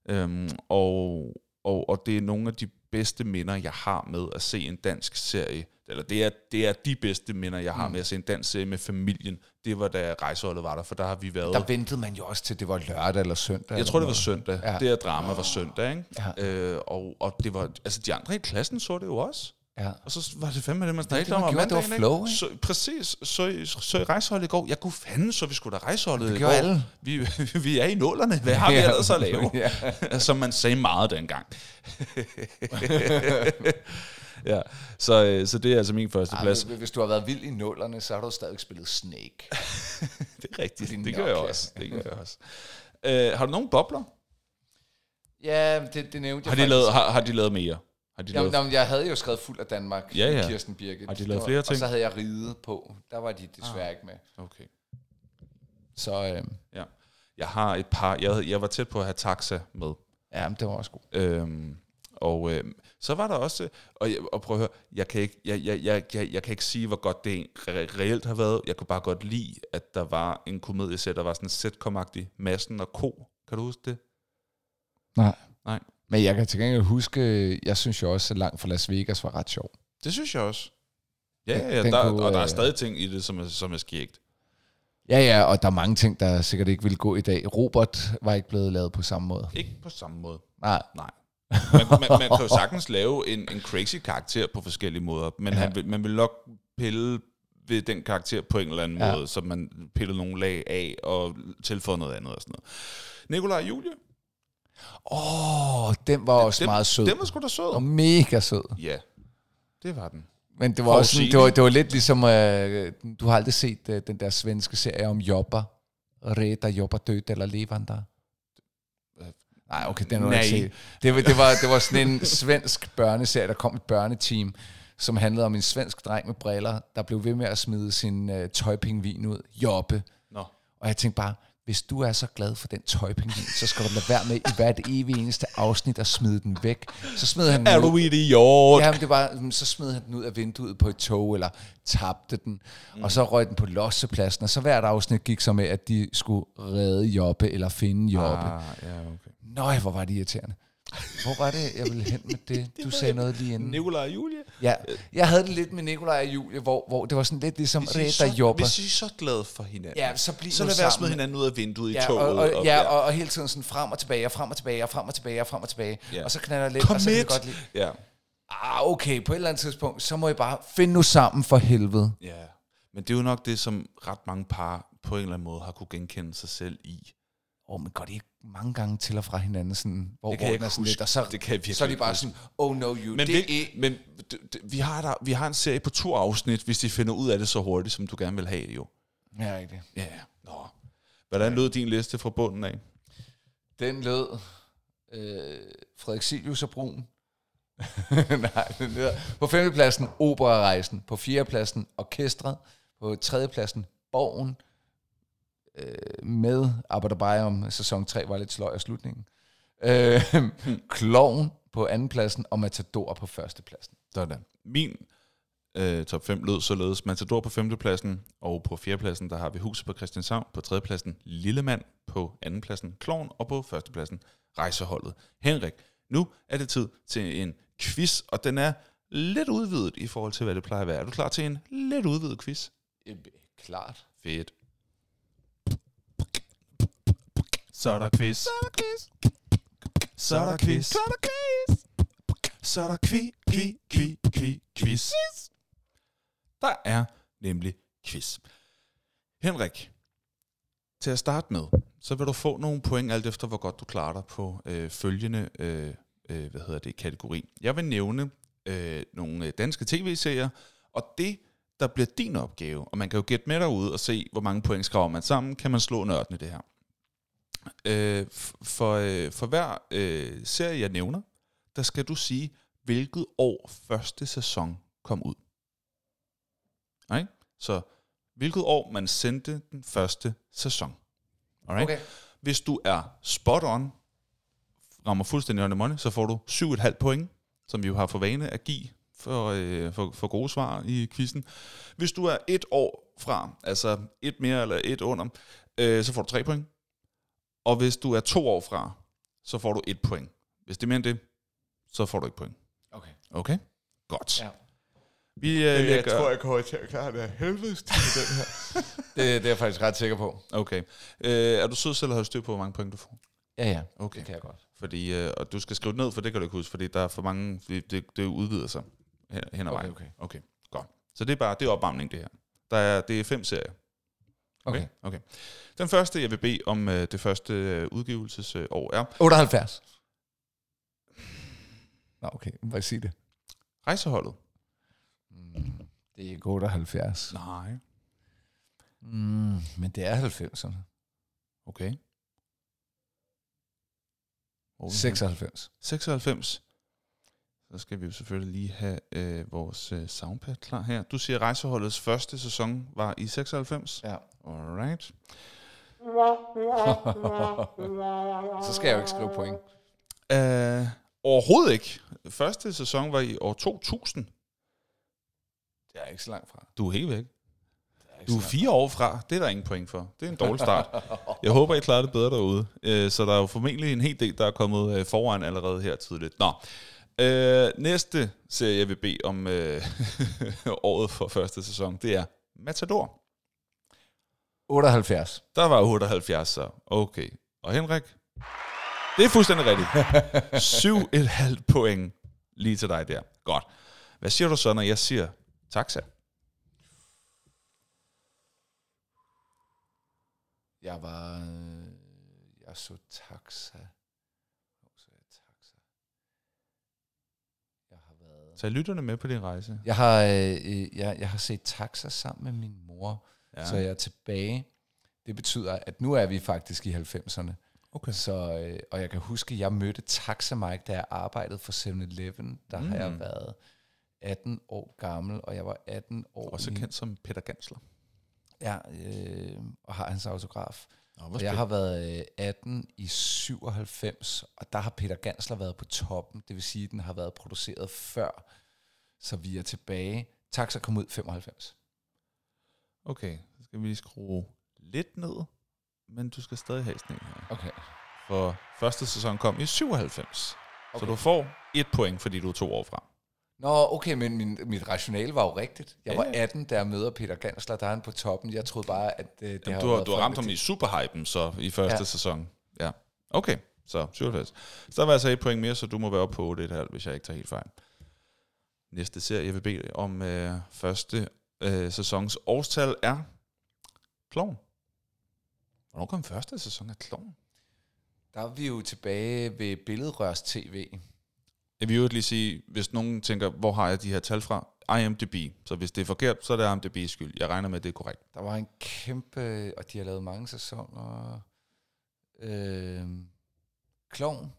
Speaker 2: Øhm, og, og, og det er nogle af de bedste minder, jeg har med at se en dansk serie. Eller det er, det er de bedste minder, jeg har mm. med at se en dansk serie med familien. Det var da rejseholdet var der, for der har vi været...
Speaker 1: Der ventede man jo også til, det var lørdag eller søndag.
Speaker 2: Jeg tror, det var søndag. Ja. Det her drama var søndag, ikke?
Speaker 1: Ja.
Speaker 2: Øh, og, og det var, altså de andre i klassen så det jo også.
Speaker 1: Ja.
Speaker 2: Og så var det fandme det, man snakkede
Speaker 1: det, man
Speaker 2: om om
Speaker 1: gjorde, det var
Speaker 2: mandagen,
Speaker 1: flow,
Speaker 2: ikke? Så, præcis. Så, I- så i rejseholdet i går. Jeg kunne fanden, så vi skulle da rejseholdet
Speaker 1: Det
Speaker 2: i går.
Speaker 1: alle.
Speaker 2: Vi, vi er i nålerne. Hvad har vi
Speaker 1: Ja.
Speaker 2: ellers at lave?
Speaker 1: Ja.
Speaker 2: Som man sagde meget dengang. ja, så, øh, så det er altså min første
Speaker 1: Ej,
Speaker 2: plads.
Speaker 1: hvis- hvis du har været vild i nullerne, så har du stadig spillet Snake.
Speaker 2: Det er rigtigt.
Speaker 1: Din
Speaker 2: Det gør jeg også. Det gør jeg også. Øh, har du nogen bobler?
Speaker 1: Ja, det, det nævnte
Speaker 2: Har
Speaker 1: jeg
Speaker 2: de, lavet, har, har de lavet mere? Har de
Speaker 1: Jamen,
Speaker 2: lavet,
Speaker 1: jamen, jeg havde jo skrevet fuld af Danmark.
Speaker 2: Ja, ja.
Speaker 1: med Kirsten Birgit.
Speaker 2: Har de lavet
Speaker 1: Og-
Speaker 2: flere
Speaker 1: Og
Speaker 2: ting?
Speaker 1: så havde jeg ride på. Der var de desværre ikke med.
Speaker 2: Okay.
Speaker 1: Så øh,
Speaker 2: Ja. Jeg har et par, jeg, jeg var tæt på at have taxa med.
Speaker 1: ja, men det var også god.
Speaker 2: Øhm, og øhm, så var der også, og, jeg, og prøv at høre, jeg kan, ikke, jeg, jeg, jeg, jeg, jeg kan ikke sige, hvor godt det re- reelt har været. Jeg kunne bare godt lide, at der var en komediesæt, der var sådan sitcom-agtig, Massen og Ko. Kan du huske det?
Speaker 1: Nej.
Speaker 2: Nej.
Speaker 1: Men jeg kan til gengæld huske, jeg synes jo også, at Langt fra Las Vegas var ret sjov.
Speaker 2: Det synes jeg også. Ja, ja,
Speaker 1: den
Speaker 2: der,
Speaker 1: kunne,
Speaker 2: og der er
Speaker 1: øh,
Speaker 2: stadig ting i det, som er, som er skægt.
Speaker 1: Ja, ja, og der er mange ting, der sikkert ikke ville gå i dag. Robert var ikke blevet lavet på samme måde.
Speaker 2: Ikke på samme måde.
Speaker 1: Nej,
Speaker 2: Nej. Man, man, man kan jo sagtens lave en, en crazy karakter på forskellige måder, men
Speaker 1: Ja.
Speaker 2: ja. han vil, man vil nok pille ved den karakter på en eller anden
Speaker 1: Ja.
Speaker 2: ja. måde, så man piller nogle lag af og tilføjer noget andet og sådan noget. Nikolaj og Julie,
Speaker 1: Åh, oh, den var også
Speaker 2: den,
Speaker 1: meget sød.
Speaker 2: den var sgu da sød.
Speaker 1: Og mega sød.
Speaker 2: Ja, det var den.
Speaker 1: Men det var også sådan, det var, det var lidt ligesom, øh, du har aldrig set øh, den der svenske serie om jobber. Reda jobber død eller levende. Nej, okay, den
Speaker 2: Nej.
Speaker 1: ikke. Det, var- det, var, det var sådan en svensk børneserie, der kom et børneteam, som handlede om en svensk dreng med briller, der blev ved med at smide sin øh, tøjpingvin ud. Jobbe.
Speaker 2: Nå.
Speaker 1: Og jeg tænkte bare, hvis du er så glad for den tøjpingvin, så skal du lade være med i hvert evig eneste afsnit at smide den væk. Så smed han den
Speaker 2: Er
Speaker 1: ud.
Speaker 2: du idiot?
Speaker 1: Ja, men det var, mm, så smed han den ud af vinduet på et tog, eller tabte den, mm. og så røg den på lossepladsen, og så hvert afsnit gik så med, at de skulle redde Jobbe, eller finde Jobbe. Ah,
Speaker 2: ja, okay.
Speaker 1: Nøj, hvor var det irriterende. Hvor var det, jeg ville hen med det? Du sagde noget lige inden.
Speaker 2: Nikolaj og Julie?
Speaker 1: Ja, jeg havde det lidt med Nikolaj og Julie, hvor, hvor det var sådan lidt ligesom
Speaker 2: Hvis I, er
Speaker 1: Reda
Speaker 2: så,
Speaker 1: Jobbe.
Speaker 2: hvis I er så glade for hinanden,
Speaker 1: Ja, så bliv
Speaker 2: så lad være at smide hinanden ud af vinduet i
Speaker 1: Ja,
Speaker 2: toget.
Speaker 1: og, og, ja, og, og hele tiden sådan frem og tilbage, og frem og tilbage, og frem og tilbage, og frem og tilbage.
Speaker 2: Ja.
Speaker 1: Og så knaller jeg lidt, og så kan jeg
Speaker 2: Commit!
Speaker 1: godt lide.
Speaker 2: ja.
Speaker 1: Ah, okay, på et eller andet tidspunkt, så må I bare finde nu sammen for helvede.
Speaker 2: Ja, men det er jo nok det, som ret mange par på en eller anden måde har kunne genkende sig selv i.
Speaker 1: Åh, oh, men går de ikke mange gange til og fra hinanden, sådan, hvor,
Speaker 2: Det kan jeg
Speaker 1: er sådan
Speaker 2: huske.
Speaker 1: lidt, og så,
Speaker 2: Det kan jeg
Speaker 1: så er de bare sådan, oh no you,
Speaker 2: Men,
Speaker 1: det
Speaker 2: det,
Speaker 1: er...
Speaker 2: men vi, har der, vi har en serie på to afsnit, hvis de finder ud af det så hurtigt, som du gerne vil have det jo.
Speaker 1: Ja, det.
Speaker 2: Ja, Nå. Hvordan lød din liste fra bunden af?
Speaker 1: Den lød øh, Frederik Silius og Brun. Nej, den lød på femtepladsen Operarejsen, på fjerdepladsen Orkestret, på tredjepladsen Borgen, øh, med Arbejder om sæson 3 var lidt sløj af slutningen. Øh, Kloven på andenpladsen og Matador på førstepladsen.
Speaker 2: Sådan. Min øh, top 5 lød således Matador på femtepladsen, og på fjerdepladsen, der har vi Huset på Christianshavn, på tredjepladsen Lillemand, på andenpladsen Klovn, og på førstepladsen Rejseholdet. Henrik, nu er det tid til en quiz, og den er lidt udvidet i forhold til, hvad det plejer at være. Er du klar til en lidt udvidet quiz?
Speaker 1: Øh, Klart.
Speaker 2: Fedt.
Speaker 3: Så er der quiz. Så er der quiz. Så er der quiz. Så er der quiz. Så er der kvi, kvi, kvi, kvi, quiz.
Speaker 2: Der er nemlig quiz. Henrik, til at starte med, så vil du få nogle point, alt efter hvor godt du klarer dig på øh, følgende øh, øh, hvad hedder det, kategori. Jeg vil nævne øh, nogle øh, danske tv-serier, og det, der bliver din opgave, og man kan jo gætte med derude og se, hvor mange point skraver man sammen, kan man slå nørden i det her. Øh, for, øh, for hver øh, serie, jeg nævner, der skal du sige, hvilket år første sæson kom ud. Okay? Så hvilket år man sendte den første sæson. Alright?
Speaker 1: Okay.
Speaker 2: Hvis du er spot on, rammer fuldstændig on money, så får du 7,5 point, som vi jo har for vane at give for, øh, for, for gode svar i quizzen. Hvis du er et år fra, altså et mere eller et under, øh, så får du 3 point. Og hvis du er to år fra, så får du et point. Hvis det er mere end det, så får du ikke point.
Speaker 1: Okay.
Speaker 2: Okay? Godt.
Speaker 1: Ja.
Speaker 2: Vi øh, lægger...
Speaker 1: jeg kommer til at klare det helvedes til den her. det, det er jeg faktisk ret sikker på.
Speaker 2: Okay. Øh, er du sød selv at have styr på, hvor mange point du får?
Speaker 1: Ja, ja.
Speaker 2: Okay.
Speaker 1: Det kan jeg godt.
Speaker 2: Fordi, øh, og du skal skrive det ned, for det kan du ikke huske, fordi der er for mange, det, det, det udvider sig hen, hen ad
Speaker 1: Okay,
Speaker 2: vejen.
Speaker 1: okay.
Speaker 2: okay. Godt. Så det er bare, det er opvarmning, det her. Der er, det er fem serier.
Speaker 1: Okay.
Speaker 2: okay. Den første, jeg vil bede om øh, det første øh, udgivelsesår er
Speaker 1: 78. Nå, okay. Må jeg sige det?
Speaker 2: Rejseholdet.
Speaker 1: Mm, det er ikke 78.
Speaker 2: Nej.
Speaker 1: Mm, men det er 90'erne.
Speaker 2: Okay. Hvor er vi henne?
Speaker 1: 96.
Speaker 2: 96. Så skal vi jo selvfølgelig lige have øh, vores øh, soundpad klar her. Du siger, at rejseholdets første sæson var i 96.
Speaker 1: Ja.
Speaker 2: Alright.
Speaker 1: Så skal jeg jo ikke skrive point.
Speaker 2: Uh, overhovedet ikke. Første sæson var i år 2000.
Speaker 1: Det er ikke så langt fra.
Speaker 2: Du er helt væk.
Speaker 1: Er
Speaker 2: Du er fire år fra. Det er der ingen point for. Det er en dårlig start. Jeg håber, I klarer det bedre derude. Øh, Så der er jo formentlig en hel del, der er kommet øh, foran allerede her tidligt. Nå. Øh, næste serie, jeg vil bede om øh, året for første sæson, det er Matador.
Speaker 1: fra. 78.
Speaker 2: Der var 78, så okay. Og Henrik? Det er fuldstændig rigtigt. Syv et halvt point lige til dig der. Godt. Hvad siger du så, når jeg siger taxa?
Speaker 1: Jeg var... øh, Jeg så taxa. Hvor så jeg taxa? Jeg har været...
Speaker 2: Tag lytterne med på din rejse.
Speaker 1: Jeg har, øh, øh, jeg, jeg har set taxa sammen med min mor,
Speaker 2: Ja.
Speaker 1: så jeg er tilbage. Det betyder, at nu er vi faktisk i 90'erne.
Speaker 2: Okay.
Speaker 1: Så, øh, og jeg kan huske, at jeg mødte Taxa Mike, da jeg arbejdede for 7-Eleven. Der mm. har jeg
Speaker 2: Mm.
Speaker 1: været 18 år gammel, og jeg var 18 år.
Speaker 2: Også
Speaker 1: i-
Speaker 2: kendt som Peter Gansler.
Speaker 1: Ja, øh, og har hans autograf.
Speaker 2: Nå,
Speaker 1: Og jeg har været øh, 18 i 97, og der har Peter Gansler været på toppen. Det vil sige, at den har været produceret før, så vi er tilbage. Taxa kom ud 95.
Speaker 2: Okay, så skal vi lige skrue lidt ned, men du skal stadig have sådan her.
Speaker 1: Okay.
Speaker 2: For første sæson kom i 97, okay. så du får et point, fordi du er to år fra.
Speaker 1: Nå, okay, men min, mit rationale var jo rigtigt. Jeg var
Speaker 2: ja.
Speaker 1: 18, da jeg møder Peter Gansler, der er han på toppen. Jeg troede bare, at øh, det
Speaker 2: Jamen,
Speaker 1: har
Speaker 2: du, har, du har ramt ham i superhypen så i første ja. Sæson. Ja. Okay, så 97. Så der var altså et point mere, så du må være oppe på 8,5, hvis jeg ikke tager helt fejl. Næste serie, jeg vil bede om øh, første øh, sæsons årstal er Klovn. Hvornår kom første sæson af Klovn?
Speaker 1: Der er vi jo tilbage ved billedrørs tv.
Speaker 2: Jeg vil jo lige sige, hvis nogen tænker, hvor har jeg de her tal fra? IMDb. Så hvis det er forkert, så er det IMDb's skyld. Jeg regner med, at det er korrekt.
Speaker 1: Der var en kæmpe, og de har lavet mange sæsoner. Øh, Klovn.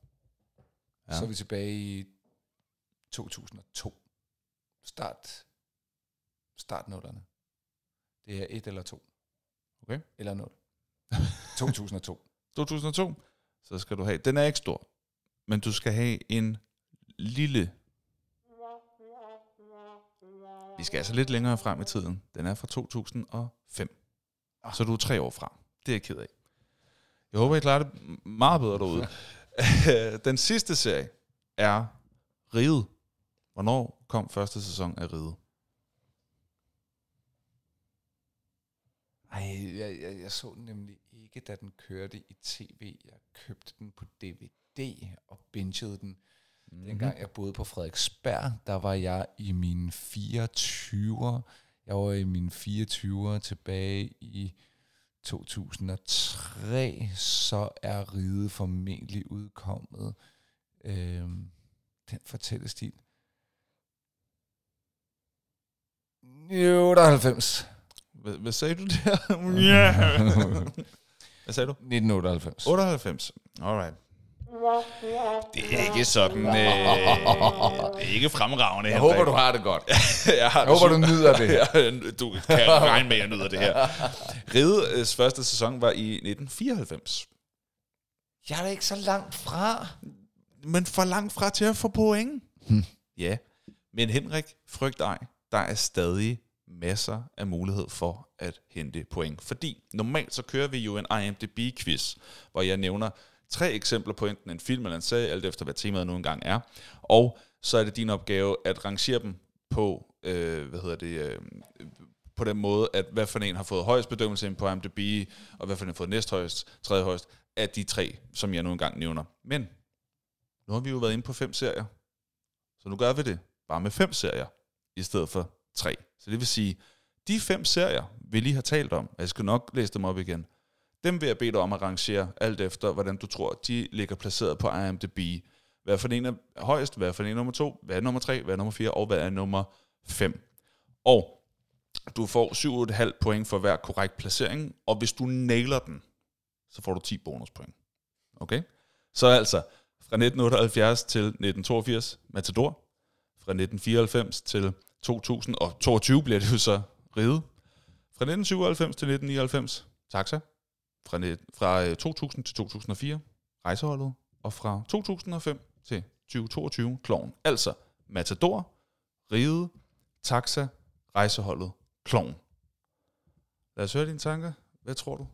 Speaker 2: Ja.
Speaker 1: Så er vi tilbage i 2002. Start, start nullerne. Det er et eller to.
Speaker 2: Okay.
Speaker 1: Eller nul. 2002.
Speaker 2: 2002, så skal du have, den er ikke stor, men du skal have en lille, vi skal altså lidt længere frem i tiden, den er fra 2005, så du er tre år fra, det er jeg ked af. Jeg håber, I klarer det meget bedre derude. den sidste serie er Riget. Hvornår kom første sæson af Riget?
Speaker 1: Ej, jeg, jeg, jeg så den nemlig ikke, da den kørte i tv. Jeg købte den på DVD og bingede den. Mm-hmm. Dengang jeg boede på Frederiksberg, der var jeg i mine 24'er. Jeg var i mine 24'er tilbage i 2003. Så er Ride formentlig udkommet. Øhm, den fortællestil. 98.
Speaker 2: Hvad, hvad sagde du der? Ja. hvad sagde du?
Speaker 1: 1998.
Speaker 2: 98. Alright. Det er ikke sådan... Øh, det er ikke fremragende,
Speaker 1: Jeg håber, du har det godt.
Speaker 2: jeg, har
Speaker 1: Jeg håber, du nyder det.
Speaker 2: Ja, du kan regne med, at jeg nyder det her. Rides første sæson var i 1994.
Speaker 1: Jeg er da ikke så langt fra.
Speaker 2: Men for langt fra til at få point.
Speaker 1: Hmm.
Speaker 2: Ja. Men Henrik, frygt ej. Der er stadig masser af mulighed for at hente point. Fordi normalt så kører vi jo en IMDb-quiz, hvor jeg nævner tre eksempler på enten en film eller en serie, alt efter hvad temaet nu engang er. Og så er det din opgave at rangere dem på, øh, hvad hedder det, øh, på den måde, at hvad for en har fået højst bedømmelse ind på IMDb, og hvad for en har fået næsthøjst, tredje højst, af de tre, som jeg nu engang nævner. Men nu har vi jo været inde på fem serier, så nu gør vi det bare med fem serier, i stedet for tre. Så det vil sige, de fem serier, vi lige har talt om, og jeg skal nok læse dem op igen, dem vil jeg bede dig om at rangere alt efter, hvordan du tror, de ligger placeret på IMDb. Hvad for en er højst, hvad for en er nummer to, hvad er nummer tre, hvad er nummer fire, og hvad er nummer fem. Og du får 7,5 point for hver korrekt placering, og hvis du nailer den, så får du 10 bonuspoint. Okay? Så altså, fra 1978 til 1982, Matador. Fra 1994 til 2022 bliver det jo så ride. Fra 1997 til 1999, Taxa fra, fra øh, 2000 til 2004, Rejseholdet, og fra 2005 til 2022, Kloven. Altså Matador, Ride, Taxa, Rejseholdet, Kloven. Lad os høre dine tanker. Hvad tror du?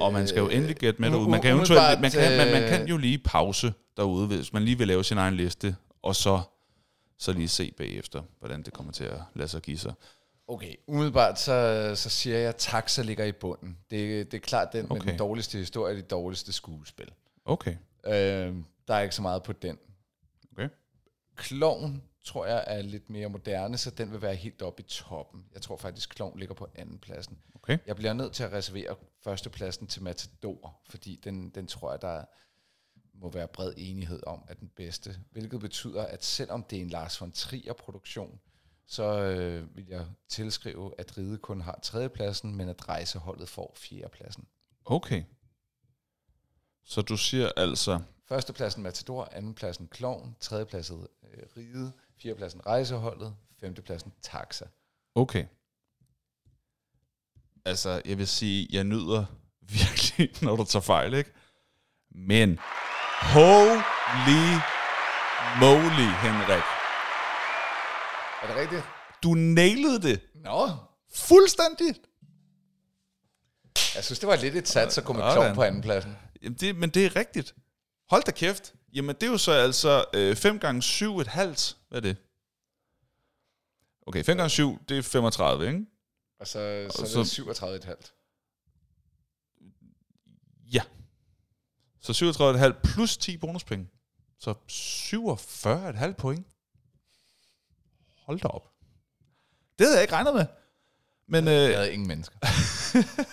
Speaker 2: Og man skal jo endelig gætte med
Speaker 1: u-
Speaker 2: derude. Man kan, eventuelt,
Speaker 1: umiddelbart,
Speaker 2: man, kan, man, man kan
Speaker 1: øh,
Speaker 2: jo lige pause derude, hvis man lige vil lave sin egen liste, og så, så lige se bagefter, hvordan det kommer til at lade sig give sig.
Speaker 1: Okay, umiddelbart så, så siger jeg, at Taxa ligger i bunden. Det, det er klart den med
Speaker 2: Okay.
Speaker 1: den dårligste historie, det dårligste skuespil.
Speaker 2: Okay.
Speaker 1: Øh, der er ikke så meget på den.
Speaker 2: Okay.
Speaker 1: Kloven tror jeg er lidt mere moderne, så den vil være helt oppe i toppen. Jeg tror faktisk, Kloven ligger på anden pladsen.
Speaker 2: Okay.
Speaker 1: Jeg bliver nødt til at reservere førstepladsen til Matador, fordi den, den tror jeg, der må være bred enighed om, er den bedste. Hvilket betyder, at selvom det er en Lars von Trier-produktion, så øh, vil jeg tilskrive, at Ride kun har tredjepladsen, men at rejseholdet får fjerdepladsen.
Speaker 2: Okay. Så du siger altså,
Speaker 1: Førstepladsen Matador, andenpladsen Kloven, tredjepladsen øh, Ride, fjerdepladsen Rejseholdet, femtepladsen Taxa.
Speaker 2: okay. Altså, jeg vil sige, jeg nyder virkelig, når du tager fejl, ikke? Men, holy moly, Henrik.
Speaker 1: Er det rigtigt?
Speaker 2: Du nailede det
Speaker 1: Nå,
Speaker 2: fuldstændig.
Speaker 1: jeg synes, det var lidt et sats at gå med
Speaker 2: Sådan.
Speaker 1: Kloven på andenpladsen.
Speaker 2: Jamen det, men det er rigtigt. Hold da kæft. Jamen det er jo så altså øh, 5 gange 7 et halvt. Hvad er det? Okay, 5 gange 7, det er 35, ikke?
Speaker 1: Og så, så,
Speaker 2: Og
Speaker 1: så
Speaker 2: så-
Speaker 1: er det 37,5.
Speaker 2: Ja. Så 37,5 plus 10 bonuspenge. Så 47,5 point. Hold da op. Det havde jeg ikke regnet med. Men, øh,
Speaker 1: Jeg havde ingen mennesker.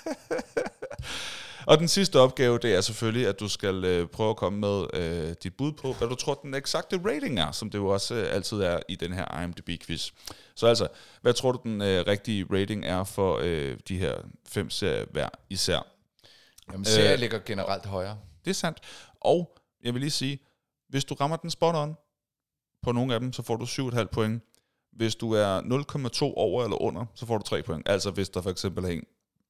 Speaker 2: og den sidste opgave, det er selvfølgelig, at du skal øh, prøve at komme med øh, dit bud på, hvad du tror, den eksakte rating er, som det jo også øh, altid er i den her IMDb-quiz. Så altså, hvad tror du, den øh, rigtige rating er for øh, de her fem serier hver især?
Speaker 1: Jamen, serien
Speaker 2: Øh,
Speaker 1: ligger generelt højere.
Speaker 2: Det er sandt. Og jeg vil lige sige, hvis du rammer den spot on på nogle af dem, så får du 7,5 point. Hvis du er 0,2 over eller under, så får du 3 point. Altså hvis der for eksempel er en,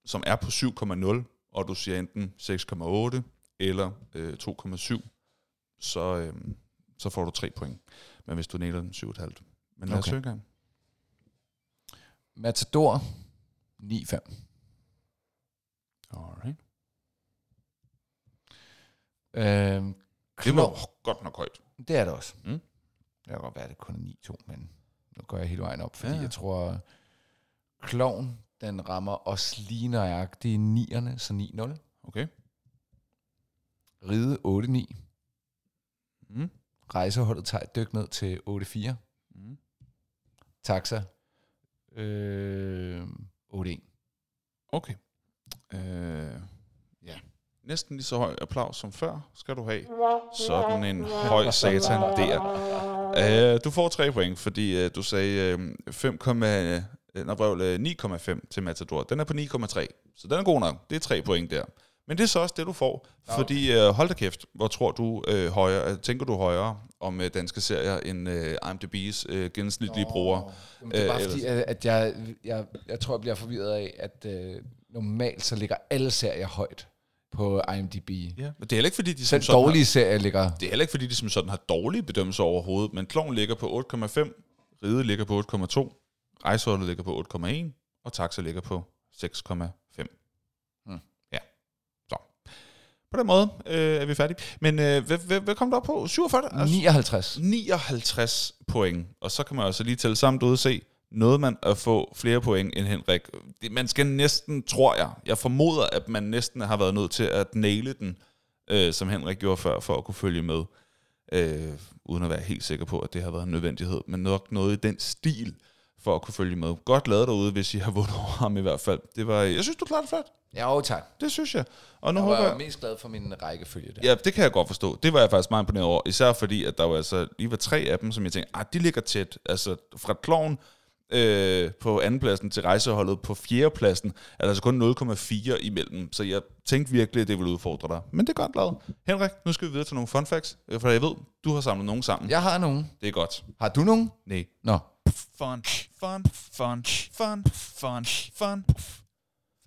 Speaker 2: som er på 7,0, og du siger enten 6,8 eller øh, 2,7, så, øh, så får du 3 point. Men hvis du nailer den 7,5. Men lad os
Speaker 1: Okay.
Speaker 2: en gang.
Speaker 1: Matador, 9,5.
Speaker 2: Alright.
Speaker 1: Øhm,
Speaker 2: Det var godt nok højt.
Speaker 1: Det er det også.
Speaker 2: Mm.
Speaker 1: Det kan godt være, at det kun er 9-2, men nu går jeg hele vejen op, fordi
Speaker 2: Ja.
Speaker 1: jeg tror, Kloven, den rammer os lige nøjagtigt i nierne, så 9-0.
Speaker 2: Okay.
Speaker 1: Ride 8-9.
Speaker 2: Mm.
Speaker 1: Rejseholdet tager et dyk ned til 8-4.
Speaker 2: Mm.
Speaker 1: Taxa, øh, 8-1.
Speaker 2: Okay. Øh. Næsten lige så høj applaus som før skal du have. Sådan en høj satan der. Øh, du får tre point, fordi øh, du sagde 5, øh, nej, vrøvl, øh, 9,5 til Matador. Den er på 9,3, så den er god nok. Det er tre point der. Men det er så også det, du får. Fordi, øh, hold da kæft, hvor tror du øh, højere, tænker du højere om øh, danske serier end øh, IMDb's øh, gennemsnitlige brugere?
Speaker 1: Jamen, det er bare
Speaker 2: Øh,
Speaker 1: fordi, at, at jeg, jeg, jeg tror, jeg bliver forvirret af, at øh, normalt så ligger alle serier højt på IMDb.
Speaker 2: Ja. Men det er heller ikke, fordi de som
Speaker 1: Selv
Speaker 2: sådan har-
Speaker 1: dårlige serier ligger...
Speaker 2: Det er heller ikke, fordi de som sådan har dårlige bedømmelser overhovedet, men Kloven ligger på 8,5, Ride ligger på 8,2, Rejseholdet ligger på 8,1, og Taxa ligger på 6,5.
Speaker 1: Hmm.
Speaker 2: Ja, så. På den måde øh, er vi færdige. Men øh, hvad, hvad, hvad kom der op på? 47? Altså,
Speaker 1: 59.
Speaker 2: 59 point. Og så kan man også lige tælle sammen ud og se, noget man at få flere point end Henrik. Man skal næsten, tror jeg, jeg formoder, at man næsten har været nødt til at naile den, øh, som Henrik gjorde før, for at kunne følge med. Øh, uden at være helt sikker på, at det har været en nødvendighed. Men nok noget i den stil, for at kunne følge med. Godt lavet derude, hvis I har vundet over ham i hvert fald. Det var, jeg synes, du klarede det flot.
Speaker 1: Ja, jo, tak.
Speaker 2: Det synes jeg. Og nu
Speaker 1: Jeg
Speaker 2: håber
Speaker 1: var
Speaker 2: jeg...
Speaker 1: mest glad for min rækkefølge der.
Speaker 2: Ja, det kan jeg godt forstå. Det var jeg faktisk meget imponeret over. Især fordi, at der var altså lige var tre af dem, som jeg tænkte, ah, de ligger tæt. Altså fra Kloven øh, på andenpladsen til rejseholdet på fjerdepladsen, er der altså kun 0,4 imellem. Så jeg tænkte virkelig, at det ville udfordre dig. Men det er godt lavet. Henrik, nu skal vi videre til nogle fun facts. øh, For jeg ved, du har samlet nogen sammen.
Speaker 1: Jeg har nogen.
Speaker 2: Det er godt.
Speaker 1: Har du nogen?
Speaker 2: Nej.
Speaker 1: Nå.
Speaker 3: Fun, fun, fun, fun, fun, fun.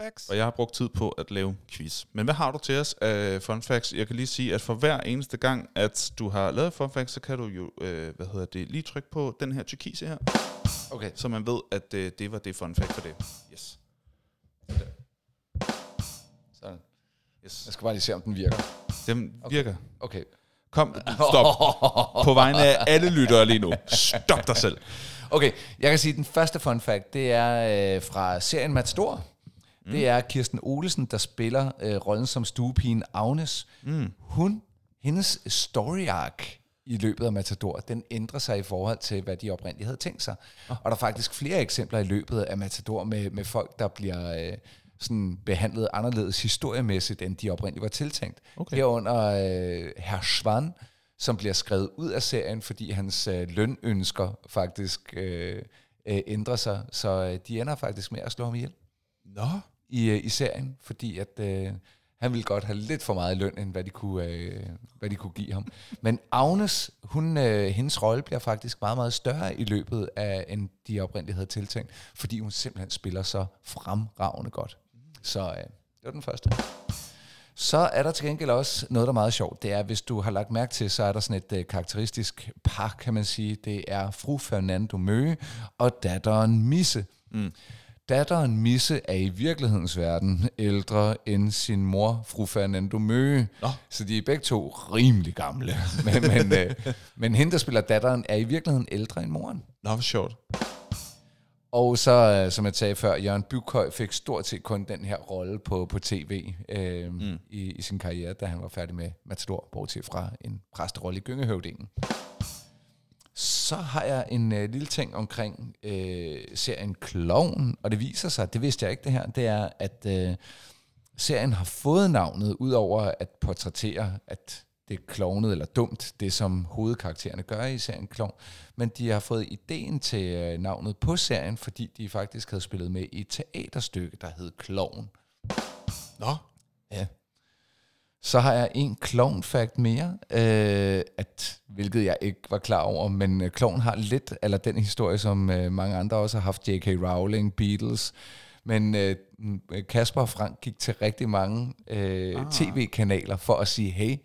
Speaker 3: Facts.
Speaker 2: Og jeg har brugt tid på at lave quiz. Men hvad har du til os af fun facts? Jeg kan lige sige, at for hver eneste gang, at du har lavet fun facts, så kan du jo, øh, hvad hedder det, lige trykke på den her tyrkise her,
Speaker 1: Okay.
Speaker 2: så man ved, at øh, det var det fun fact for det. Yes.
Speaker 1: Sådan.
Speaker 2: yes.
Speaker 1: Jeg skal bare lige se, om den virker.
Speaker 2: Den virker.
Speaker 1: Okay.
Speaker 2: Kom, stop. På vegne af alle lyttere lige nu. Stop dig selv.
Speaker 1: Okay, jeg kan sige, at den første fun fact, det er øh, fra serien Matador. Mm. Det er Kirsten Olesen, der spiller øh, rollen som stuepigen Agnes. Mm. Hun, hendes story arc i løbet af Matador, den ændrer sig i forhold til, hvad de oprindeligt havde tænkt sig. Og der er faktisk flere eksempler i løbet af Matador med, med folk, der bliver øh, sådan behandlet anderledes historiemæssigt, end de oprindeligt var tiltænkt.
Speaker 2: Okay.
Speaker 1: Herunder øh, Herr Schwann, som bliver skrevet ud af serien, fordi hans øh, lønønsker faktisk øh, øh, ændrer sig. Så øh, de ender faktisk med at slå ham ihjel
Speaker 2: Nå
Speaker 1: i, øh, i serien, fordi at øh, han ville godt have lidt for meget løn, end hvad de kunne, øh, hvad de kunne give ham. Men Agnes, hun, øh, hendes rolle bliver faktisk meget, meget større i løbet af, end de oprindeligt havde tiltænkt, fordi hun simpelthen spiller så fremragende godt. Så øh, det var den første. Så er der til gengæld også noget, der er meget sjovt. Det er, hvis du har lagt mærke til, så er der sådan et øh, karakteristisk par, kan man sige. Det er fru Fernando Møge og datteren Misse. Mm. Datteren Misse er i virkelighedens verden ældre end sin mor, fru Fernando Møge.
Speaker 2: Nå.
Speaker 1: Så de er begge to rimelig gamle. men, men, øh, men hende, der spiller datteren, er i virkeligheden ældre end moren.
Speaker 2: Nå, hvor sjovt.
Speaker 1: Og så, øh, som jeg sagde før, Jørgen Bykøj fik stort set kun den her rolle på, på tv øh, mm. i, i sin karriere, da han var færdig med Matador, bortset fra en præsterolle i Gyngehøvdingen. Så har jeg en øh, lille ting omkring øh, serien Clown, og det viser sig, det vidste jeg ikke det her, det er, at øh, serien har fået navnet, udover at portrættere, at det er klovnet eller dumt, det som hovedkaraktererne gør i serien Klovn. Men de har fået ideen til øh, navnet på serien, fordi de faktisk havde spillet med i et teaterstykke, der hed Klovn.
Speaker 2: Nå.
Speaker 1: Ja. Så har jeg en clown fact mere, øh, at, hvilket jeg ikke var klar over, men øh, clown har lidt, eller den historie, som øh, mange andre også har haft, J.K. Rowling, Beatles, men øh, Kasper og Frank gik til rigtig mange øh, ah. tv-kanaler for at sige, hey,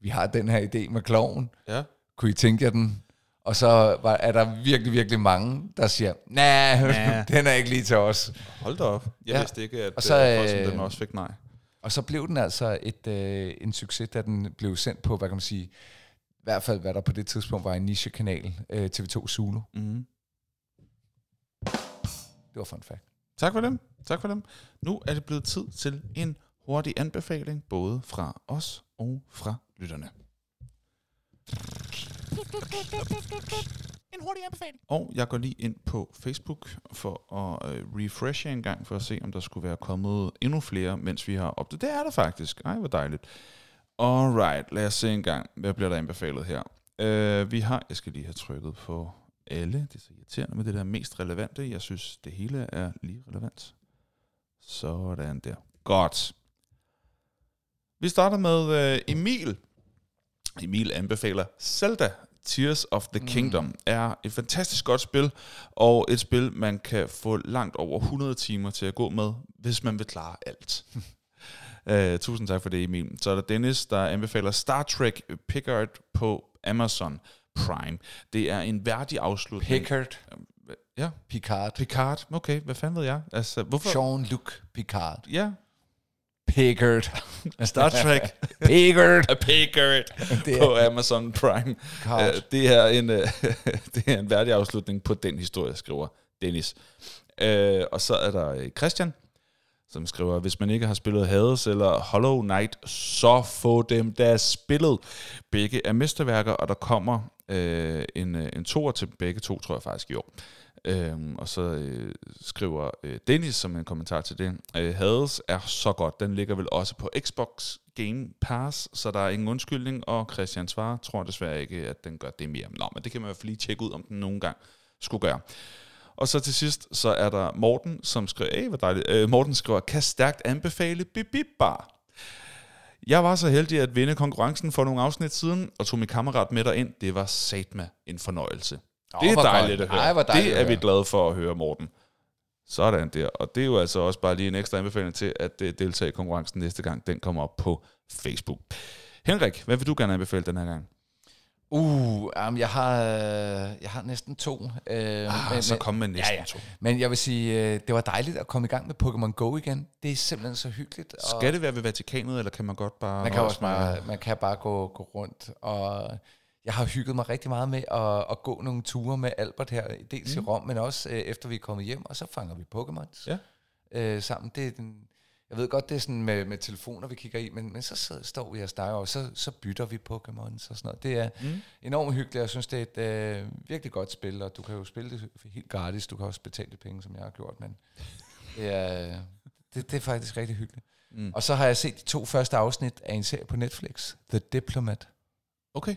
Speaker 1: vi har den her idé med kloven.
Speaker 2: Ja.
Speaker 1: Kunne I tænke jer den? Og så var, er der virkelig, virkelig mange, der siger, nej, nah, den er ikke lige til os.
Speaker 2: Hold da op. Jeg
Speaker 1: Ja.
Speaker 2: vidste ikke, at
Speaker 1: Og så,
Speaker 2: øh,
Speaker 1: øh,
Speaker 2: den også fik nej.
Speaker 1: Og så blev den altså et, øh, en succes, da den blev sendt på, hvad kan man sige, i hvert fald hvad der på det tidspunkt var en niche-kanal, øh, TV2 Zulu.
Speaker 2: Mm.
Speaker 1: Det var fun fact.
Speaker 2: Tak for dem. Tak for dem. Nu er det blevet tid til en hurtig anbefaling, både fra os og fra lytterne.
Speaker 3: En hurtig anbefaling.
Speaker 2: Og jeg går lige ind på Facebook for at øh, refreshe en gang, for at se, om der skulle være kommet endnu flere, mens vi har opdaget. Det er der faktisk. Ej, hvor dejligt. Alright, lad os se en gang. Hvad bliver der anbefalet her? Uh, vi har, jeg skal lige have trykket på alle. Det er så irriterende med det der mest relevante. Jeg synes, det hele er lige relevant. Sådan der. Godt. Vi starter med uh, Emil. Emil anbefaler Zelda Tears of the Kingdom mm. er et fantastisk godt spil, og et spil, man kan få langt over 100 timer til at gå med, hvis man vil klare alt. uh, tusind tak for det, Emil. Så er der Dennis, der anbefaler Star Trek Picard på Amazon Prime. Det er en værdig afslutning.
Speaker 1: Pickard,
Speaker 2: Ja,
Speaker 1: Picard,
Speaker 2: Picard. Okay, hvad fanden ved jeg? Altså, hvorfor?
Speaker 1: Jean-Luc Picard.
Speaker 2: Ja,
Speaker 1: Pickard.
Speaker 2: Star Trek
Speaker 1: Pickard.
Speaker 2: Picard
Speaker 1: Det
Speaker 2: på Amazon Prime.
Speaker 1: Picard.
Speaker 2: Uh, det, er en, uh, det er en værdig afslutning på den historie, skriver Dennis. Uh, og så er der øh, Christian, som skriver, hvis man ikke har spillet Hades eller Hollow Knight, så få dem da spillet. Begge er mesterværker, og der kommer uh, en, en toer til begge to, tror jeg faktisk i år. Øhm, og så øh, skriver øh, Dennis som en kommentar til det, øh, Hades er så godt, den ligger vel også på Xbox Game Pass, så der er ingen undskyldning, og Christian svarer, tror desværre ikke, at den gør det mere. Nå, men det kan man i hvert fald lige tjekke ud, om den nogen gang skulle gøre. Og så til sidst, så er der Morten, som skriver, hey, hvor dejligt, øh, Morten skriver, kan stærkt anbefale Bibib Bar. Jeg var så heldig at vinde konkurrencen for nogle afsnit siden, og tog min kammerat med derind. Det var satme en fornøjelse. Det er dejligt
Speaker 1: godt.
Speaker 2: at høre.
Speaker 1: Ej, dejligt
Speaker 2: det
Speaker 1: at
Speaker 2: er vi glade for at høre, Morten. Sådan der. Og det er jo altså også bare lige en ekstra anbefaling til at uh, deltage i konkurrencen næste gang. Den kommer op på Facebook. Henrik, hvad vil du gerne anbefale den her gang?
Speaker 1: Uh, um, jeg, har, øh, jeg har næsten to. Uh,
Speaker 2: Ah, så kom med næsten
Speaker 1: ja, ja.
Speaker 2: to.
Speaker 1: Men jeg vil sige, uh, det var dejligt at komme i gang med Pokémon Go igen. Det er simpelthen så hyggeligt. og-
Speaker 2: Skal det være ved Vatikanet, eller kan man godt bare...
Speaker 1: Man kan også bare, man kan bare gå, gå rundt, og jeg har hygget mig rigtig meget med at, at gå nogle ture med Albert her, dels mm. i Rom, men også øh, efter vi er kommet hjem, og så fanger vi Pokémons
Speaker 2: Ja.
Speaker 1: øh, sammen. Det er den, jeg ved godt, det er sådan med, med telefoner, vi kigger i, men, men så sidder, står vi og snakker, og så, så bytter vi Pokémons og sådan noget. Det er
Speaker 2: Mm.
Speaker 1: enormt hyggeligt, og jeg synes, det er et øh, virkelig godt spil, og du kan jo spille det helt gratis, du kan også betale de penge, som jeg har gjort, men det er, det, det er faktisk rigtig hyggeligt.
Speaker 2: Mm.
Speaker 1: Og så har jeg set de to første afsnit af en serie på Netflix, The Diplomat.
Speaker 2: Okay.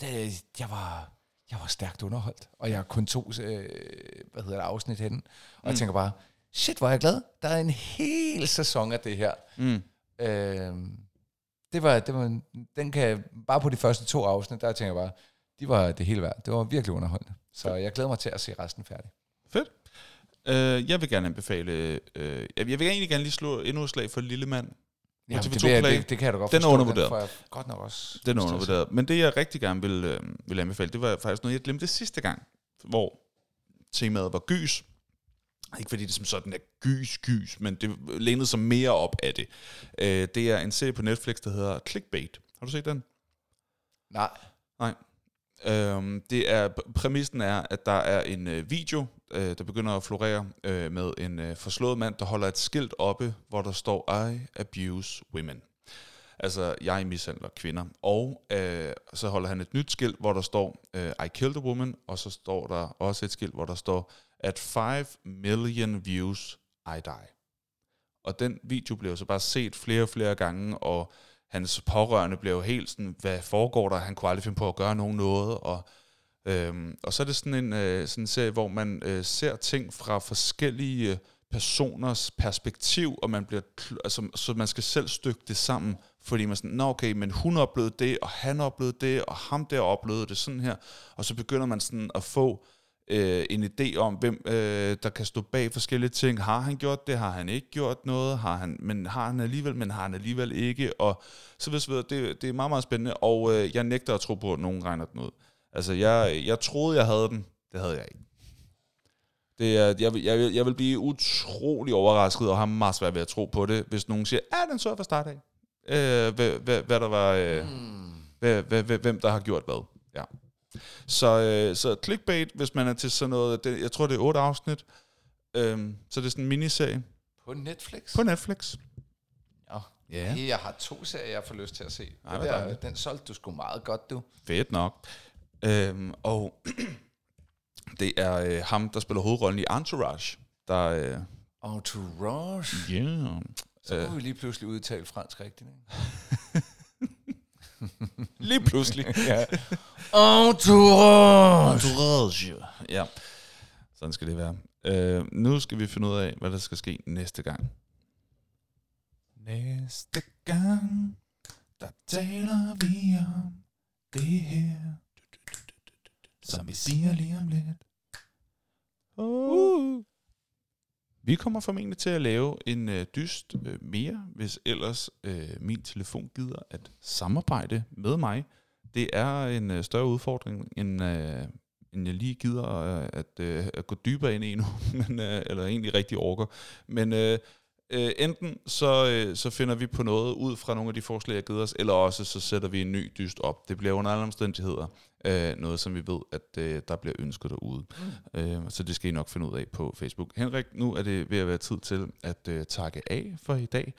Speaker 1: Det, jeg, var, jeg var stærkt underholdt, og jeg kun to øh, hvad hedder det, afsnit henne. Og mm. jeg tænker bare, shit, hvor er jeg glad. Der er en hel sæson af det her.
Speaker 2: Mm.
Speaker 1: Øh, det var, det var, den kan, bare på de første to afsnit, der tænker jeg bare, de var det hele værd. Det var virkelig underholdende. Så jeg glæder mig til at se resten færdig.
Speaker 2: Fedt. Uh, jeg vil gerne anbefale... Uh, jeg vil egentlig gerne lige slå endnu et slag for Lille Mand. TV2
Speaker 1: det, vil jeg, det, det kan jeg da godt
Speaker 2: Den er
Speaker 1: forstå.
Speaker 2: undervurderet.
Speaker 1: får jeg godt nok også
Speaker 2: Den er undervurderet. Men det, jeg rigtig gerne vil, øh, vil anbefale, det var faktisk noget, jeg glemte sidste gang, hvor temaet var gys. Ikke fordi det som sådan er gys, gys, men det lænede sig mere op af det. Øh, det er en serie på Netflix, der hedder Clickbait. Har du set den?
Speaker 1: Nej.
Speaker 2: Øhm, det er, præmissen er, at der er en øh, video, øh, der begynder at florere øh, med en øh, forslået mand, der holder et skilt oppe, hvor der står, I abuse women. Altså, jeg mishandler kvinder. Og øh, så holder han et nyt skilt, hvor der står, øh, I killed a woman, og så står der også et skilt, hvor der står, at 5 million views, I die. Og den video blev så bare set flere og flere gange, og hans pårørende blev helt sådan, hvad foregår der? Han kunne aldrig finde på at gøre nogen noget, og, øhm, og så er det sådan en, øh, sådan en serie, hvor man øh, ser ting fra forskellige øh, personers perspektiv, og man bliver, altså, så man skal selv stykke det sammen, fordi man sådan, nå okay, men hun oplevede det, og han oplevede det, og ham der oplevede det sådan her, og så begynder man sådan at få øh, en idé om, hvem øh, der kan stå bag forskellige ting. Har han gjort det? Har han ikke gjort noget? Har han, men har han alligevel, men har han alligevel ikke? Og så videre, så videre. Det, det er meget, meget spændende, og øh, jeg nægter at tro på, at nogen regner den ud. Altså, jeg, jeg troede, jeg havde den. Det havde jeg ikke. Det er, jeg, vil, jeg, vil, jeg vil blive utrolig overrasket, og har meget svært ved at tro på det, hvis nogen siger, ja, den så fra start af. Øh, hvad, hvad, hvad der var... Øh, hvad, hvad, hvad, hvem der har gjort hvad. Ja. Så, øh, så clickbait, hvis man er til sådan noget, det, jeg tror det er otte afsnit, øhm, så det er sådan en miniserie
Speaker 1: På Netflix?
Speaker 2: på Netflix.
Speaker 1: Ja.
Speaker 2: Ja.
Speaker 1: Jeg har to serier, jeg får lyst til at se.
Speaker 2: Ej,
Speaker 1: Den, der, den solgte du sgu meget godt, du.
Speaker 2: Fedt nok. Øhm, og det er øh, ham, der spiller hovedrollen i Entourage, der... Øh,
Speaker 1: Entourage.
Speaker 2: yeah.
Speaker 1: Så
Speaker 2: Øh.
Speaker 1: kunne vi lige pludselig udtale fransk rigtigt. Ikke?
Speaker 2: Lige pludselig.
Speaker 1: ja. Entourage.
Speaker 2: Entourage. Ja, sådan skal det være. Øh, nu skal vi finde ud af, hvad der skal ske næste gang. Næste gang, der taler vi om det her, som vi siger lige om lidt. Uh. Vi kommer formentlig til at lave en øh, dyst øh, mere, hvis ellers øh, min telefon gider at samarbejde med mig. Det er en øh, større udfordring, end, øh, end jeg lige gider øh, at, øh, at gå dybere ind i nu, men, øh, eller egentlig rigtig orker. Men øh, øh, enten så, øh, så finder vi på noget ud fra nogle af de forslag, jeg har givet os, eller også så sætter vi en ny dyst op. Det bliver under alle omstændigheder øh, noget, som vi ved, at øh, der bliver ønsket derude. Mm. Øh, så det skal I nok finde ud af på Facebook. Henrik, nu er det ved at være tid til at øh, takke af for i dag.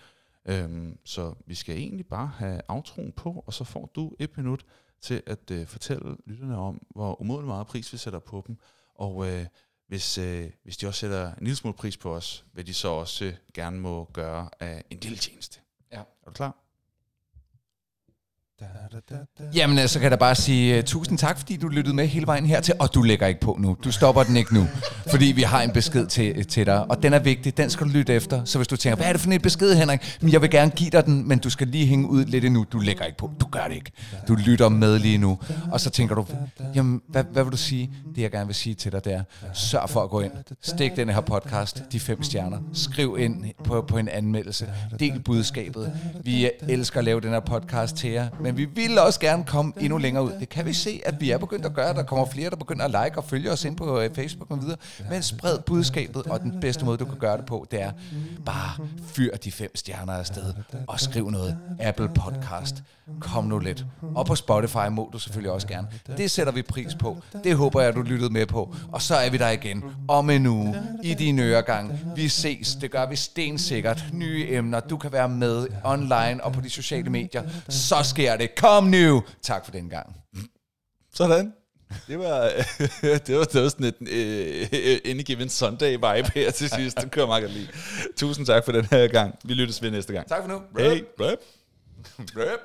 Speaker 2: Øhm, så vi skal egentlig bare have aftroen på, og så får du et minut til at øh, fortælle lytterne om, hvor umådelig meget pris vi sætter på dem. Og øh, hvis, øh, hvis de også sætter en lille smule pris på os, vil de så også øh, gerne må gøre af en lille tjeneste.
Speaker 1: Ja.
Speaker 2: Er du klar?
Speaker 1: Jamen, øh, så kan jeg da bare sige uh, tusind tak, fordi du lyttede med hele vejen hertil, og du lægger ikke på nu. Du stopper den ikke nu, fordi vi har en besked til, til dig, og den er vigtig, den skal du lytte efter. Så hvis du tænker, hvad er det for en besked, Henrik? Men jeg vil gerne give dig den, men du skal lige hænge ud lidt endnu. Du lægger ikke på. Du gør det ikke. Du lytter med lige nu. Og så tænker du, jamen, hvad, hvad vil du sige? Det jeg gerne vil sige til dig, det er, sørg for at gå ind. Stik den her podcast, de fem stjerner. Skriv ind på, på en anmeldelse. Del budskabet. Vi elsker at lave den her podcast til jer, men vi vil også gerne komme endnu længere ud. Det kan vi se, at vi er begyndt at gøre. Der kommer flere, der begynder at like og følge os ind på øh, Facebook og videre. Men spred budskabet, og den bedste måde, du kan gøre det på, det er bare fyr de fem stjerner afsted og skriv noget. Apple Podcast. Kom nu lidt. Og på Spotify må du selvfølgelig også gerne. Det sætter vi pris på. Det håber jeg, du lyttede med på. Og så er vi der igen om en uge i din øregang. Vi ses. Det gør vi stensikkert. Nye emner. Du kan være med online og på de sociale medier. Så sker det. Kom nu. Tak for den gang.
Speaker 2: Sådan. Det var, det var, det var sådan et uh, Any Given Sunday vibe her til sidst. Det kører meget godt lige. Tusind tak for den her gang. Vi lyttes ved næste gang.
Speaker 1: Tak for nu.
Speaker 2: Hey, rap.
Speaker 1: Rap.